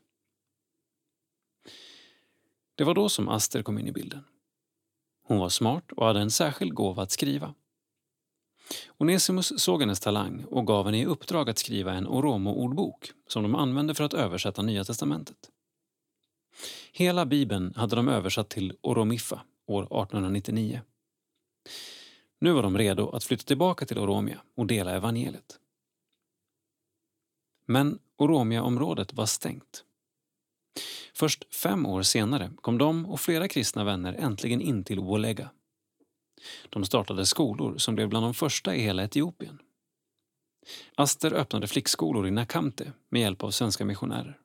[SPEAKER 1] Det var då som Aster kom in i bilden. Hon var smart och hade en särskild gåva att skriva. Onesimus såg hennes talang och gav henne i uppdrag att skriva en Oromo-ordbok som de använde för att översätta Nya testamentet. Hela bibeln hade de översatt till oromiffa år 1899. Nu var de redo att flytta tillbaka till Oromia och dela evangeliet. Men Oromia-området var stängt. Först fem år senare kom de och flera kristna vänner äntligen in till Wolega. De startade skolor som blev bland de första i hela Etiopien. Aster öppnade flickskolor i Nakamte med hjälp av svenska missionärer.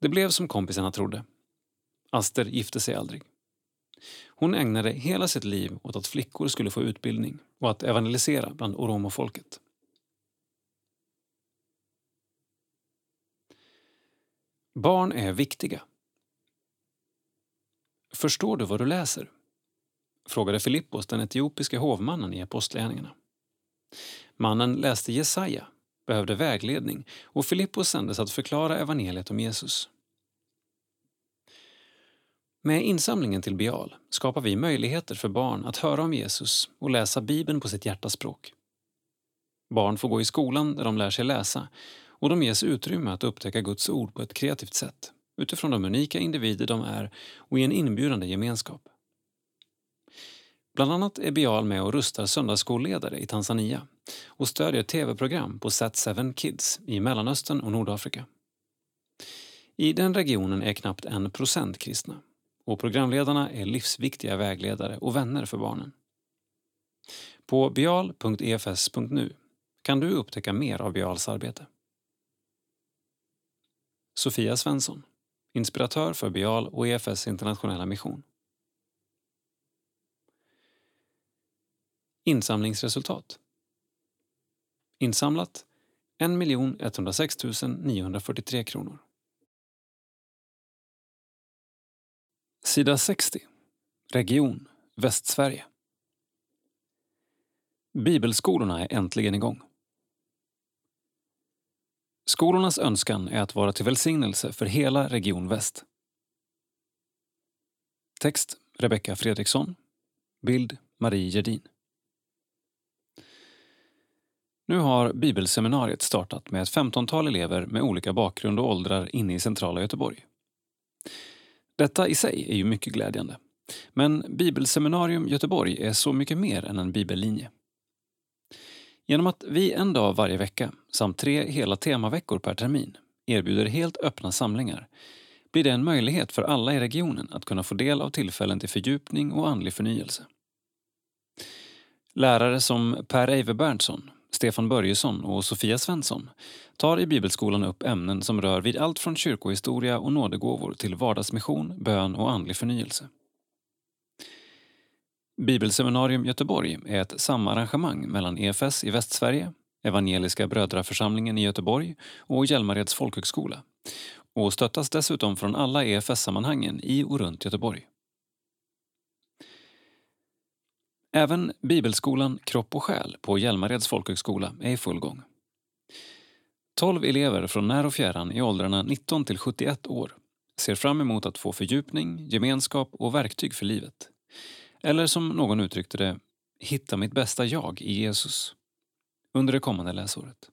[SPEAKER 1] Det blev som kompisarna trodde. Aster gifte sig aldrig. Hon ägnade hela sitt liv åt att flickor skulle få utbildning och att evangelisera bland oromofolket. Barn är viktiga. Förstår du vad du läser? frågade Filippos den etiopiske hovmannen i Apostlagärningarna. Mannen läste Jesaja, behövde vägledning och Filippos sändes att förklara evangeliet om Jesus. Med insamlingen till Bial skapar vi möjligheter för barn att höra om Jesus och läsa Bibeln på sitt hjärtaspråk. Barn får gå i skolan där de lär sig läsa och de ges utrymme att upptäcka Guds ord på ett kreativt sätt utifrån de unika individer de är och i en inbjudande gemenskap. Bland annat är Bial med och rustar söndagsskolledare i Tanzania och stödjer tv-program på Sat7 Kids i Mellanöstern och Nordafrika. I den regionen är knappt en procent kristna och programledarna är livsviktiga vägledare och vänner för barnen. På bial.efs.nu kan du upptäcka mer av Bials arbete. Sofia Svensson, inspiratör för Bial och EFS internationella mission. Insamlingsresultat Insamlat 1 106 943 kronor. Sida 60. Region Västsverige. Bibelskolorna är äntligen igång. Skolornas önskan är att vara till välsignelse för hela Region Väst. Text Rebecka Fredriksson. Bild Marie Gerdin. Nu har Bibelseminariet startat med ett femtontal elever med olika bakgrund och åldrar inne i centrala Göteborg. Detta i sig är ju mycket glädjande. Men Bibelseminarium Göteborg är så mycket mer än en bibellinje. Genom att vi en dag varje vecka samt tre hela temaveckor per termin erbjuder helt öppna samlingar blir det en möjlighet för alla i regionen att kunna få del av tillfällen till fördjupning och andlig förnyelse. Lärare som Per Eive Berntsson, Stefan Börjesson och Sofia Svensson tar i Bibelskolan upp ämnen som rör vid allt från kyrkohistoria och nådegåvor till vardagsmission, bön och andlig förnyelse. Bibelseminarium Göteborg är ett samarrangemang mellan EFS i Västsverige, Evangeliska Brödraförsamlingen i Göteborg och Hjälmareds folkhögskola och stöttas dessutom från alla EFS-sammanhangen i och runt Göteborg. Även Bibelskolan Kropp och själ på Hjälmareds folkhögskola är i full gång. 12 elever från när och fjärran i åldrarna 19 till 71 år ser fram emot att få fördjupning, gemenskap och verktyg för livet. Eller som någon uttryckte det, hitta mitt bästa jag i Jesus under det kommande läsåret.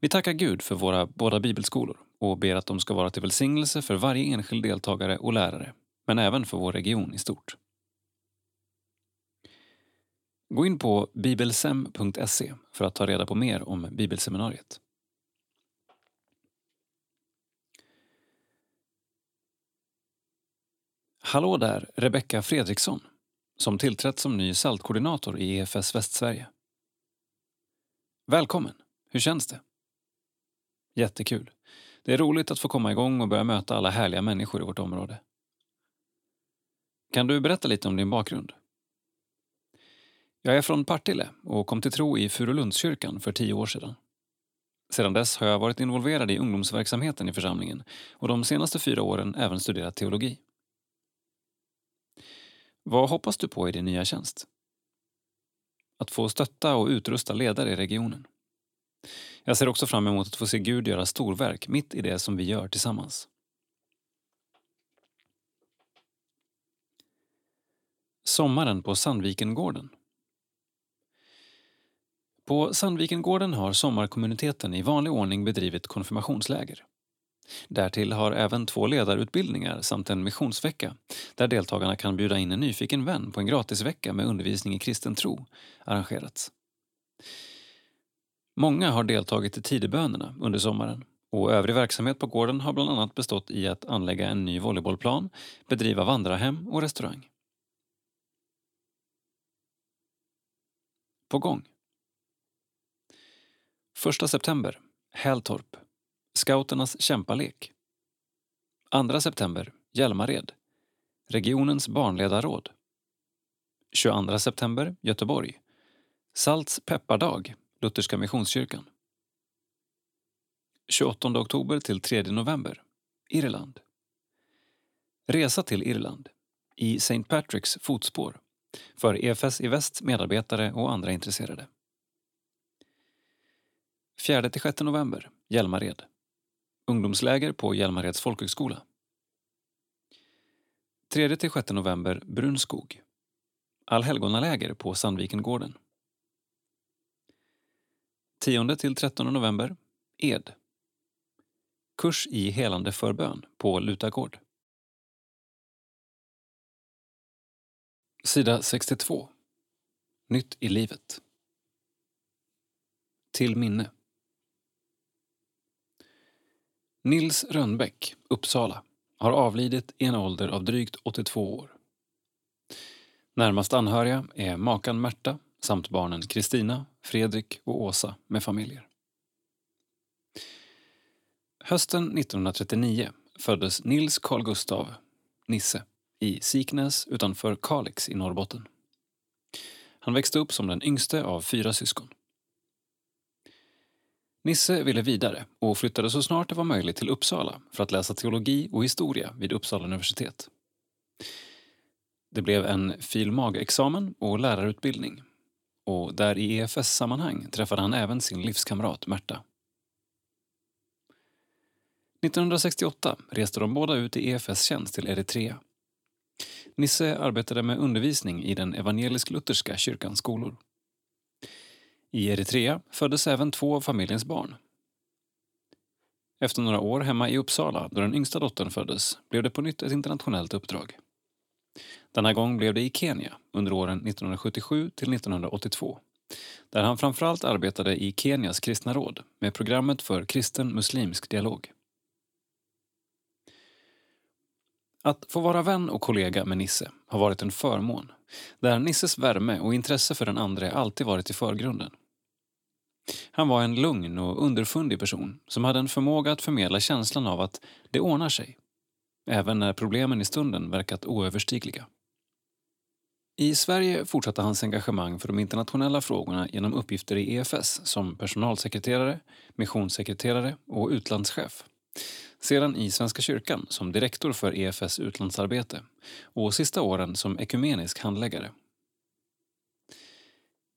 [SPEAKER 1] Vi tackar Gud för våra båda bibelskolor och ber att de ska vara till välsignelse för varje enskild deltagare och lärare, men även för vår region i stort. Gå in på bibelsem.se för att ta reda på mer om bibelseminariet. Hallå där, Rebecka Fredriksson, som tillträtt som ny saltkoordinator i EFS Västsverige. Välkommen! Hur känns det? Jättekul. Det är roligt att få komma igång och börja möta alla härliga människor i vårt område. Kan du berätta lite om din bakgrund? Jag är från Partille och kom till tro i Furulundskyrkan för tio år sedan. Sedan dess har jag varit involverad i ungdomsverksamheten i församlingen och de senaste fyra åren även studerat teologi. Vad hoppas du på i din nya tjänst? Att få stötta och utrusta ledare i regionen. Jag ser också fram emot att få se Gud göra storverk mitt i det som vi gör tillsammans. Sommaren på Sandvikengården. På Sandvikengården har sommarkommuniteten i vanlig ordning bedrivit konfirmationsläger. Därtill har även två ledarutbildningar samt en missionsvecka där deltagarna kan bjuda in en nyfiken vän på en gratisvecka med undervisning i kristen tro arrangerats. Många har deltagit i tidebönerna under sommaren och övrig verksamhet på gården har bland annat bestått i att anlägga en ny volleybollplan, bedriva vandrarhem och restaurang. På gång. 1 september, Hältorp. Scouternas kämpalek. 2 september, Hjälmared. Regionens barnledarråd. 22 september, Göteborg. Salts peppardag, Lutherska Missionskyrkan. 28 oktober till 3 november, Irland. Resa till Irland, i St. Patricks fotspår, för EFS i väst medarbetare och andra intresserade. 4-6 november, Hjälmared. Ungdomsläger på Hjälmareds folkhögskola. 3-6 november, Brunskog. Allhelgonaläger på Sandvikengården. 10-13 november, Ed. Kurs i helande förbön på Lutagård. Sida 62. Nytt i livet. Till minne. Nils Rönnbäck, Uppsala, har avlidit i en ålder av drygt 82 år. Närmast anhöriga är makan Märta samt barnen Kristina, Fredrik och Åsa med familjer. Hösten 1939 föddes Nils Carl Gustav, Nisse, i Siknäs utanför Kalix i Norrbotten. Han växte upp som den yngste av fyra syskon. Nisse ville vidare och flyttade så snart det var möjligt till Uppsala för att läsa teologi och historia vid Uppsala universitet. Det blev en fil.mag.-examen och lärarutbildning och där i EFS-sammanhang träffade han även sin livskamrat Märta. 1968 reste de båda ut i EFS tjänst till Eritrea. Nisse arbetade med undervisning i den evangelisk-lutherska kyrkans skolor. I Eritrea föddes även två av familjens barn. Efter några år hemma i Uppsala, då den yngsta dottern föddes, blev det på nytt ett internationellt uppdrag. Denna gång blev det i Kenya under åren 1977 till 1982 där han framförallt arbetade i Kenias kristna råd med programmet för kristen muslimsk dialog. Att få vara vän och kollega med Nisse har varit en förmån där Nisses värme och intresse för den andra alltid varit i förgrunden. Han var en lugn och underfundig person som hade en förmåga att förmedla känslan av att det ordnar sig, även när problemen i stunden verkat oöverstigliga. I Sverige fortsatte hans engagemang för de internationella frågorna genom uppgifter i EFS som personalsekreterare, missionssekreterare och utlandschef. Sedan i Svenska kyrkan som direktor för EFS utlandsarbete och sista åren som ekumenisk handläggare.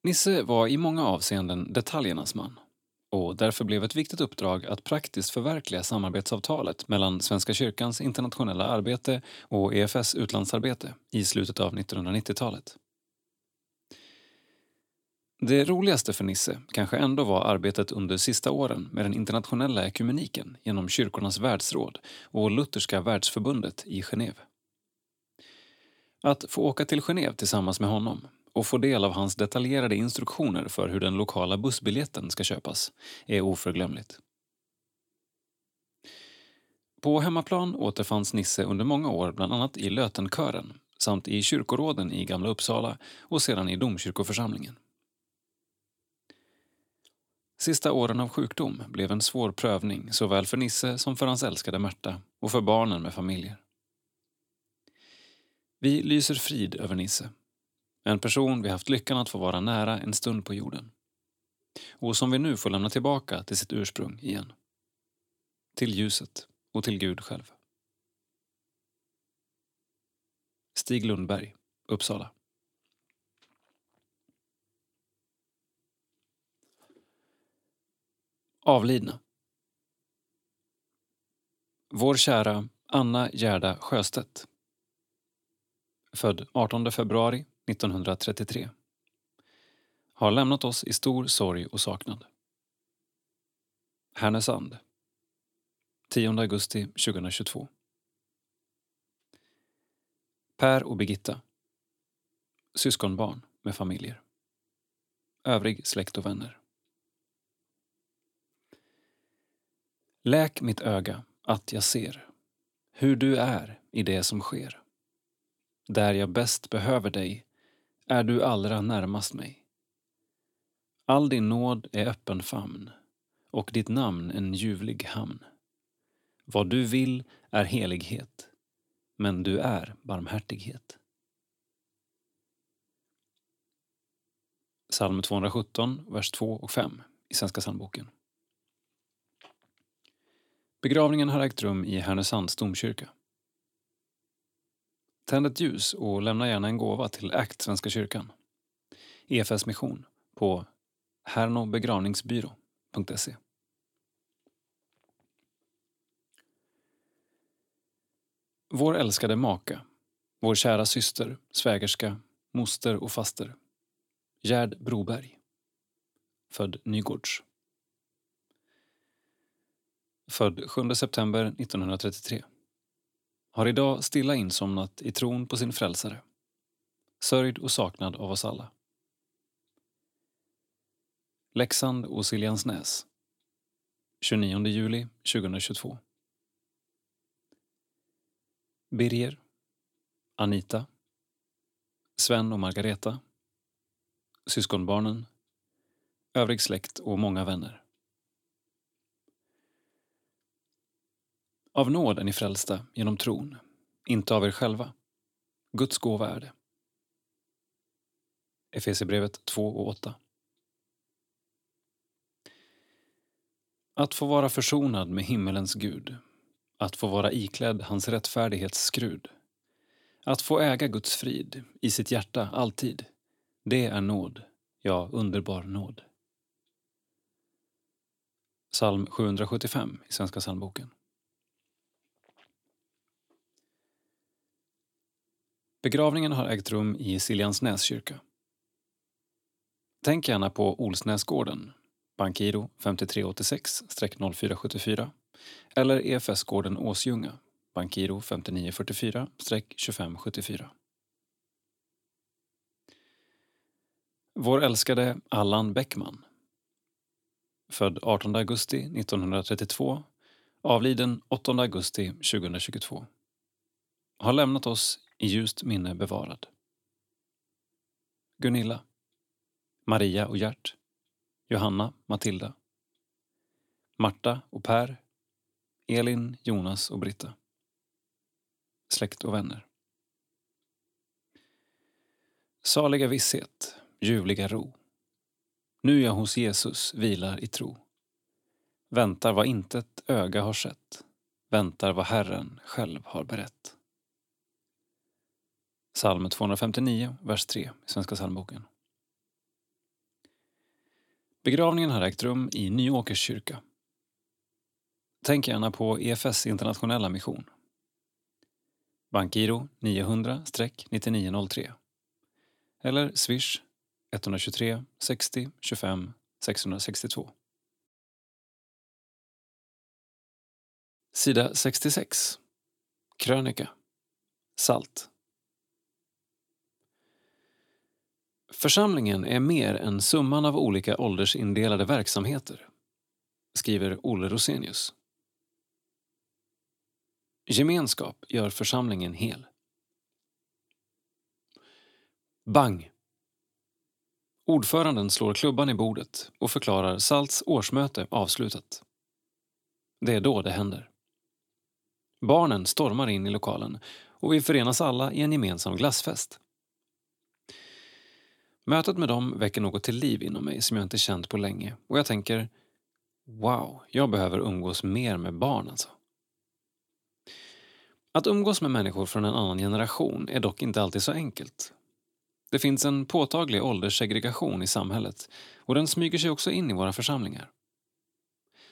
[SPEAKER 1] Nisse var i många avseenden detaljernas man och därför blev ett viktigt uppdrag att praktiskt förverkliga samarbetsavtalet mellan Svenska kyrkans internationella arbete och EFS utlandsarbete i slutet av 1990-talet. Det roligaste för Nisse kanske ändå var arbetet under sista åren med den internationella ekumeniken genom Kyrkornas världsråd och Lutherska världsförbundet i Genève. Att få åka till Genève tillsammans med honom och få del av hans detaljerade instruktioner för hur den lokala bussbiljetten ska köpas är oförglömligt. På hemmaplan återfanns Nisse under många år bland annat i Lötenkören samt i kyrkoråden i Gamla Uppsala och sedan i domkyrkoförsamlingen. Sista åren av sjukdom blev en svår prövning såväl för Nisse som för hans älskade Märta och för barnen med familjer. Vi lyser frid över Nisse en person vi haft lyckan att få vara nära en stund på jorden. Och som vi nu får lämna tillbaka till sitt ursprung igen. Till ljuset och till Gud själv. Stig Lundberg, Uppsala. Avlidna. Vår kära Anna Gerda Sjöstedt. Född 18 februari 1933. Har lämnat oss i stor sorg och saknad. Härnösand. 10 augusti 2022. Per och Birgitta. Syskonbarn med familjer. Övrig släkt och vänner. Läk mitt öga att jag ser hur du är i det som sker. Där jag bäst behöver dig är du allra närmast mig. All din nåd är öppen famn och ditt namn en ljuvlig hamn. Vad du vill är helighet, men du är barmhärtighet. Psalm 217, vers 2 och 5 i Svenska psalmboken. Begravningen har ägt rum i Härnösands domkyrka. Tänd ett ljus och lämna gärna en gåva till ACT Svenska kyrkan. EFS mission på hernobegravningsbyrå.se. Vår älskade maka, vår kära syster, svägerska, moster och faster. Gerd Broberg. Född Nygårds. Född 7 september 1933. Har idag stilla insomnat i tron på sin frälsare. Sörjd och saknad av oss alla. Leksand och Siljansnäs. 29 juli 2022. Birger, Anita, Sven och Margareta, syskonbarnen, övrig släkt och många vänner. Av nåd är ni frälsta genom tron, inte av er själva. Guds gåva är det. Efesierbrevet 2 och 8. Att få vara försonad med himmelens Gud, att få vara iklädd hans rättfärdighetsskrud, att få äga Guds frid i sitt hjärta alltid, det är nåd, ja, underbar nåd. Psalm 775 i Svenska psalmboken. Begravningen har ägt rum i Siljansnäs kyrka. Tänk gärna på Olsnäsgården, Bankiro 5386-0474 eller EFS-gården Åsljunga, Bankiro 5944-2574. Vår älskade Allan Bäckman. Född 18 augusti 1932, avliden 8 augusti 2022. Har lämnat oss i ljust minne bevarad. Gunilla, Maria och Gert, Johanna, Matilda, Marta och Per, Elin, Jonas och Britta. Släkt och vänner. Saliga visshet, ljuvliga ro. Nu jag hos Jesus vilar i tro. Väntar vad intet öga har sett. Väntar vad Herren själv har berett. Psalm 259, vers 3 i Svenska psalmboken. Begravningen har ägt rum i Nyåkers kyrka. Tänk gärna på EFS internationella mission. Bankiro 900-9903 eller swish 123 60 25 662. Sida 66. Krönika. Salt. Församlingen är mer än summan av olika åldersindelade verksamheter, skriver Olle Rosenius. Gemenskap gör församlingen hel. Bang! Ordföranden slår klubban i bordet och förklarar Salts årsmöte avslutat. Det är då det händer. Barnen stormar in i lokalen och vi förenas alla i en gemensam glassfest. Mötet med dem väcker något till liv inom mig som jag inte känt på länge och jag tänker Wow, jag behöver umgås mer med barn alltså. Att umgås med människor från en annan generation är dock inte alltid så enkelt Det finns en påtaglig ålderssegregation i samhället och den smyger sig också in i våra församlingar.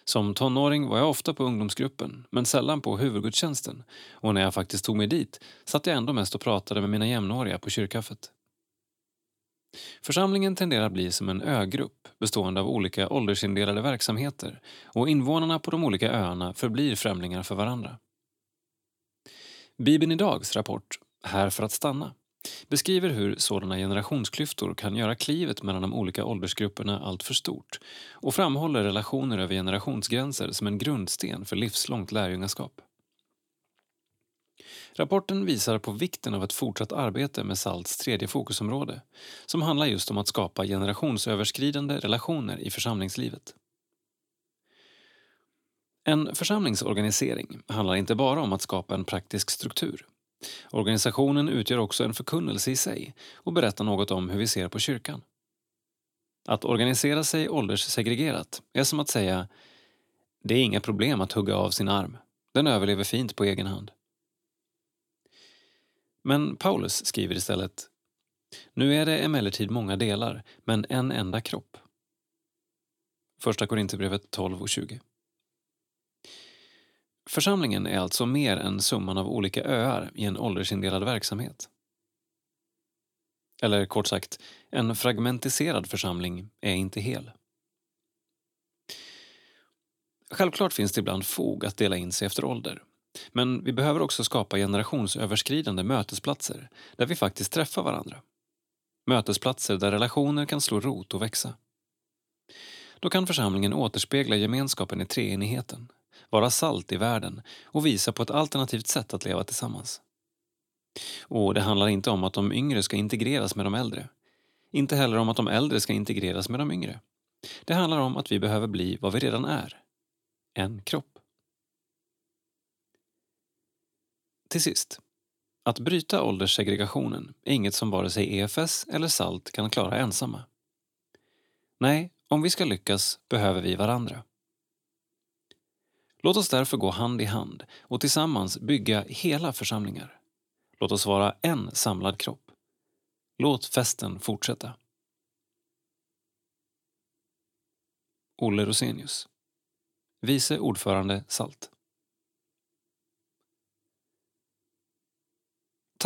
[SPEAKER 1] Som tonåring var jag ofta på ungdomsgruppen, men sällan på huvudgudstjänsten och när jag faktiskt tog mig dit satt jag ändå mest och pratade med mina jämnåriga på kyrkkaffet. Församlingen tenderar att bli som en ögrupp bestående av olika åldersindelade verksamheter och invånarna på de olika öarna förblir främlingar för varandra. Bibeln idags rapport Här för att stanna beskriver hur sådana generationsklyftor kan göra klivet mellan de olika åldersgrupperna allt för stort och framhåller relationer över generationsgränser som en grundsten för livslångt lärjungaskap. Rapporten visar på vikten av ett fortsatt arbete med SALTs tredje fokusområde som handlar just om att skapa generationsöverskridande relationer i församlingslivet. En församlingsorganisering handlar inte bara om att skapa en praktisk struktur. Organisationen utgör också en förkunnelse i sig och berättar något om hur vi ser på kyrkan. Att organisera sig ålderssegregerat är som att säga det är inga problem att hugga av sin arm. Den överlever fint på egen hand. Men Paulus skriver istället Nu är det emellertid många delar, men en enda kropp. Första Korinthierbrevet 12 och 20. Församlingen är alltså mer än summan av olika öar i en åldersindelad verksamhet. Eller kort sagt, en fragmentiserad församling är inte hel. Självklart finns det ibland fog att dela in sig efter ålder. Men vi behöver också skapa generationsöverskridande mötesplatser där vi faktiskt träffar varandra. Mötesplatser där relationer kan slå rot och växa. Då kan församlingen återspegla gemenskapen i treenigheten, vara salt i världen och visa på ett alternativt sätt att leva tillsammans. Och det handlar inte om att de yngre ska integreras med de äldre. Inte heller om att de äldre ska integreras med de yngre. Det handlar om att vi behöver bli vad vi redan är. En kropp. Till sist. Att bryta ålderssegregationen är inget som vare sig EFS eller SALT kan klara ensamma. Nej, om vi ska lyckas behöver vi varandra. Låt oss därför gå hand i hand och tillsammans bygga hela församlingar. Låt oss vara en samlad kropp. Låt festen fortsätta. Olle Rosenius Vice ordförande SALT